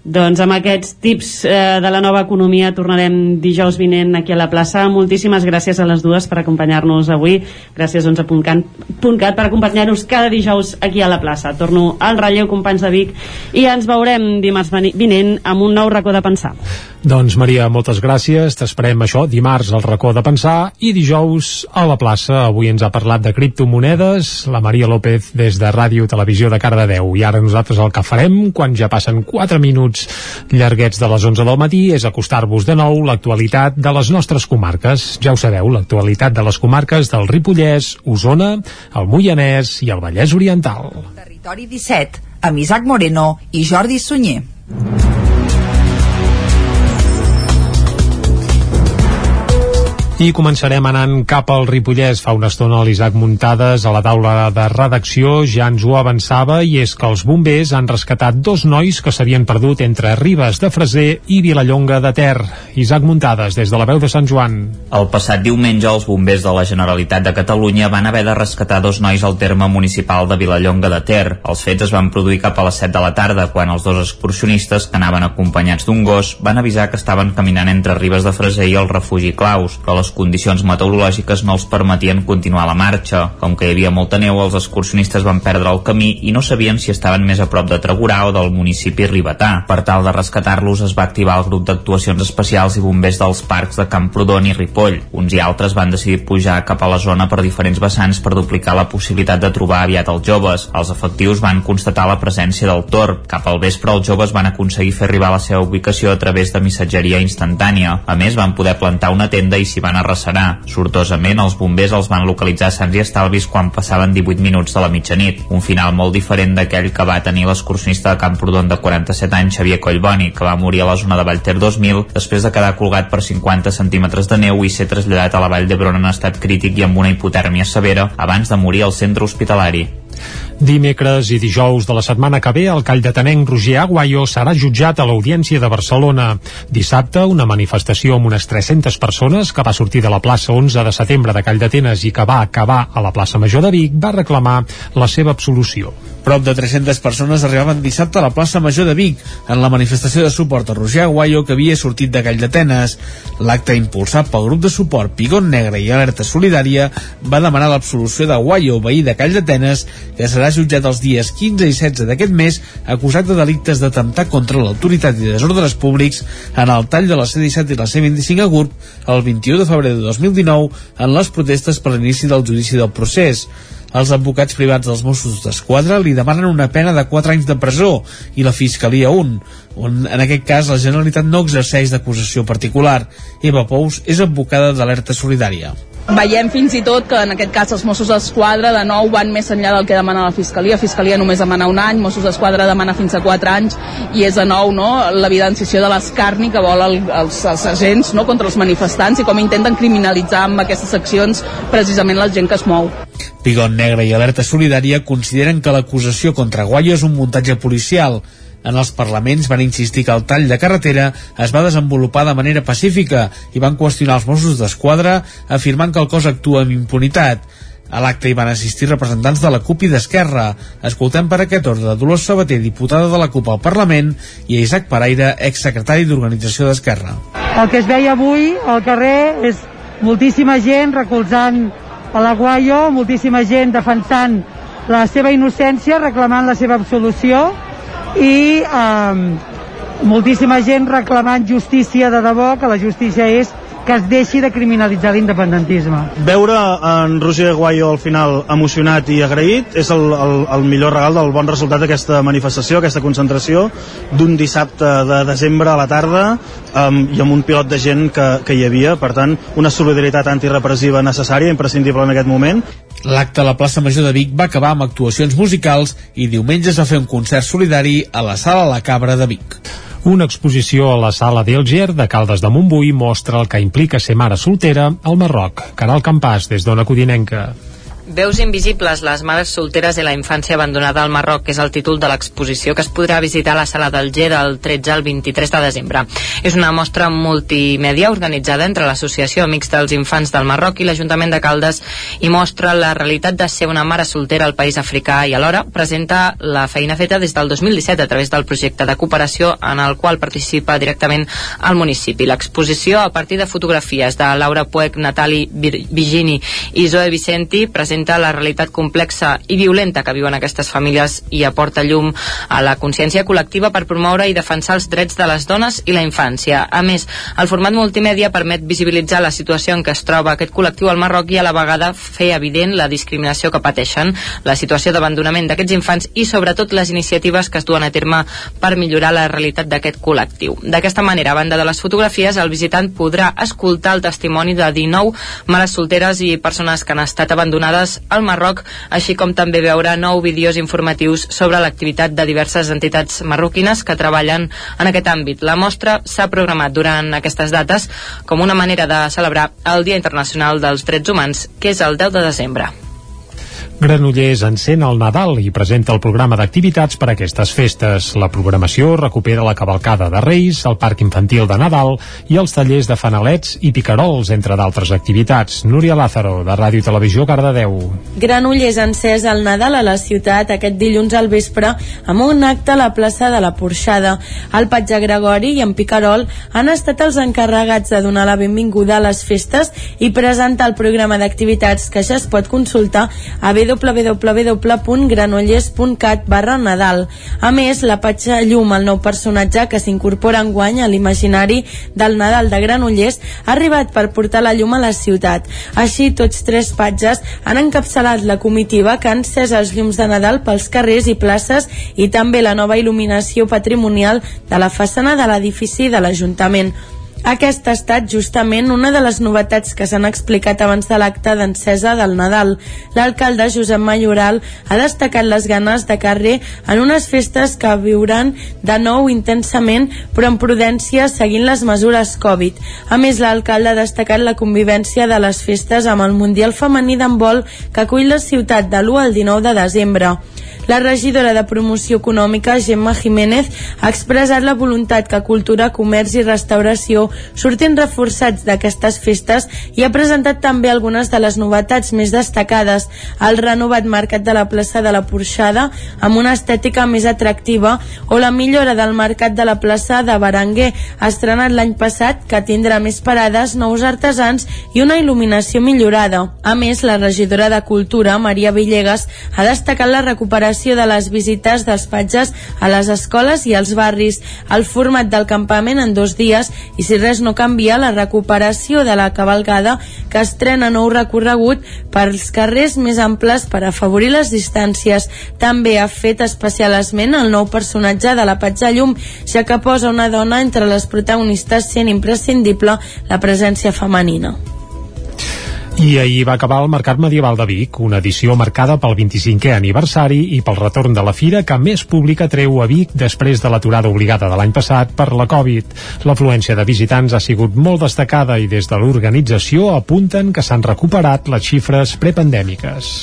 doncs amb aquests tips eh, de la nova economia tornarem dijous vinent aquí a la plaça. Moltíssimes gràcies a les dues per acompanyar-nos avui. Gràcies doncs, a .cat per acompanyar-nos cada dijous aquí a la plaça. Torno al relleu, companys de Vic, i ens veurem dimarts vinent amb un nou racó de pensar. Doncs Maria, moltes gràcies. T'esperem això dimarts al racó de pensar i dijous a la plaça. Avui ens ha parlat de criptomonedes la Maria López des de Ràdio Televisió de Cardedeu. I ara nosaltres el que farem, quan ja passen 4 minuts minuts llarguets de les 11 del matí és acostar-vos de nou l'actualitat de les nostres comarques. Ja ho sabeu, l'actualitat de les comarques del Ripollès, Osona, el Moianès i el Vallès Oriental. Territori 17, amb Isaac Moreno i Jordi Sunyer. I començarem anant cap al Ripollès. Fa una estona l'Isaac Muntades a la taula de redacció ja ens ho avançava i és que els bombers han rescatat dos nois que s'havien perdut entre Ribes de Freser i Vilallonga de Ter. Isaac Muntades, des de la veu de Sant Joan. El passat diumenge els bombers de la Generalitat de Catalunya van haver de rescatar dos nois al terme municipal de Vilallonga de Ter. Els fets es van produir cap a les 7 de la tarda quan els dos excursionistes que anaven acompanyats d'un gos van avisar que estaven caminant entre Ribes de Freser i el refugi Claus, però les les condicions meteorològiques no els permetien continuar la marxa. Com que hi havia molta neu, els excursionistes van perdre el camí i no sabien si estaven més a prop de Tregurà o del municipi ribetà. Per tal de rescatar-los es va activar el grup d'actuacions especials i bombers dels parcs de Camprodon i Ripoll. Uns i altres van decidir pujar cap a la zona per diferents vessants per duplicar la possibilitat de trobar aviat els joves. Els efectius van constatar la presència del torb. Cap al vespre els joves van aconseguir fer arribar la seva ubicació a través de missatgeria instantània. A més, van poder plantar una tenda i s'hi van arrasarà. Sortosament, els bombers els van localitzar sants i estalvis quan passaven 18 minuts de la mitjanit. Un final molt diferent d'aquell que va tenir l'excursionista de Camprodon de 47 anys, Xavier Collboni, que va morir a la zona de Vallter 2000 després de quedar colgat per 50 centímetres de neu i ser traslladat a la Vall d'Hebron en estat crític i amb una hipotèrmia severa abans de morir al centre hospitalari. Dimecres i dijous de la setmana que ve, el calldetanenc Roger Aguayo serà jutjat a l'Audiència de Barcelona. Dissabte, una manifestació amb unes 300 persones que va sortir de la plaça 11 de setembre de Calldetenes i que va acabar a la plaça Major de Vic va reclamar la seva absolució. Prop de 300 persones arribaven dissabte a la plaça Major de Vic en la manifestació de suport a Roger Aguayo que havia sortit de Calldetenes. L'acte impulsat pel grup de suport Pigon Negre i Alerta Solidària va demanar l'absolució d'Aguayo, veí de Calldetenes, que serà jutjat els dies 15 i 16 d'aquest mes acusat de delictes d'atemptar contra l'autoritat i desordres públics en el tall de la C-17 i la C-25 a GURB el 21 de febrer de 2019 en les protestes per l'inici del judici del procés. Els advocats privats dels Mossos d'Esquadra li demanen una pena de 4 anys de presó i la Fiscalia un, on en aquest cas la Generalitat no exerceix d'acusació particular. Eva Pous és advocada d'Alerta Solidària. Veiem fins i tot que en aquest cas els Mossos d'Esquadra de nou van més enllà del que demana la Fiscalia. Fiscalia només demana un any, Mossos d'Esquadra demana fins a 4 anys i és de nou no, l'evidenciació de l'escarni que vol el, els, els agents no, contra els manifestants i com intenten criminalitzar amb aquestes accions precisament la gent que es mou. Pigon Negre i Alerta Solidària consideren que l'acusació contra Guayo és un muntatge policial en els parlaments van insistir que el tall de carretera es va desenvolupar de manera pacífica i van qüestionar els Mossos d'Esquadra afirmant que el cos actua amb impunitat. A l'acte hi van assistir representants de la CUP i d'Esquerra. Escoltem per aquest ordre Dolors Sabater, diputada de la CUP al Parlament, i Isaac Paraire, exsecretari d'Organització d'Esquerra. El que es veia avui al carrer és moltíssima gent recolzant a la Guayo, moltíssima gent defensant la seva innocència, reclamant la seva absolució i eh, moltíssima gent reclamant justícia de debò, que la justícia és que es deixi de criminalitzar l'independentisme. Veure en Roger Guayo al final emocionat i agraït és el, el, el millor regal del bon resultat d'aquesta manifestació, aquesta concentració d'un dissabte de desembre a la tarda um, i amb un pilot de gent que, que hi havia, per tant una solidaritat antirepressiva necessària, imprescindible en aquest moment. L'acte a la plaça Major de Vic va acabar amb actuacions musicals i diumenge es va fer un concert solidari a la Sala La Cabra de Vic. Una exposició a la sala d'Elger de Caldes de Montbui mostra el que implica ser mare soltera al Marroc. Caral Campàs, des d'Ona Codinenca. Veus invisibles, les mares solteres i la infància abandonada al Marroc, que és el títol de l'exposició que es podrà visitar a la sala del G del 13 al 23 de desembre. És una mostra multimèdia organitzada entre l'Associació Amics dels Infants del Marroc i l'Ajuntament de Caldes i mostra la realitat de ser una mare soltera al país africà i alhora presenta la feina feta des del 2017 a través del projecte de cooperació en el qual participa directament el municipi. L'exposició, a partir de fotografies de Laura Puig, Natali Vigini i Zoe Vicenti, presenta presenta la realitat complexa i violenta que viuen aquestes famílies i aporta llum a la consciència col·lectiva per promoure i defensar els drets de les dones i la infància. A més, el format multimèdia permet visibilitzar la situació en què es troba aquest col·lectiu al Marroc i a la vegada fer evident la discriminació que pateixen, la situació d'abandonament d'aquests infants i sobretot les iniciatives que es duen a terme per millorar la realitat d'aquest col·lectiu. D'aquesta manera, a banda de les fotografies, el visitant podrà escoltar el testimoni de 19 mares solteres i persones que han estat abandonades festes al Marroc, així com també veure nou vídeos informatius sobre l'activitat de diverses entitats marroquines que treballen en aquest àmbit. La mostra s'ha programat durant aquestes dates com una manera de celebrar el Dia Internacional dels Drets Humans, que és el 10 de desembre. Granollers encén el Nadal i presenta el programa d'activitats per a aquestes festes. La programació recupera la cavalcada de Reis, el Parc Infantil de Nadal i els tallers de fanalets i picarols, entre d'altres activitats. Núria Lázaro, de Ràdio Televisió, Cardedeu. Granollers encès el Nadal a la ciutat aquest dilluns al vespre amb un acte a la plaça de la Porxada. El Patge Gregori i en Picarol han estat els encarregats de donar la benvinguda a les festes i presentar el programa d'activitats que ja es pot consultar a www.granollers.cat barra Nadal. A més, la Patxa Llum, el nou personatge que s'incorpora en guany a l'imaginari del Nadal de Granollers, ha arribat per portar la llum a la ciutat. Així, tots tres patges han encapçalat la comitiva que han encès els llums de Nadal pels carrers i places i també la nova il·luminació patrimonial de la façana de l'edifici de l'Ajuntament. Aquesta ha estat justament una de les novetats que s'han explicat abans de l'acte d'encesa del Nadal. L'alcalde Josep Mayoral ha destacat les ganes de carrer en unes festes que viuran de nou intensament però amb prudència seguint les mesures Covid. A més, l'alcalde ha destacat la convivència de les festes amb el Mundial Femení d'handbol que acull la ciutat de l'1 al 19 de desembre. La regidora de Promoció Econòmica, Gemma Jiménez, ha expressat la voluntat que Cultura, Comerç i Restauració surtin reforçats d'aquestes festes i ha presentat també algunes de les novetats més destacades. El renovat mercat de la plaça de la Porxada, amb una estètica més atractiva, o la millora del mercat de la plaça de Baranguer, estrenat l'any passat, que tindrà més parades, nous artesans i una il·luminació millorada. A més, la regidora de Cultura, Maria Villegas, ha destacat la recuperació de les visites dels patges a les escoles i als barris, el format del campament en dos dies i si res no canvia, la recuperació de la cavalgada que estrena nou recorregut pels carrers més amples per afavorir les distàncies. També ha fet especial esment el nou personatge de la Patja Llum, ja que posa una dona entre les protagonistes sent imprescindible la presència femenina. I ahir va acabar el Mercat Medieval de Vic, una edició marcada pel 25è aniversari i pel retorn de la fira que més pública treu a Vic després de l'aturada obligada de l'any passat per la Covid. L'afluència de visitants ha sigut molt destacada i des de l'organització apunten que s'han recuperat les xifres prepandèmiques.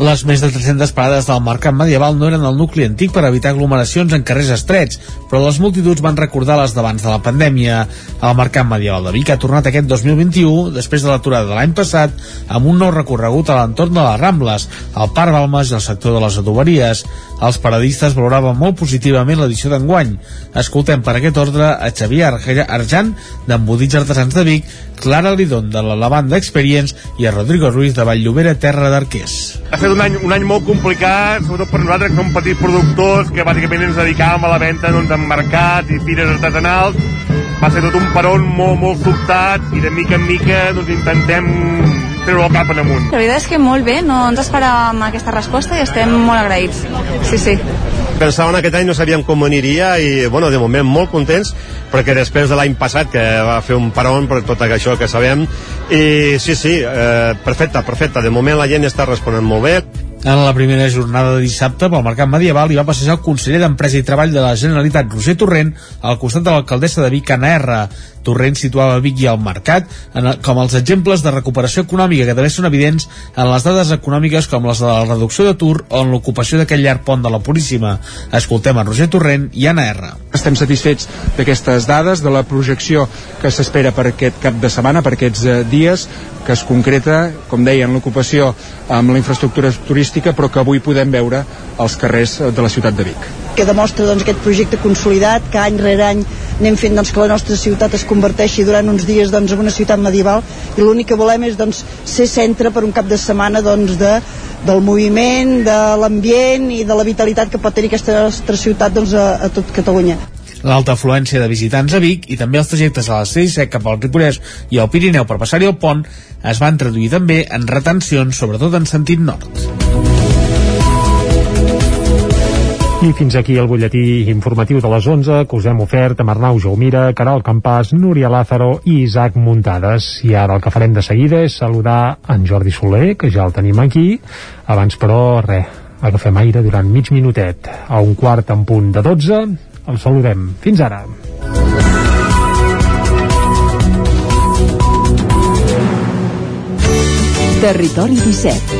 Les més de 300 parades del mercat medieval no eren al nucli antic per evitar aglomeracions en carrers estrets, però les multituds van recordar les d'abans de la pandèmia. El mercat medieval de Vic ha tornat aquest 2021, després de l'aturada de l'any passat, amb un nou recorregut a l'entorn de les Rambles, al Parc Balmes i al sector de les adoberies. Els paradistes valoraven molt positivament l'edició d'enguany. Escoltem per aquest ordre a Xavier Arjan, d'Embudits Artesans de Vic, Clara Lidón, de la Lavanda Experience, i a Rodrigo Ruiz, de Valllobera, Terra d'Arquers. Un any, un any molt complicat, sobretot per nosaltres que som petits productors, que bàsicament ens dedicàvem a la venda doncs, en mercats i fires artesanals. Va ser tot un peron molt, molt sobtat i de mica en mica doncs, intentem treure el cap en amunt. La veritat és que molt bé, no ens esperàvem aquesta resposta i estem molt agraïts. Sí, sí. Pensàvem aquest any no sabíem com aniria i, bueno, de moment molt contents perquè després de l'any passat que va fer un paron per tot això que sabem i sí, sí, eh, perfecte, perfecte. De moment la gent està responent molt bé. En la primera jornada de dissabte pel Mercat Medieval hi va passejar el conseller d'Empresa i Treball de la Generalitat, Roger Torrent, al costat de l'alcaldessa de Vic, Anna R. Torrent situava Vic i el Mercat en, com els exemples de recuperació econòmica que també són evidents en les dades econòmiques com les de la reducció d'atur o en l'ocupació d'aquest llarg pont de la Puríssima. Escoltem a Roger Torrent i Anna R. Estem satisfets d'aquestes dades, de la projecció que s'espera per aquest cap de setmana, per aquests eh, dies, que es concreta, com deia, en l'ocupació amb la infraestructura turística, però que avui podem veure als carrers eh, de la ciutat de Vic. que demostra doncs, aquest projecte consolidat, que any rere any anem fent doncs, que la nostra ciutat es converteixi durant uns dies doncs, en una ciutat medieval i l'únic que volem és doncs, ser centre per un cap de setmana doncs, de, del moviment, de l'ambient i de la vitalitat que pot tenir aquesta nostra ciutat doncs, a, a tot Catalunya. L'alta afluència de visitants a Vic i també els trajectes a la C-17 cap al Ripollès i al Pirineu per passar-hi el pont es van traduir també en retencions, sobretot en sentit nord. I fins aquí el butlletí informatiu de les 11 que us hem ofert amb Arnau Jaumira, Caral Campàs, Núria Lázaro i Isaac Muntades. I ara el que farem de seguida és saludar en Jordi Soler, que ja el tenim aquí. Abans, però, res, agafem aire durant mig minutet. A un quart en punt de 12, el saludem. Fins ara. Territori 17.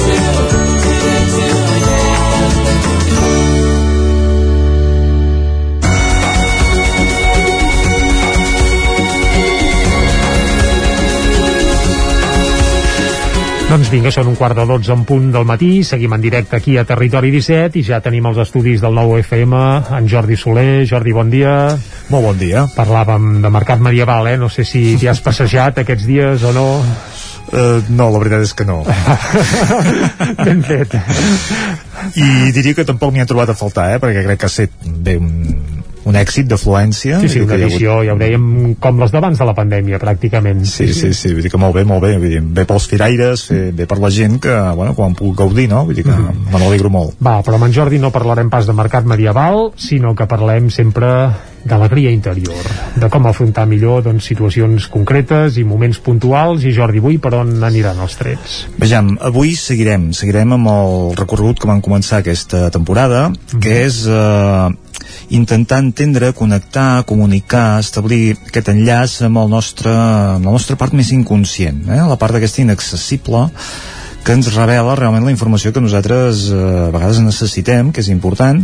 Doncs vinga, són un quart de 12 en punt del matí, seguim en directe aquí a Territori 17 i ja tenim els estudis del nou FM, en Jordi Soler. Jordi, bon dia. Molt bon dia. Parlàvem de mercat medieval, eh? No sé si t'hi has passejat aquests dies o no. Uh, no, la veritat és que no. ben fet. I diria que tampoc m'hi ha trobat a faltar, eh? perquè crec que ha estat bé un, un èxit d'afluència. Sí, sí, una edició, hagut... ja ho dèiem, com les d'abans de la pandèmia, pràcticament. Sí, sí, sí, sí, vull dir que molt bé, molt bé, vull dir, bé pels firaires, bé per la gent que, bueno, quan puc gaudir, no? Vull dir que mm. me n'alegro molt. Va, però amb en Jordi no parlarem pas de mercat medieval, sinó que parlem sempre d'alegria interior, de com afrontar millor doncs, situacions concretes i moments puntuals, i Jordi, avui per on aniran els trets? Vejam, avui seguirem, seguirem amb el recorregut que vam començar aquesta temporada, mm -hmm. que és eh, intentar entendre, connectar, comunicar, establir aquest enllaç amb, el nostre, amb la nostra part més inconscient, eh? la part d'aquesta inaccessible que ens revela realment la informació que nosaltres eh, a vegades necessitem, que és important,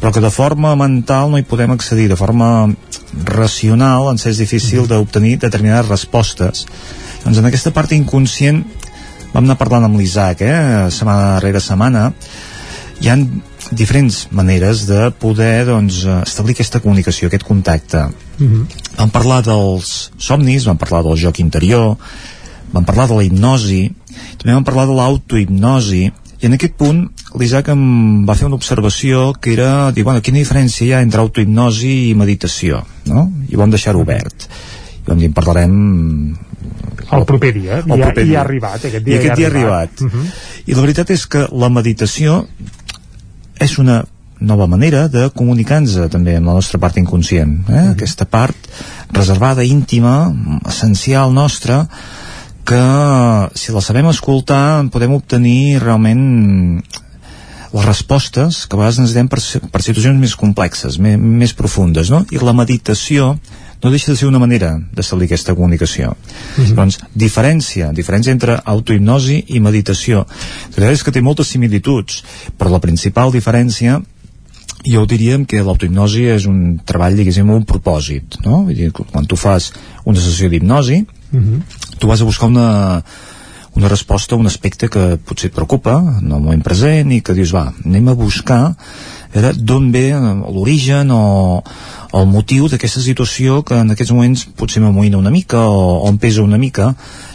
però que de forma mental no hi podem accedir, de forma racional ens és difícil d'obtenir determinades respostes. Doncs en aquesta part inconscient vam anar parlant amb l'Isaac, eh, setmana darrere setmana, hi han diferents maneres de poder doncs, establir aquesta comunicació, aquest contacte. Mm -hmm. Vam parlar dels somnis, vam parlar del joc interior, vam parlar de la hipnosi, també vam parlar de l'autohipnosi, i en aquest punt l'Isaac em va fer una observació que era dir, bueno, quina diferència hi ha entre autohipnosi i meditació, no? I vam deixar-ho obert. I vam dir, en parlarem el proper dia, el ja, proper dia. ja ha arribat aquest dia, I aquest dia ha arribat, Uh -huh. i la veritat és que la meditació és una nova manera de comunicar-nos també amb la nostra part inconscient eh? Mm. aquesta part reservada, íntima essencial nostra que si la sabem escoltar podem obtenir realment les respostes que a vegades donem per, per situacions més complexes, més, més profundes, no? I la meditació no deixa de ser una manera d'establir aquesta comunicació. Mm -hmm. Doncs, diferència, diferència entre autohipnosi i meditació. La és que té moltes similituds, però la principal diferència jo diríem que l'autohipnosi és un treball, diguéssim, un propòsit, no? Vull dir, quan tu fas una sessió d'hipnosi, mm -hmm. tu vas a buscar una, una resposta a un aspecte que potser et preocupa en el moment present i que dius, va, anem a buscar d'on ve l'origen o, o el motiu d'aquesta situació que en aquests moments potser m'amoïna una mica o, o em pesa una mica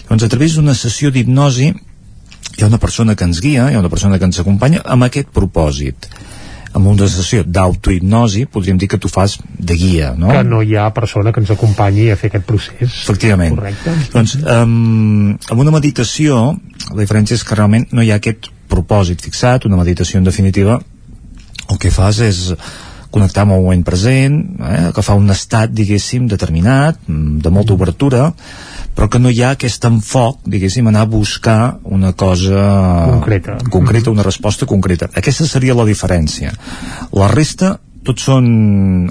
llavors a través d'una sessió d'hipnosi hi ha una persona que ens guia, hi ha una persona que ens acompanya amb aquest propòsit amb una sessió d'autohipnosi podríem dir que tu fas de guia no? que no hi ha persona que ens acompanyi a fer aquest procés efectivament Correcte. doncs um, amb una meditació la diferència és que realment no hi ha aquest propòsit fixat una meditació en definitiva el que fas és connectar amb el moment present, eh, agafar un estat, diguéssim, determinat, de molta obertura, però que no hi ha aquest enfoc, diguéssim, anar a buscar una cosa concreta, concreta una resposta concreta. Aquesta seria la diferència. La resta tots són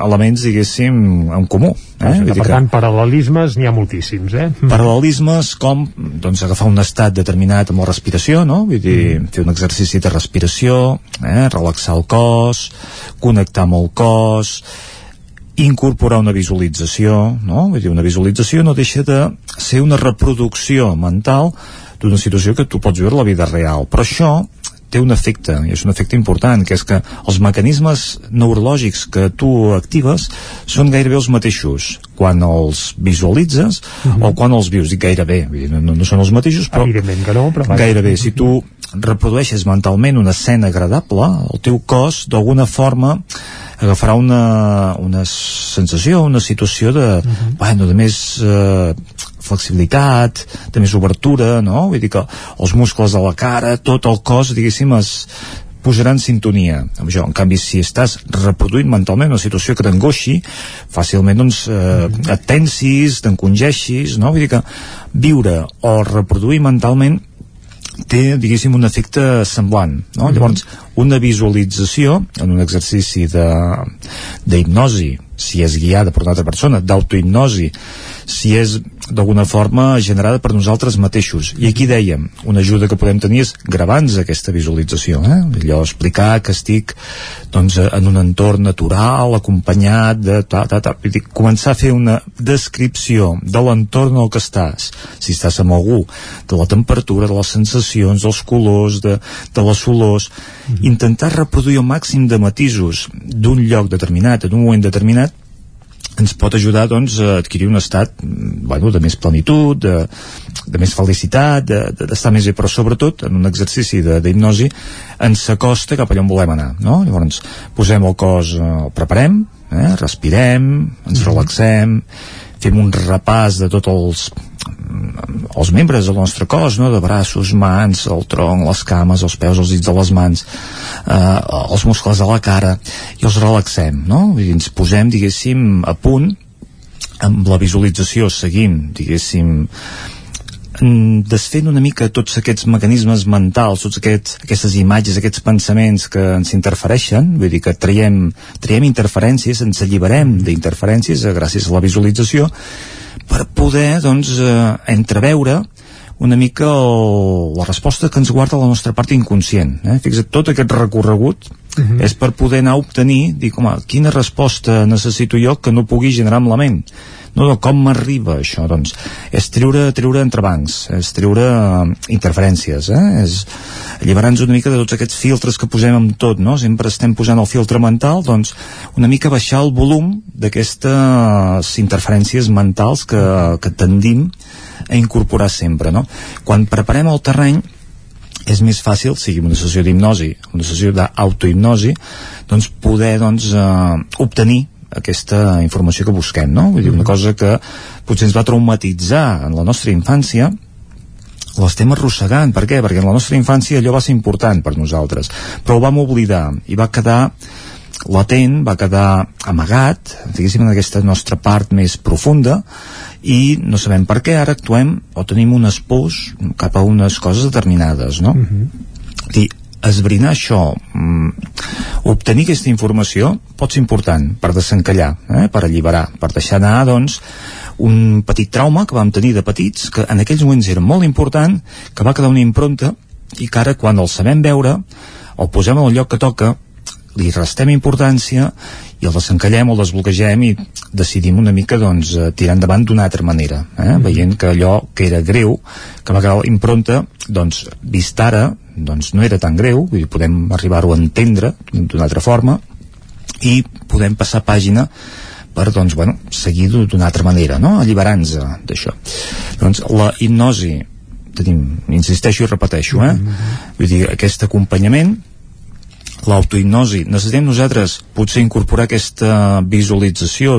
elements, diguéssim, en comú. Eh? per que... tant, paral·lelismes n'hi ha moltíssims, eh? Paral·lelismes com doncs, agafar un estat determinat amb la respiració, no? Vull dir, mm. fer un exercici de respiració, eh? relaxar el cos, connectar amb el cos, incorporar una visualització, no? Vull dir, una visualització no deixa de ser una reproducció mental d'una situació que tu pots viure a la vida real. Però això té un efecte, i és un efecte important, que és que els mecanismes neurològics que tu actives són gairebé els mateixos quan els visualitzes uh -huh. o quan els vius, dic gairebé, no, no, no són els mateixos, però, Evidentment que no, però gairebé. Si tu reprodueixes mentalment una escena agradable, el teu cos d'alguna forma agafarà una, una sensació, una situació de, uh -huh. bueno, de més eh, flexibilitat, de més obertura, no? Vull dir que els muscles de la cara, tot el cos, diguéssim, es posarà en sintonia amb això. En canvi, si estàs reproduint mentalment una situació que t'angoixi, fàcilment doncs, eh, et tensis, t'encongeixis, no? Vull dir que viure o reproduir mentalment té, diguéssim, un efecte semblant. No? Mm -hmm. Llavors, una visualització en un exercici d'hipnosi, si és guiada per una altra persona, d'autohipnosi, si és d'alguna forma generada per nosaltres mateixos. I aquí dèiem, una ajuda que podem tenir és gravar-nos aquesta visualització, eh? allò explicar que estic doncs, en un entorn natural, acompanyat de ta, ta, ta. Dir, començar a fer una descripció de l'entorn en que estàs, si estàs amb algú, de la temperatura, de les sensacions, dels colors, de, de les olors, mm -hmm. intentar reproduir el màxim de matisos d'un lloc determinat, en un moment determinat, ens pot ajudar doncs, a adquirir un estat bueno, de més plenitud, de, de més felicitat, d'estar de, de, més bé, però sobretot en un exercici d'hipnosi ens s'acosta cap allà on volem anar. No? Llavors posem el cos, eh, el preparem, eh? respirem, ens relaxem, fem un repàs de tots els els membres del nostre cos, no? de braços, mans, el tronc, les cames, els peus, els dits de les mans, eh, els muscles de la cara, i els relaxem, no? I ens posem, diguéssim, a punt, amb la visualització seguim, diguéssim, desfent una mica tots aquests mecanismes mentals, tots aquests, aquestes imatges, aquests pensaments que ens interfereixen, vull dir que traiem, traiem interferències, ens alliberem d'interferències eh, gràcies a la visualització, per poder doncs, eh, entreveure una mica el, la resposta que ens guarda la nostra part inconscient. Eh? Fixa't, tot aquest recorregut uh mhm. -huh. és per poder anar a obtenir, dir, home, quina resposta necessito jo que no pugui generar amb la ment no, no, com m'arriba això? Doncs és treure, treure entrebancs, és treure uh, interferències, eh? és alliberar-nos una mica de tots aquests filtres que posem amb tot, no? Sempre estem posant el filtre mental, doncs una mica baixar el volum d'aquestes interferències mentals que, que tendim a incorporar sempre, no? Quan preparem el terreny, és més fàcil, sigui una sessió d'hipnosi, una sessió d'autohipnosi, doncs poder doncs, eh, obtenir aquesta informació que busquem, no? Vull dir, una cosa que potser ens va traumatitzar en la nostra infància, l'estem arrossegant. Per què? Perquè en la nostra infància allò va ser important per nosaltres, però ho vam oblidar i va quedar latent, va quedar amagat, diguéssim, en aquesta nostra part més profunda, i no sabem per què ara actuem o tenim un espòs cap a unes coses determinades, no? Uh -huh. Dir, esbrinar això, mm, obtenir aquesta informació pot ser important per desencallar, eh, per alliberar, per deixar anar, doncs, un petit trauma que vam tenir de petits, que en aquells moments era molt important, que va quedar una impronta i que ara quan el sabem veure, el posem al lloc que toca, li restem importància i el desencallem o el desbloquegem i decidim una mica doncs, eh, tirar endavant d'una altra manera eh? Mm. veient que allò que era greu que va quedar impronta doncs, vist ara doncs, no era tan greu dir, podem arribar-ho a entendre d'una altra forma i podem passar pàgina per doncs, bueno, seguir d'una altra manera, no? alliberant-nos d'això. Doncs la hipnosi tenim, insisteixo i repeteixo, eh? Mm -hmm. vull dir, aquest acompanyament l'autohipnosi, necessitem nosaltres potser incorporar aquesta visualització.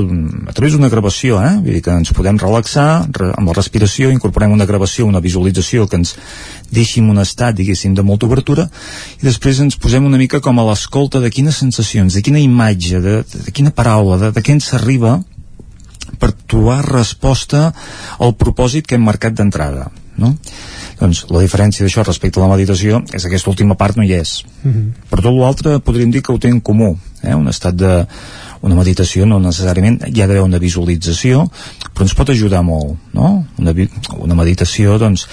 A través d'una gravació, eh? Vull dir que ens podem relaxar re, amb la respiració, incorporem una gravació, una visualització que ens deixi en un estat, diguéssim, de molta obertura i després ens posem una mica com a l'escolta de quines sensacions, de quina imatge, de, de quina paraula, de, de què ens arriba per trobar resposta al propòsit que hem marcat d'entrada, no? Doncs la diferència d'això respecte a la meditació és que aquesta última part no hi és. Mm -hmm. Per tot l'altre podríem dir que ho té en comú, eh? un estat de una meditació no necessàriament hi ha d'haver una visualització, però ens pot ajudar molt, no? Una, una meditació, doncs,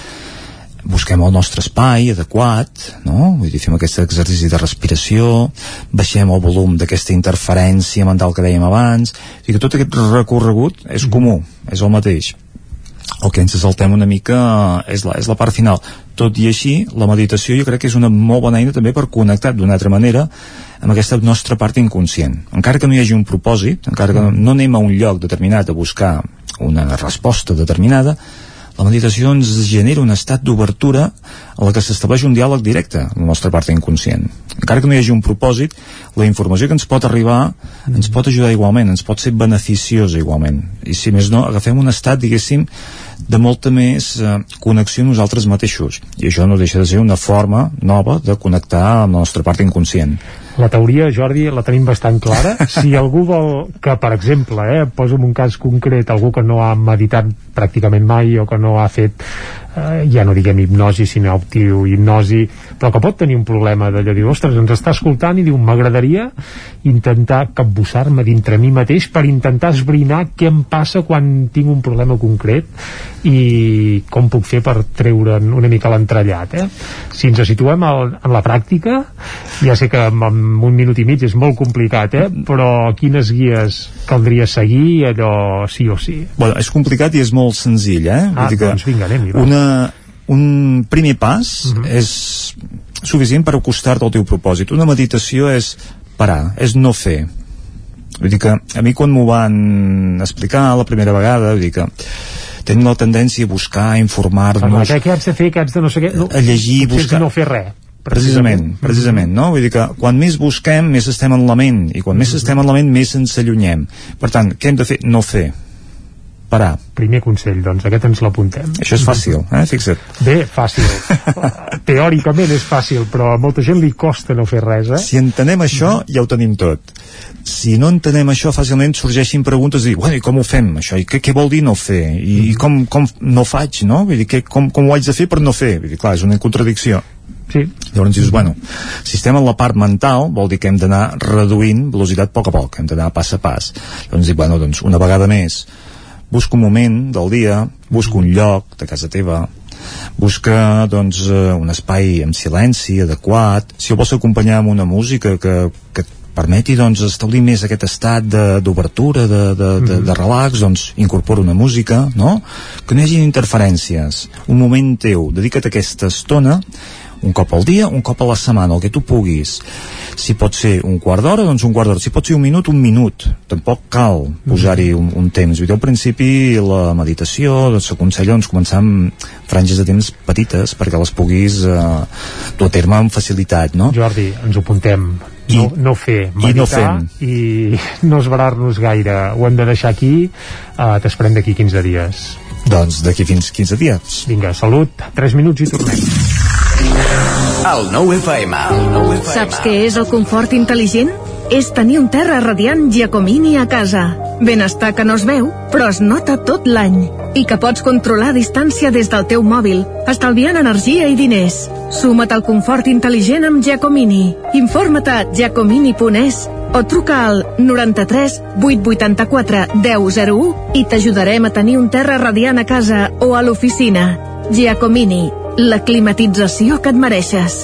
busquem el nostre espai adequat, no? Vull dir, fem aquest exercici de respiració, baixem el volum d'aquesta interferència mental que dèiem abans, i que tot aquest recorregut és comú, és el mateix el que ens saltem una mica és la, és la part final. Tot i així, la meditació jo crec que és una molt bona eina també per connectar d'una altra manera amb aquesta nostra part inconscient. Encara que no hi hagi un propòsit encara que no anem a un lloc determinat a buscar una resposta determinada la meditació ens genera un estat d'obertura en la que s'estableix un diàleg directe amb la nostra part inconscient. Encara que no hi hagi un propòsit la informació que ens pot arribar ens pot ajudar igualment, ens pot ser beneficiosa igualment. I si més no, agafem un estat diguéssim de molta més eh, connexió amb nosaltres mateixos. I això no deixa de ser una forma nova de connectar amb la nostra part inconscient. La teoria, Jordi, la tenim bastant clara. Si algú vol que, per exemple, eh, posa'm un cas concret, algú que no ha meditat pràcticament mai o que no ha fet eh, ja no diguem hipnosi, sinó hipnosi, però que pot tenir un problema d'allò, diu, ostres, ens està escoltant i diu, m'agradaria intentar capbussar-me dintre mi mateix per intentar esbrinar què em passa quan tinc un problema concret i com puc fer per treure una mica l'entrellat, eh? Si ens situem al, en la pràctica, ja sé que en, en un minut i mig és molt complicat, eh? Però quines guies caldria seguir allò sí o sí? Bueno, és complicat i és molt senzill, eh? Ah, Vull dir que doncs vinga, anem-hi, una, un primer pas uh mhm. -huh. és suficient per acostar-te al teu propòsit. Una meditació és parar, és no fer. Vull dir que a mi quan m'ho van explicar la primera vegada, vull dir que tenim la tendència a buscar, a informar-nos... Què, què haig de fer, què haig de no sé què... No, a llegir, buscar... no fer res. Precisament, precisament, no? Vull dir que quan més busquem, més estem en la ment, i quan més estem en la ment, més ens allunyem. Per tant, què hem de fer? No fer parar. Primer consell, doncs, aquest ens l'apuntem. Això és fàcil, eh? Fixa't. Bé, fàcil. Teòricament és fàcil, però a molta gent li costa no fer res, eh? Si entenem això, ja ho tenim tot. Si no entenem això, fàcilment sorgeixin preguntes i, bueno, i com ho fem, això? I què, què vol dir no fer? I, i com, com no faig, no? Vull dir, que, com, com ho haig de fer per no fer? Vull dir, clar, és una contradicció. Sí. Llavors dius, bueno, si estem en la part mental, vol dir que hem d'anar reduint velocitat a poc a poc, hem d'anar pas a pas. Llavors dic, bueno, doncs, una vegada més, busca un moment del dia, busca un lloc de casa teva, busca doncs, eh, un espai amb silenci adequat, si el vols acompanyar amb una música que, que et permeti doncs, establir més aquest estat d'obertura, de, de, de, de, de relax, doncs incorpora una música, no? Que no hi hagi interferències. Un moment teu, dedica't a aquesta estona un cop al dia, un cop a la setmana, el que tu puguis. Si pot ser un quart d'hora, doncs un quart d'hora. Si pot ser un minut, un minut. Tampoc cal posar-hi un, un temps. Al principi la meditació doncs, s'aconsella doncs, començar amb franges de temps petites perquè les puguis eh, dur a terme amb facilitat, no? Jordi, ens ho apuntem. I, no, no fer, meditar i no, fem. i no esbarar-nos gaire. Ho hem de deixar aquí, eh, t'esperem d'aquí 15 dies. Doncs d'aquí fins 15 dies. Vinga, salut, 3 minuts i tornem. El nou FM. El nou FM. Saps què és el confort intel·ligent? és tenir un terra radiant Giacomini a casa. Benestar que no es veu, però es nota tot l'any. I que pots controlar a distància des del teu mòbil, estalviant energia i diners. Suma't al confort intel·ligent amb Giacomini. Informa't a giacomini.es o truca al 93 884 1001 i t'ajudarem a tenir un terra radiant a casa o a l'oficina. Giacomini, la climatització que et mereixes.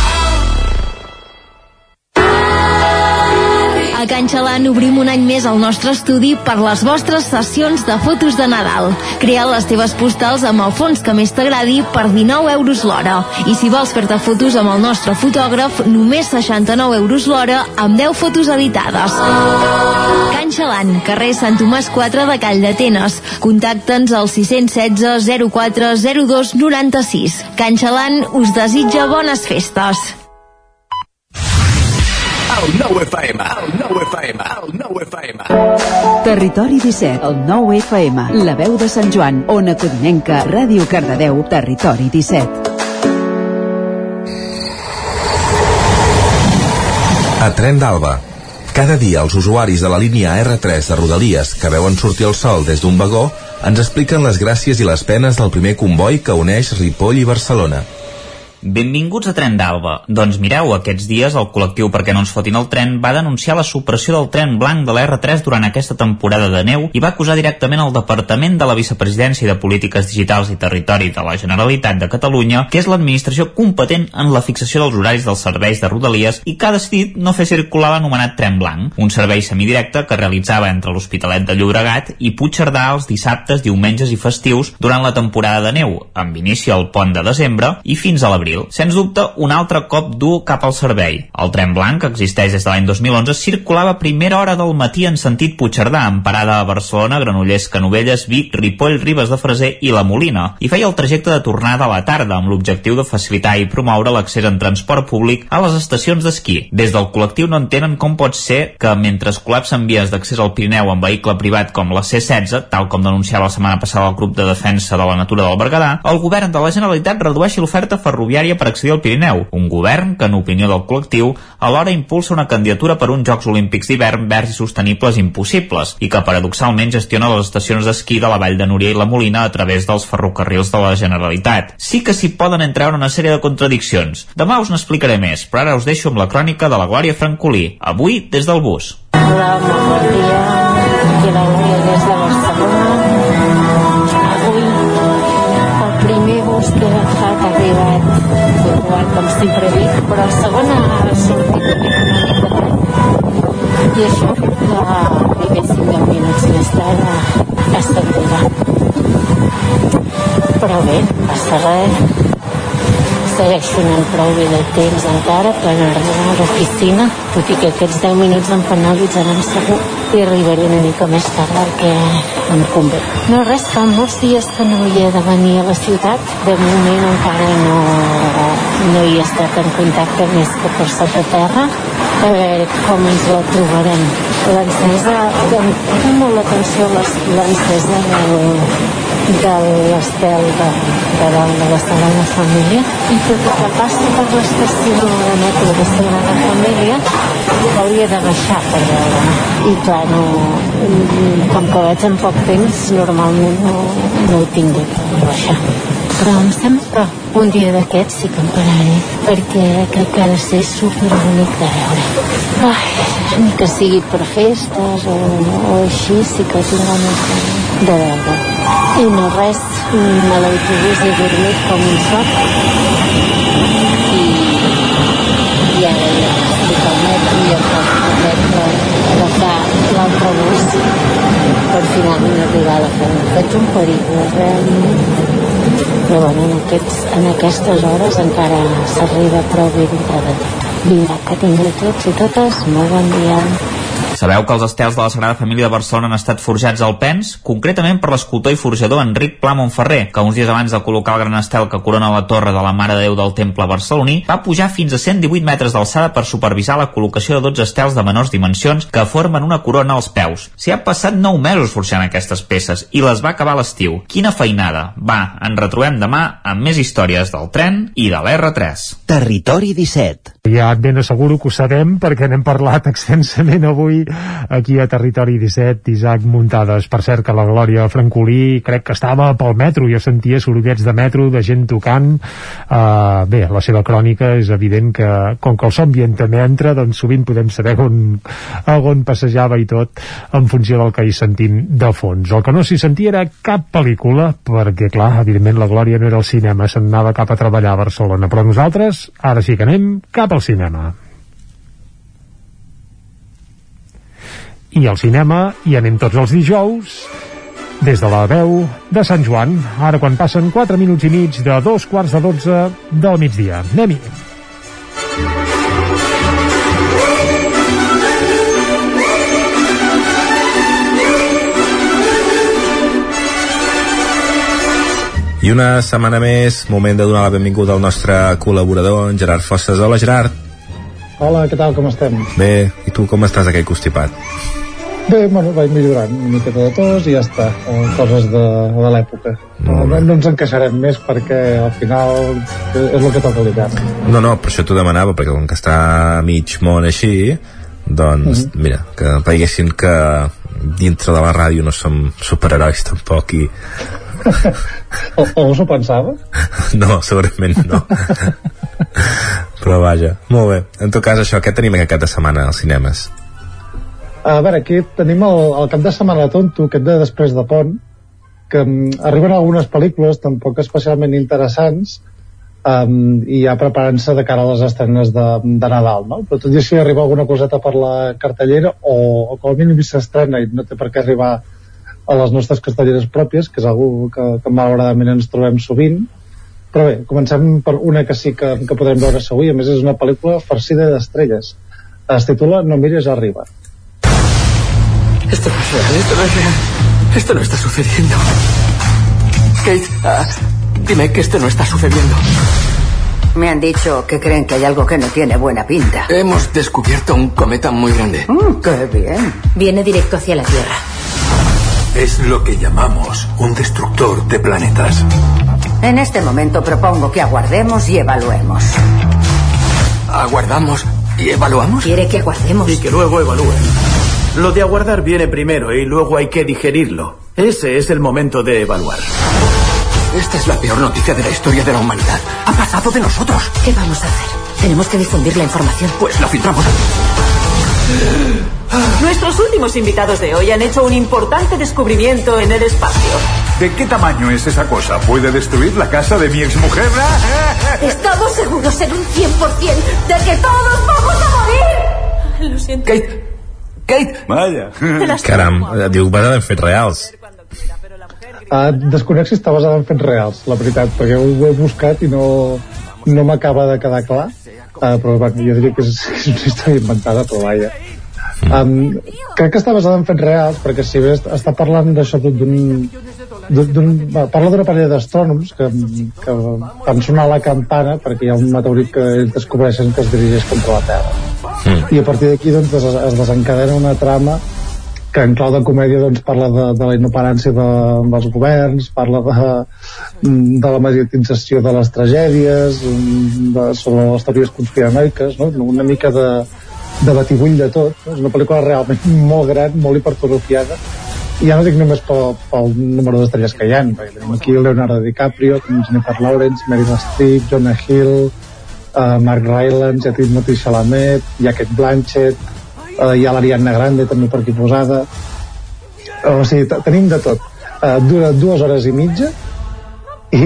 A Can Xalant obrim un any més el nostre estudi per les vostres sessions de fotos de Nadal. Crea les teves postals amb el fons que més t'agradi per 19 euros l'hora. I si vols fer-te fotos amb el nostre fotògraf, només 69 euros l'hora amb 10 fotos editades. Can Xalant, carrer Sant Tomàs 4 de Call d'Atenes. Contacta'ns al 616 04 02 96. Can Xalant us desitja bones festes. El nou FM, el nou FM, el nou FM. Territori 17, el 9 FM, la veu de Sant Joan, Ona Codinenca, Ràdio Cardedeu, Territori 17. A Tren d'Alba. Cada dia els usuaris de la línia R3 de Rodalies que veuen sortir el sol des d'un vagó ens expliquen les gràcies i les penes del primer comboi que uneix Ripoll i Barcelona. Benvinguts a Tren d'Alba. Doncs mireu, aquests dies el col·lectiu Perquè no ens fotin el tren va denunciar la supressió del tren blanc de l'R3 durant aquesta temporada de neu i va acusar directament el Departament de la Vicepresidència de Polítiques Digitals i Territori de la Generalitat de Catalunya, que és l'administració competent en la fixació dels horaris dels serveis de Rodalies i que ha decidit no fer circular l'anomenat tren blanc, un servei semidirecte que realitzava entre l'Hospitalet de Llobregat i Puigcerdà els dissabtes, diumenges i festius durant la temporada de neu, amb inici al pont de desembre i fins a l'abril abril. Sens dubte, un altre cop dur cap al servei. El tren blanc, que existeix des de l'any 2011, circulava a primera hora del matí en sentit Puigcerdà, amb parada a Barcelona, Granollers, Canovelles, Vic, Ripoll, Ribes de Freser i La Molina, i feia el trajecte de tornada a la tarda amb l'objectiu de facilitar i promoure l'accés en transport públic a les estacions d'esquí. Des del col·lectiu no entenen com pot ser que mentre es col·lapsen vies d'accés al Pirineu amb vehicle privat com la C-16, tal com denunciava la setmana passada el grup de defensa de la natura del Berguedà, el govern de la Generalitat redueixi l'oferta ferroviària per accedir al Pirineu, un govern que, en opinió del col·lectiu, alhora impulsa una candidatura per uns Jocs Olímpics d'hivern verds i sostenibles impossibles i que paradoxalment gestiona les estacions d'esquí de la Vall de Núria i la Molina a través dels ferrocarrils de la Generalitat. Sí que s'hi poden entrar una sèrie de contradiccions. Demà us n'explicaré més, però ara us deixo amb la crònica de la Glòria Francolí, avui des del bus. Hola, bon dia. Aquí la des de Barcelona. Avui el primer bus que he agafat arribat puntual, com sempre dic, però el segon ha sortit. I això que arribéssim 10 minuts més tard a Estambuda. Però bé, va res, segueixo anant prou bé de temps encara per arribar a l'oficina, tot i que aquests 10 minuts em penalitzaran segur i arribaré una mica més tard del que em convé. No res, fa molts dies que no hi he de venir a la ciutat, de moment encara no, no hi he estat en contacte més que per sota terra, a veure com ens la trobarem. L'encesa, em fa molt l'atenció l'encesa de l'estel de, de dalt de la Sagrada Família. I tot el que passa per l'estació de metro de Sagrada Família hauria de baixar per veure. I clar, no, com que vaig en poc temps normalment no, no he tingut de baixar. Però em sembla que un dia d'aquests sí que em pararé perquè crec que ha de ser superbonic de veure. Ai, ni que sigui per festes o, o així sí que tinc ganes de, de veure i no res, a l'autobús he dormit com un soc i, i ara ja estic al metro i em permetre agafar l'altre bus per finalment arribar a la feina. Faig un periple, realment. Però bueno, en, aquests, en aquestes hores encara s'arriba prou bé dintre de tot. Vinga, que tingueu tots i totes molt bon dia. Sabeu que els estels de la Sagrada Família de Barcelona han estat forjats al Pens, concretament per l'escultor i forjador Enric Pla Montferrer, que uns dies abans de col·locar el gran estel que corona la torre de la Mare de Déu del Temple barceloní, va pujar fins a 118 metres d'alçada per supervisar la col·locació de 12 estels de menors dimensions que formen una corona als peus. S'hi ha passat 9 mesos forjant aquestes peces i les va acabar l'estiu. Quina feinada! Va, ens retrobem demà amb més històries del tren i de l'R3. Territori 17. Ja et ben asseguro que ho sabem perquè n'hem parlat extensament avui aquí a Territori 17 Isaac Muntades. Per cert que la Glòria Francolí crec que estava pel metro jo sentia sorollets de metro, de gent tocant uh, bé, la seva crònica és evident que com que el so ambient també entra doncs sovint podem saber on, on passejava i tot en funció del que hi sentim de fons. El que no s'hi sentia era cap pel·lícula perquè clar, evidentment la Glòria no era al cinema se'n anava cap a treballar a Barcelona però nosaltres ara sí que anem cap al cinema. I al cinema hi anem tots els dijous des de la veu de Sant Joan, ara quan passen 4 minuts i mig de dos quarts de 12 del migdia. Anem-hi! I una setmana més, moment de donar la benvinguda al nostre col·laborador, en Gerard Fosses. Hola, Gerard. Hola, què tal, com estem? Bé, i tu com estàs aquell constipat? Bé, bueno, vaig millorant una miqueta de tos i ja està, eh, coses de, de l'època. No, no, no ens encaixarem més perquè al final és el que toca l'hivern. No, no, per això t'ho demanava, perquè com que està mig món així, doncs, Mhm. mira, que veiessin que dintre de la ràdio no som superherois tampoc i O, o s'ho pensava? no, segurament no però vaja, molt bé en tot cas això, què tenim aquest cap de setmana als cinemes? A veure, aquí tenim el, el cap de setmana tonto, aquest de després de pont, que um, arriben algunes pel·lícules tampoc especialment interessants um, i ja preparant-se de cara a les estrenes de, de Nadal, no? Però tot i així arriba alguna coseta per la cartellera o, o com a mínim s'estrena i no té per què arribar a les nostres cartelleres pròpies, que és algú que, que malauradament ens trobem sovint. Però bé, comencem per una que sí que, que podrem veure avui, a més és una pel·lícula farcida d'estrelles. Es titula No mires arriba. Esto no es real, esto no es real. Esto no está sucediendo. Kate, ah, dime que esto no está sucediendo. Me han dicho que creen que hay algo que no tiene buena pinta. Hemos descubierto un cometa muy grande. Mm, ¡Qué bien! Viene directo hacia la Tierra. Es lo que llamamos un destructor de planetas. En este momento propongo que aguardemos y evaluemos. ¿Aguardamos y evaluamos? ¿Quiere que aguardemos? Y que luego evalúen. Lo de aguardar viene primero y luego hay que digerirlo. Ese es el momento de evaluar. Esta es la peor noticia de la historia de la humanidad. Ha pasado de nosotros. ¿Qué vamos a hacer? Tenemos que difundir la información. Pues la filtramos. Nuestros últimos invitados de hoy han hecho un importante descubrimiento en el espacio. ¿De qué tamaño es esa cosa? ¿Puede destruir la casa de mi exmujer? Estamos seguros en un 100% de que todos vamos a morir. Lo siento. Kate. Kate. Vaya. Caram, eh, diu en fets reals. Uh, desconec si està basada en fets reals, la veritat, perquè ho, ho he buscat i no, no m'acaba de quedar clar. Uh, però bueno, jo diria que és, és una història inventada, però vaja. Um, crec que està basada en fets reals, perquè si bé està parlant d'això d'un parla d'una parella d'astrònoms que, que fan sonar la campana perquè hi ha un meteorit que ells descobreixen que es dirigeix contra la Terra mm. i a partir d'aquí doncs, es, es desencadena una trama que en clau de comèdia doncs, parla de, de la inoperància de, dels governs, parla de, de la mediatització de les tragèdies, de, sobre les teories conspiranoiques, no? una mica de, de batibull de tot. No? És una pel·lícula realment molt gran, molt hipertrofiada, i ja no dic només pel, pel número d'estrelles que hi ha, perquè tenim aquí Leonardo DiCaprio, Jennifer Lawrence, Meryl Streep, Jonah Hill, uh, Mark Rylance, ja Timothy Chalamet, Kate Blanchett, uh, hi ha l'Ariadna Grande també per aquí posada. O sigui, tenim de tot. Uh, dura dues hores i mitja. I,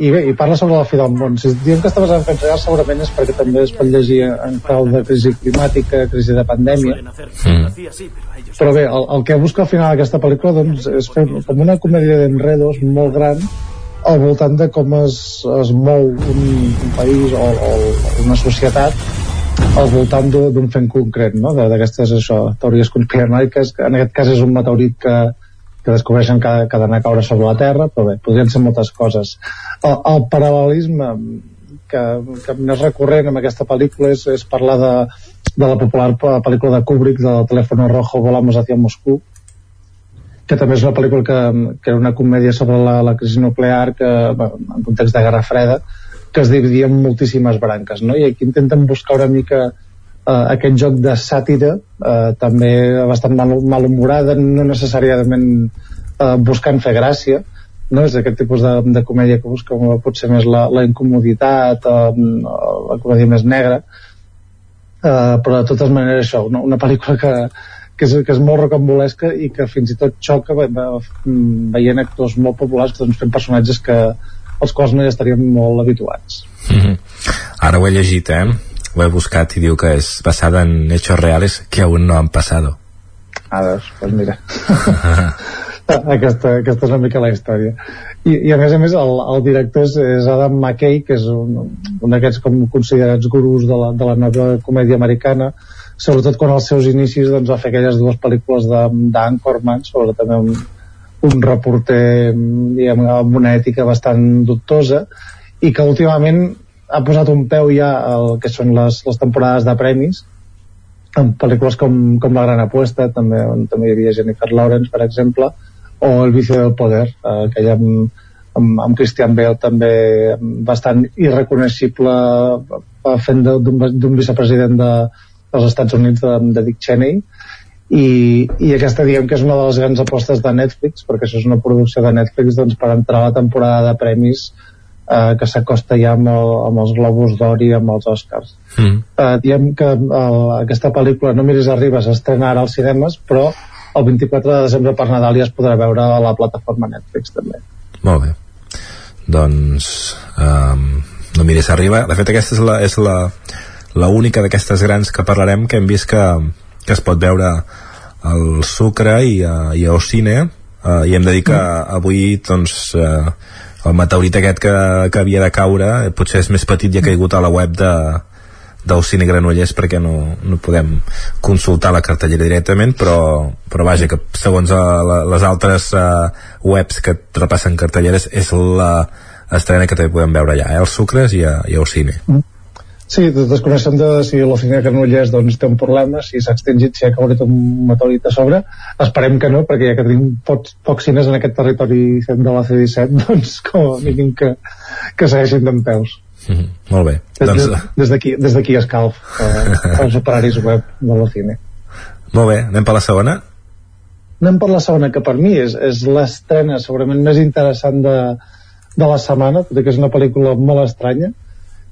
i bé, i parla sobre la fi del món. Si diem que està basat en fets reals segurament és perquè també es pot llegir en clau de crisi climàtica crisi de pandèmia. Mm. però bé, el, el que busca al final d'aquesta pel·lícula doncs, és fer com una comèdia d'enredos molt gran al voltant de com es, es mou un, un país o, o una societat al voltant d'un fet concret, no? d'aquestes teories conspiranoiques, que en aquest cas és un meteorit que, que descobreixen que, que ha d'anar a caure sobre la Terra, però bé, podrien ser moltes coses. El, el paral·lelisme que, que més recurrent en aquesta pel·lícula és, és parlar de, de la popular pel·lícula de Kubrick, del telèfon rojo Volamos hacia Moscú, que també és una pel·lícula que, que era una comèdia sobre la, la crisi nuclear que, en context de Guerra Freda, que es dividia en moltíssimes branques no? i aquí intenten buscar una mica eh, aquest joc de sàtira eh, també bastant mal, malhumorada no necessàriament eh, buscant fer gràcia no? és aquest tipus de, de comèdia que busca potser més la, la incomoditat eh, la comèdia més negra eh, però de totes maneres això una, una pel·lícula que, que és, que és molt rocambolesca i que fins i tot xoca veient actors molt populars que doncs, fent personatges que, als quals no hi estaríem molt habituats. Mm -hmm. Ara ho he llegit, eh? Ho he buscat i diu que és basada en hechos reales que aún no han pasado. Ah, doncs, pues mira. aquesta, aquesta és una mica la història. I, i a més a més el, el director és, és Adam McKay, que és un, un d'aquests com considerats gurus de la, de la nova comèdia americana, sobretot quan als seus inicis doncs, va fer aquelles dues pel·lícules d'Anchorman, sobre també un, un reporter diguem, amb una ètica bastant dubtosa i que últimament ha posat un peu ja al que són les, les temporades de premis en pel·lícules com, com La Gran Apuesta també, on també hi havia Jennifer Lawrence per exemple o El vicio del poder eh, aquella amb, amb, amb Christian Bale també bastant irreconeixible eh, fent d'un vicepresident de, dels Estats Units de, de Dick Cheney i, i aquesta diguem que és una de les grans apostes de Netflix perquè això és una producció de Netflix doncs, per entrar a la temporada de premis eh, que s'acosta ja amb, el, amb els Globus d'Or i amb els Oscars. Mm. eh, diem que el, aquesta pel·lícula No miris arriba s'estrena ara als cinemes però el 24 de desembre per Nadal ja es podrà veure a la plataforma Netflix també. Molt bé. Doncs um, No miris arriba. De fet aquesta és la, és la, la única d'aquestes grans que parlarem que hem vist que, que es pot veure al Sucre i a, i a Ocine uh, i hem de dir que avui doncs uh, el meteorit aquest que, que havia de caure eh, potser és més petit i ha caigut a la web de del Cine Granollers perquè no, no podem consultar la cartellera directament però, però vaja que segons a, la, les altres uh, webs que repassen cartelleres és la estrena que també podem veure allà, eh? els Sucres i a, i a Ocine mm Sí, desconeixem de si l'oficina de Granollers doncs, té un problema, si s'ha extingit, si ha caurit un meteorit a sobre. Esperem que no, perquè ja que tenim pocs, pocs cines en aquest territori de la C-17, doncs com a mínim que, que segueixin d'en peus. Mm -hmm. Molt bé. Des, doncs... des d'aquí des d'aquí escalf eh, els operaris web de la cine. Molt bé, anem per la segona? Anem per la segona, que per mi és, és l'estrena segurament més interessant de, de la setmana, perquè és una pel·lícula molt estranya,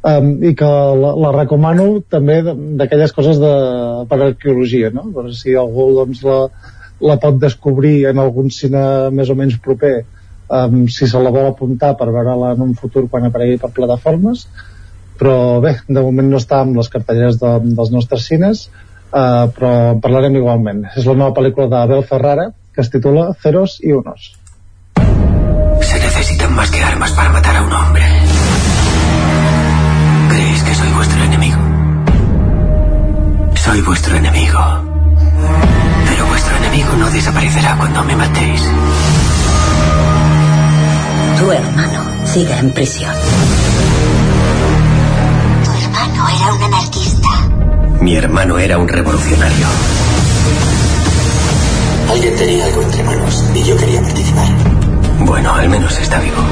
um, i que la, la recomano també d'aquelles coses de, per arqueologia no? per si algú doncs, la, la pot descobrir en algun cine més o menys proper. Um, si se la vol apuntar per veure-la en un futur quan aparegui per plataformes. Però bé, de moment no està amb les cartelleres de, dels nostres cines. Uh, però en parlarem igualment. És la nova pel·lícula d'Abel Ferrara que es titula Ceros i Unos. Se necesitan más que armas para matar a un hombre. ¿Creéis que soy vuestro enemigo? Soy vuestro enemigo. Pero vuestro enemigo no desaparecerá cuando me matéis. Tu hermano sigue en prisión. Tu hermano era un anarquista. Mi hermano era un revolucionario. Alguien tenía algo entre manos y yo quería participar. Bueno, al menos está vivo.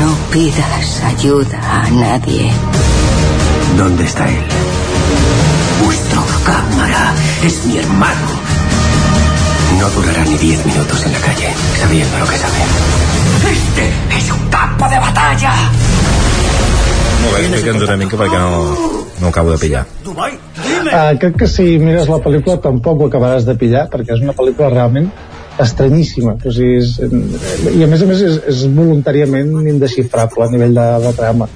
No pidas ayuda a nadie. ¿Dónde está él? Vuestro cámara es mi hermano. No durará ni diez minutos en la calle, sabiendo lo que sabe. Este es un campo de batalla. Molt bé, explica'ns una mica perquè no, no ho acabo de pillar. Uh, crec que si mires la pel·lícula tampoc ho acabaràs de pillar perquè és una pel·lícula realment estranyíssima o sigui, és, i a més a més és, és voluntàriament indesxifrable a nivell de, de trama.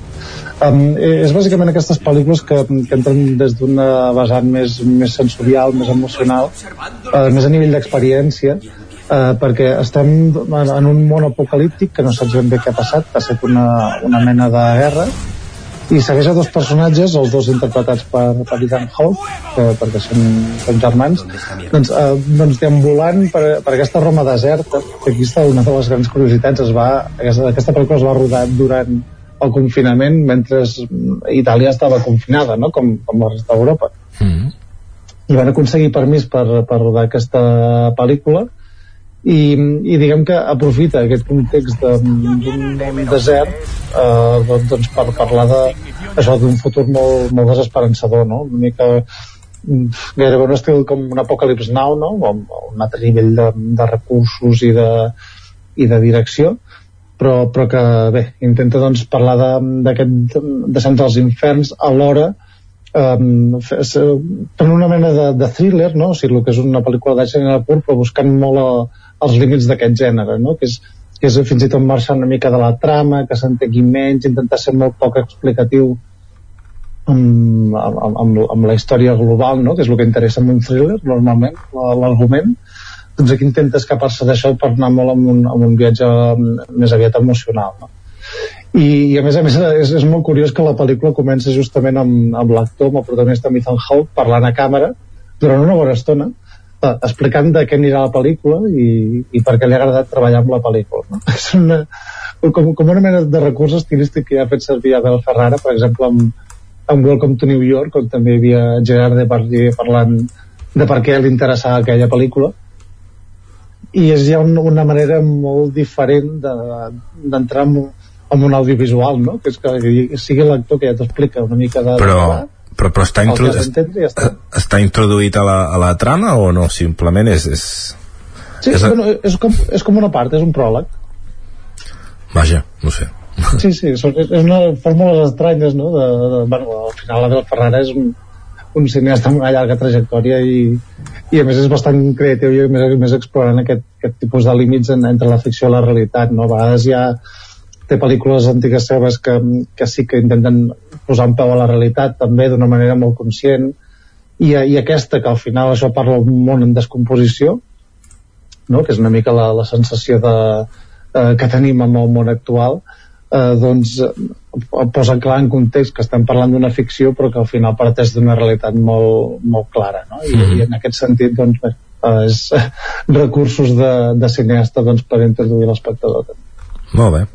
Um, és bàsicament aquestes pel·lícules que, que entren des d'una vessant més, més sensorial, més emocional uh, més a nivell d'experiència uh, perquè estem en un món apocalíptic que no saps ben bé què ha passat. Ha estat una, una mena de guerra i segueix a dos personatges, els dos interpretats per, per Ethan Hawke, que, perquè són, són germans, doncs, eh, doncs deambulant per, per aquesta Roma deserta, que aquí està una de les grans curiositats, es va, aquesta, aquesta pel·lícula es va rodar durant el confinament mentre Itàlia estava confinada, no? com, com la resta d'Europa. Mm. I van aconseguir permís per, per rodar aquesta pel·lícula i, i diguem que aprofita aquest context d'un desert eh, doncs per parlar de, això d'un futur molt, molt desesperançador no? una mica gairebé un estil com un Apocalypse Now no? amb un altre nivell de, de recursos i de, i de direcció però, però que bé, intenta doncs parlar d'aquest descens dels inferns alhora um, fent una mena de, de thriller no? o sigui, el que és una pel·lícula de gènere pur però buscant molt a, els límits d'aquest gènere, no? que, és, que és fins i tot marxar una mica de la trama, que s'entegui menys, intentar ser molt poc explicatiu amb, amb, amb, amb la història global, no? que és el que interessa en un thriller, normalment, l'argument, doncs aquí intenta escapar-se d'això per anar molt amb un, amb un viatge més aviat emocional. No? I, i a més a més és, és molt curiós que la pel·lícula comença justament amb, amb l'actor, amb el protagonista Ethan Hawke, parlant a càmera durant una bona estona, explicant de què anirà la pel·lícula i, i per què li ha agradat treballar amb la pel·lícula. No? És una, com, com una mena de recurs estilístic que ja ha fet servir Abel Ferrara, per exemple, amb, amb Welcome to New York, on també hi havia Gerard Depardieu parlant de per què li interessava aquella pel·lícula i és ja un, una manera molt diferent d'entrar de, en, en un audiovisual, no? que és que sigui l'actor que ja t'explica una mica de... Però, però, però està, introdu ja està. està introduït a la, a la trama o no? Simplement és... és... Sí, és, bueno, és, com, és com una part, és un pròleg. Vaja, no sé. Sí, sí, és, és una fórmules estranyes, no? De, de, bueno, al final Abel Ferrara és un, un cineasta amb una llarga trajectòria i, i a més és bastant creatiu i a més, a més explorant aquest, aquest tipus de límits en, entre la ficció i la realitat, no? A vegades ja té pel·lícules antigues seves que, que sí que intenten posar un peu a la realitat també d'una manera molt conscient i, i aquesta que al final això parla d'un món en descomposició no? que és una mica la, la sensació de, eh, que tenim amb el món actual eh, doncs eh, posa clar en context que estem parlant d'una ficció però que al final parteix d'una realitat molt, molt clara no? I, mm. i en aquest sentit doncs bé, és recursos de, de cineasta doncs, per introduir l'espectador molt bé,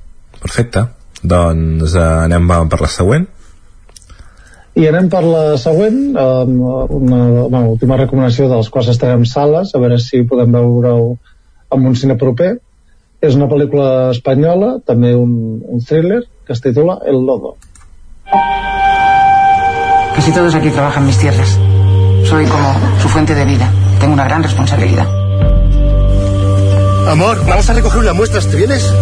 perfecte. Doncs eh, anem per la següent. I anem per la següent um, una, una última recomanació de les quals estarem sales a veure si podem veure-ho en un cine proper. És una pel·lícula espanyola també un, un thriller que es titula El Lodo Casi todos aquí trabajan mis tierras. Soy como su fuente de vida. Tengo una gran responsabilidad. Amor, vamos a recoger una muestra, ¿te vienes?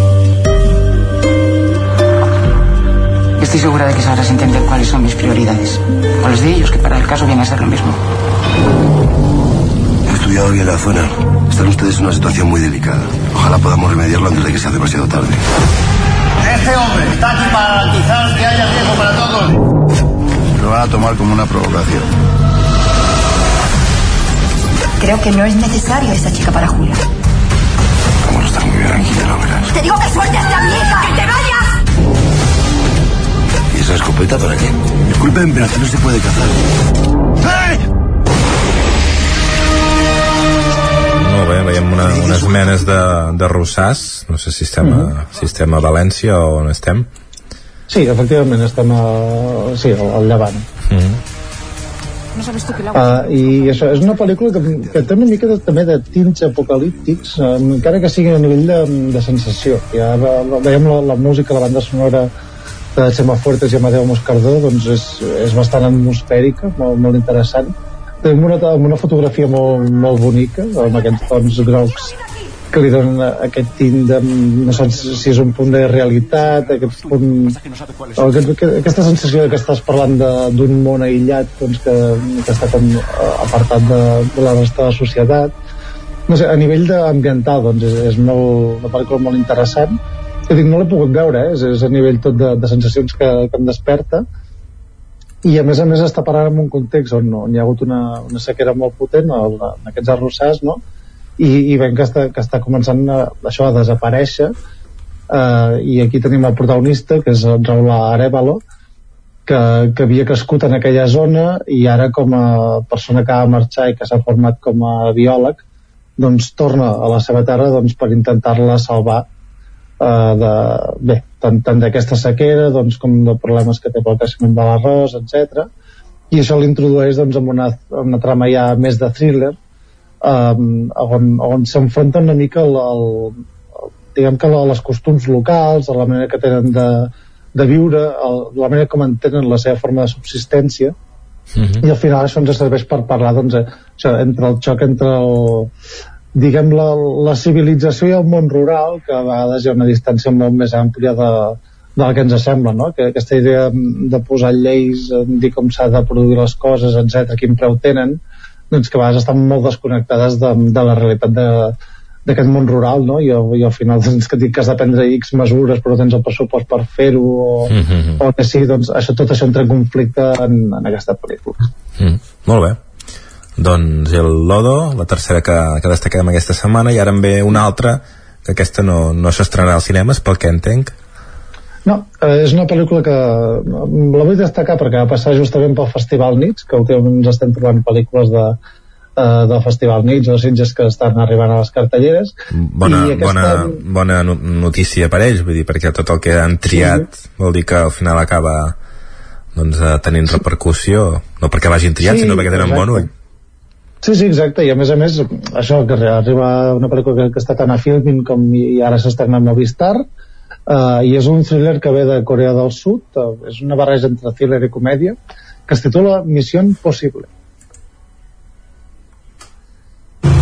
Estoy segura de que sabrás entender cuáles son mis prioridades. O las de ellos, que para el caso viene a ser lo mismo. He estudiado bien la zona. Están ustedes en una situación muy delicada. Ojalá podamos remediarlo antes de que sea demasiado tarde. Este hombre está aquí para garantizar que haya riesgo para todos. Lo van a tomar como una provocación. Creo que no es necesario esta chica para Julia. Tranquila, lo verás. ¡Te digo que sueltes la vieja! ¡Que te vayas! ¿Y esa escopeta para qué? Disculpen, pero aquí no se puede cazar. Molt bé, veiem una, unes menes de, de rossars, no sé si estem, a, si estem a València o on estem. Sí, efectivament, estem a, sí, al, al llevant. Mm -hmm. No sabes tu que uh, I això és una pel·lícula que, que té una mica de, també de tints apocalíptics, uh, encara que sigui a nivell de, de sensació. Ja veiem la, la música, la banda sonora de Xema Fuertes i Amadeu Moscardó, doncs és, és bastant atmosfèrica, molt, molt interessant. Tenim una, una fotografia molt, molt bonica, amb aquests tons grocs que li donen aquest tint de, no saps si és un punt de realitat aquest punt aquest, aquesta sensació que estàs parlant d'un món aïllat doncs que, que està com apartat de, de la resta de la societat. No sé, a nivell ambiental doncs és, és molt, una pel·lícula molt interessant que dic, no l'he pogut veure eh? és, és a nivell tot de, de sensacions que, que em desperta i a més a més està parant en un context on, on hi ha hagut una, una sequera molt potent en aquests arrossars no? i, i veiem que està, que està començant a, això a desaparèixer eh, i aquí tenim el protagonista que és el Raúl Arevalo que, que havia crescut en aquella zona i ara com a persona que ha de marxar i que s'ha format com a biòleg doncs torna a la seva terra doncs, per intentar-la salvar eh, de, bé, tant, tant d'aquesta sequera doncs, com de problemes que té pel creixement de l'arròs, etc. I això l'introdueix doncs, amb una, una trama ja més de thriller um, on, on s'enfronta una mica el, el, el, diguem que les costums locals, a la manera que tenen de, de viure, el, la manera com entenen la seva forma de subsistència uh -huh. i al final això ens serveix per parlar doncs, eh, això, entre el xoc entre el, diguem la, la civilització i el món rural que a vegades hi ha una distància molt més àmplia de, de la que ens sembla no? que aquesta idea de posar lleis dir com s'ha de produir les coses etc quin preu tenen doncs que a vegades estan molt desconnectades de, de la realitat de, d'aquest món rural, no? I, i al final doncs, que, que has de prendre X mesures però tens el pressupost per fer-ho o, mm -hmm. o que sí, doncs això, tot això entra en conflicte en, en aquesta pel·lícula. Mm, molt bé. Doncs el Lodo, la tercera que, que destaquem aquesta setmana, i ara en ve una altra, que aquesta no, no s'estrenarà als cinemes, pel que entenc. No, eh, és una pel·lícula que la vull destacar perquè va passar justament pel Festival Nits, que últimament ens estem trobant pel·lícules de, eh, del Festival Nits o Sitges que estan arribant a les cartelleres. Bona, I aquesta... bona, bona notícia per ells, vull dir, perquè tot el que han triat sí. vol dir que al final acaba doncs, eh, tenint repercussió, no perquè vagin triat, sí, sinó perquè tenen exacte. bon ull. Sí, sí, exacte, i a més a més, això que arriba una pel·lícula que, que està tant a Filmin com i ara s'estrena a Movistar, uh, i és un thriller que ve de Corea del Sud uh, és una barreja entre thriller i comèdia que es titula Misión Posible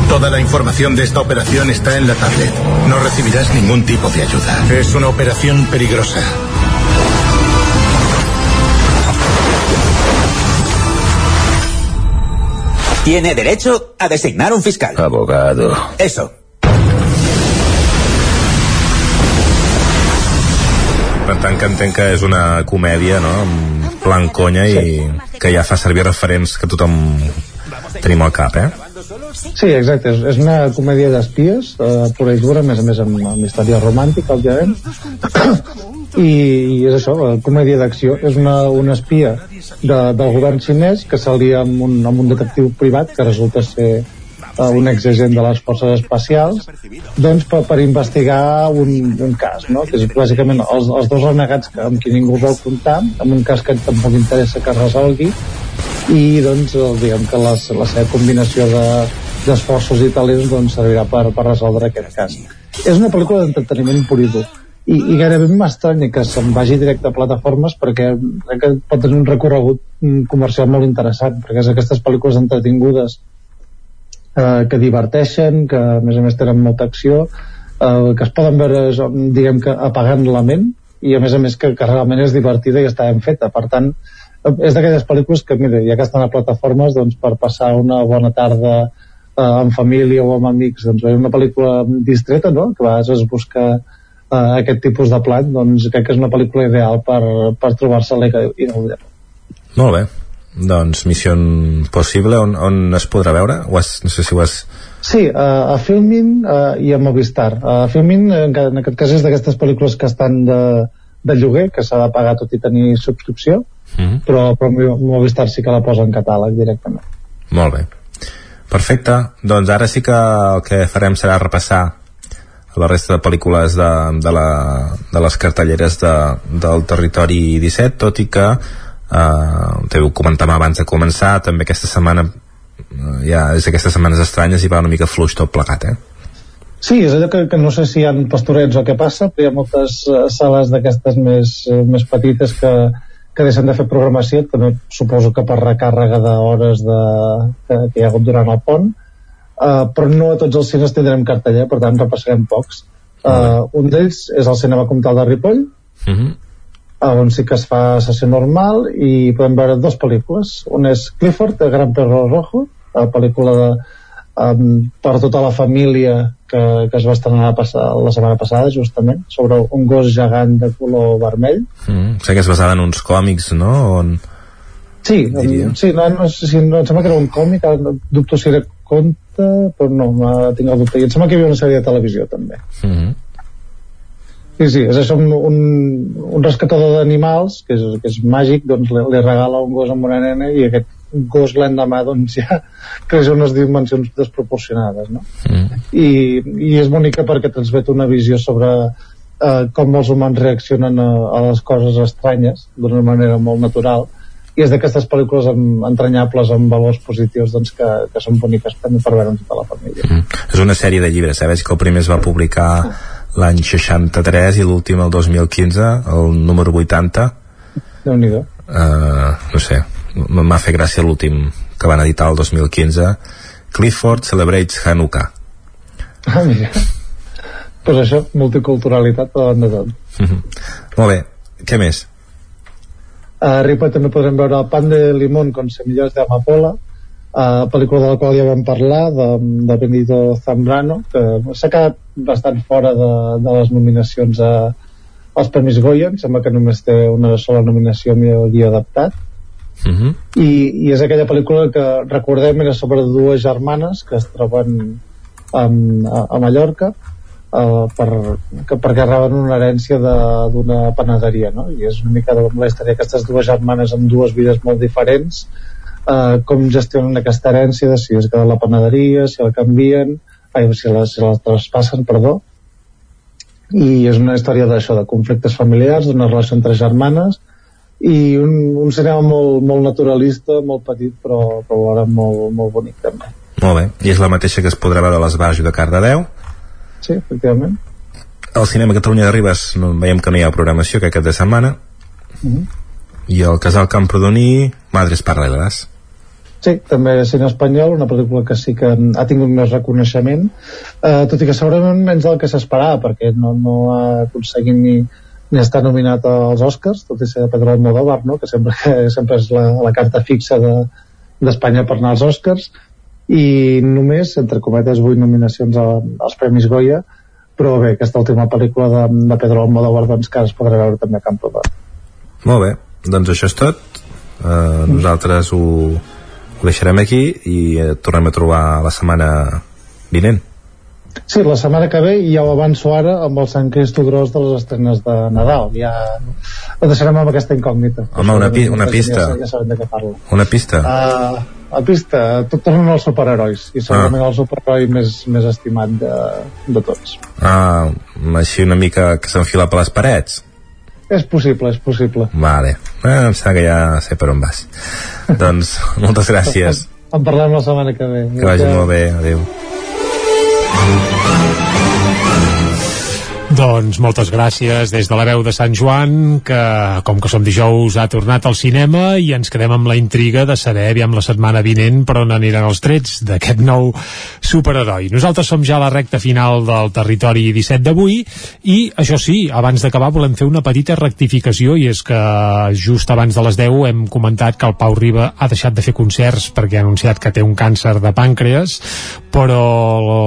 Toda la información de esta operación está en la tablet. No recibirás ningún tipo de ayuda. Es una operación peligrosa. Tiene derecho a designar un fiscal. Abogado. Eso. per tant que entenc que és una comèdia no? en plan conya i que ja fa servir referents que tothom tenim al cap, eh? Sí, exacte, és, és una comèdia d'espies, eh, pura i dura, a més a més amb, amb història romàntica, òbviament, i, i és això, la comèdia d'acció, és una, una espia de, del govern xinès que s'alia amb, un, amb un detectiu privat que resulta ser uh, un exagent de les forces espacials doncs per, per investigar un, un cas no? que és bàsicament els, els dos renegats que, amb qui ningú vol comptar amb un cas que tampoc interessa que es resolgui i doncs diguem que les, la seva combinació de, d'esforços i talents doncs, servirà per, per resoldre aquest cas és una pel·lícula d'entreteniment pur i dur i, i gairebé m'estranya que se'n vagi directe a plataformes perquè crec que pot tenir un recorregut mm, comercial molt interessant perquè és aquestes pel·lícules entretingudes eh, que diverteixen, que a més a més tenen molta acció, eh, que es poden veure, diguem que apagant la ment, i a més a més que, que realment és divertida i està ben feta. Per tant, és d'aquelles pel·lícules que, mira, ja que estan a plataformes, doncs per passar una bona tarda eh, en família o amb amics, doncs una pel·lícula distreta, no?, que a vegades es busca eh, aquest tipus de plat, doncs crec que és una pel·lícula ideal per, per trobar-se-la i gaudir Molt bé doncs Missió Possible on, on es podrà veure? O has, no sé si ho has Sí, a Filmin i a Movistar. A Filmin, en, ca- en aquest cas, és d'aquestes pel·lícules que estan de, de lloguer, que s'ha de pagar tot i tenir subscripció, Mm. però, però Mo- Movistar sí que la posa en catàleg directament. Molt bé. Perfecte. Doncs ara sí que el que farem serà repassar la resta de pel·lícules de, de, la, de les cartelleres de, del territori 17, tot i que eh, també ho comentàvem abans de començar, també aquesta setmana eh, ja és aquestes setmanes estranyes i va una mica fluix tot plegat, eh? Sí, és allò que, que no sé si hi ha pastorets o què passa, però hi ha moltes uh, sales d'aquestes més, uh, més petites que, que deixen de fer programació, també suposo que per recàrrega d'hores de, que, que hi ha hagut durant el pont, uh, però no a tots els cines tindrem carteller, per tant repassarem pocs. Uh, un d'ells és el cinema comtal de Ripoll, Mm -hmm. on sí que es fa sessió normal i podem veure dues pel·lícules. Una és Clifford, el Gran Perro Rojo, la pel·lícula de, um, per tota la família que, que es va estrenar la, passa, la setmana passada, justament, sobre un gos gegant de color vermell. Mm, sé que és basada en uns còmics, no? On... Sí, sí no, no, sé si, no, em sembla que era un còmic, dubto si era conte, però no, tinc el dubte. I em sembla que hi havia una sèrie de televisió, també. Mm -hmm. Sí, sí, és això, un, un, un rescatador d'animals, que, és, que és màgic, doncs li, li regala un gos amb una nena i aquest gos l'endemà doncs ja creix a unes dimensions desproporcionades, no? Mm. I, i és bonica perquè transmet una visió sobre eh, com els humans reaccionen a, a les coses estranyes d'una manera molt natural i és d'aquestes pel·lícules amb, entranyables amb valors positius doncs, que, que són boniques també per veure amb tota la família. Mm. És una sèrie de llibres, eh? Veig que el primer es va publicar l'any 63 i l'últim el 2015, el número 80. Déu-n'hi-do. Uh, no sé, m'ha fet gràcia l'últim que van editar el 2015. Clifford Celebrates Hanukkah. Ah, mira. pues això, multiculturalitat davant de tot. Mhm. Molt bé, què més? A Ripoll també podrem veure el pan de limón con semillas de amapola, uh, pel·lícula de la qual ja vam parlar, de, de Benito Zambrano, que s'ha quedat bastant fora de, de les nominacions a, als Premis Goya, em sembla que només té una sola nominació millor guia adaptat, Uh -huh. i, i és aquella pel·lícula que recordem era sobre dues germanes que es troben a, a Mallorca uh, per, que, perquè reben una herència d'una panaderia no? i és una mica la història d'aquestes dues germanes amb dues vides molt diferents uh, com gestionen aquesta herència de si es queda la panaderia, si la canvien ai, si la, si la traspassen perdó i és una història d'això, de conflictes familiars, d'una relació entre germanes i un, un cinema molt, molt naturalista, molt petit però, però alhora molt, molt bonic també Molt bé, i és la mateixa que es podrà veure a l'Esbarjo de Cardedeu. Sí, efectivament Al Cinema Catalunya de Ribes no, veiem que no hi ha programació aquest cap de setmana. Mhm. I al Casal Camprodoní, Madres Paralelas. Sí, també cine espanyol, una pel·lícula que sí que ha tingut més reconeixement, eh, tot i que segurament menys del que s'esperava, perquè no, no ha aconseguit ni, ni estar nominat als Oscars, tot i ser de Pedro Almodóvar, no? que sempre, que sempre és la, la carta fixa de- d'Espanya per anar als Oscars, i només, entre cometes, vuit nominacions a, als Premis Goya, però bé, aquesta última pel·lícula de, de Pedro Almodóvar doncs, que es podrà veure també a Camprodon. Molt bé, doncs això és tot. Uh, nosaltres ho, ho deixarem aquí i eh, tornem a trobar la setmana vinent. Sí, la setmana que ve, ja ho avanço ara, amb el Sant Cristo Gros de les estrenes de Nadal. Ja ho deixarem amb aquesta incògnita. Home, una pi- una pista. Ja, ja sabem de què parlo. Una pista. Uh, a pista, tot tornen als superherois, i segurament el superheroi més, més estimat de, de tots. Ah, així una mica que s'enfila per les parets. És possible, és possible. Vale, eh, em sembla que ja sé per on vas. doncs, moltes gràcies. En parlem la setmana que ve. Que vagi molt bé, adéu. Doncs moltes gràcies des de la veu de Sant Joan, que com que som dijous ha tornat al cinema i ens quedem amb la intriga de saber aviam la setmana vinent per on aniran els trets d'aquest nou superheroi. Nosaltres som ja a la recta final del territori 17 d'avui i això sí, abans d'acabar volem fer una petita rectificació i és que just abans de les 10 hem comentat que el Pau Riba ha deixat de fer concerts perquè ha anunciat que té un càncer de pàncreas però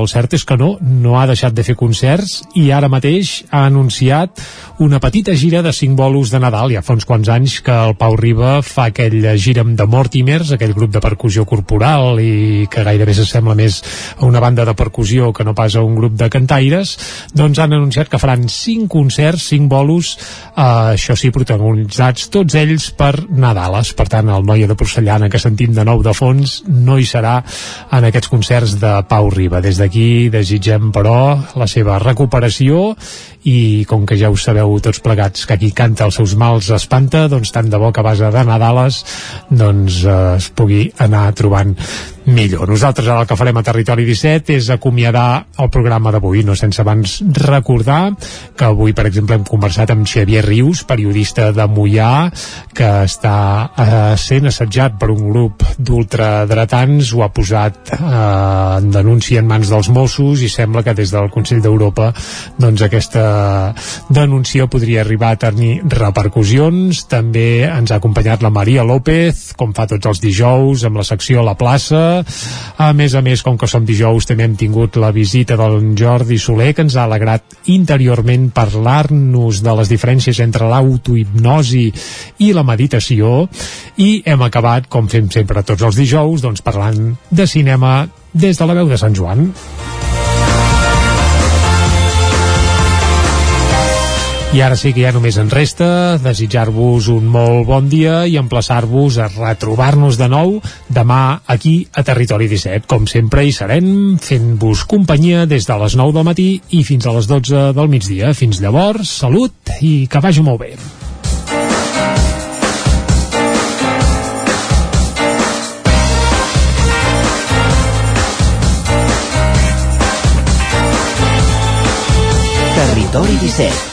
el cert és que no, no ha deixat de fer concerts i ara mateix mateix ha anunciat una petita gira de cinc bolos de Nadal. Ja fa uns quants anys que el Pau Riba fa aquell gira amb Mortimers, aquell grup de percussió corporal i que gairebé s'assembla més a una banda de percussió que no pas a un grup de cantaires, doncs han anunciat que faran cinc concerts, cinc bolos, eh, això sí, protagonitzats tots ells per Nadales. Per tant, el Noia de Porcellana que sentim de nou de fons no hi serà en aquests concerts de Pau Riba. Des d'aquí desitgem, però, la seva recuperació i com que ja ho sabeu tots plegats que qui canta els seus mals espanta doncs tant de bo que a base de Nadales doncs eh, es pugui anar trobant millor. Nosaltres ara el que farem a Territori 17 és acomiadar el programa d'avui, no sense abans recordar que avui, per exemple, hem conversat amb Xavier Rius, periodista de Mollà, que està eh, sent assetjat per un grup d'ultradretans, ho ha posat eh, en denúncia en mans dels Mossos i sembla que des del Consell d'Europa doncs aquesta denúncia podria arribar a tenir repercussions. També ens ha acompanyat la Maria López, com fa tots els dijous, amb la secció la plaça, a més a més, com que som dijous, també hem tingut la visita del Jordi Soler, que ens ha alegrat interiorment parlar-nos de les diferències entre l'autohipnosi i la meditació, i hem acabat, com fem sempre tots els dijous, doncs parlant de cinema des de la veu de Sant Joan. I ara sí que ja només ens resta desitjar-vos un molt bon dia i emplaçar-vos a retrobar-nos de nou demà aquí a Territori 17. Com sempre hi serem fent-vos companyia des de les 9 del matí i fins a les 12 del migdia. Fins llavors, salut i que vagi molt bé. Territori 17,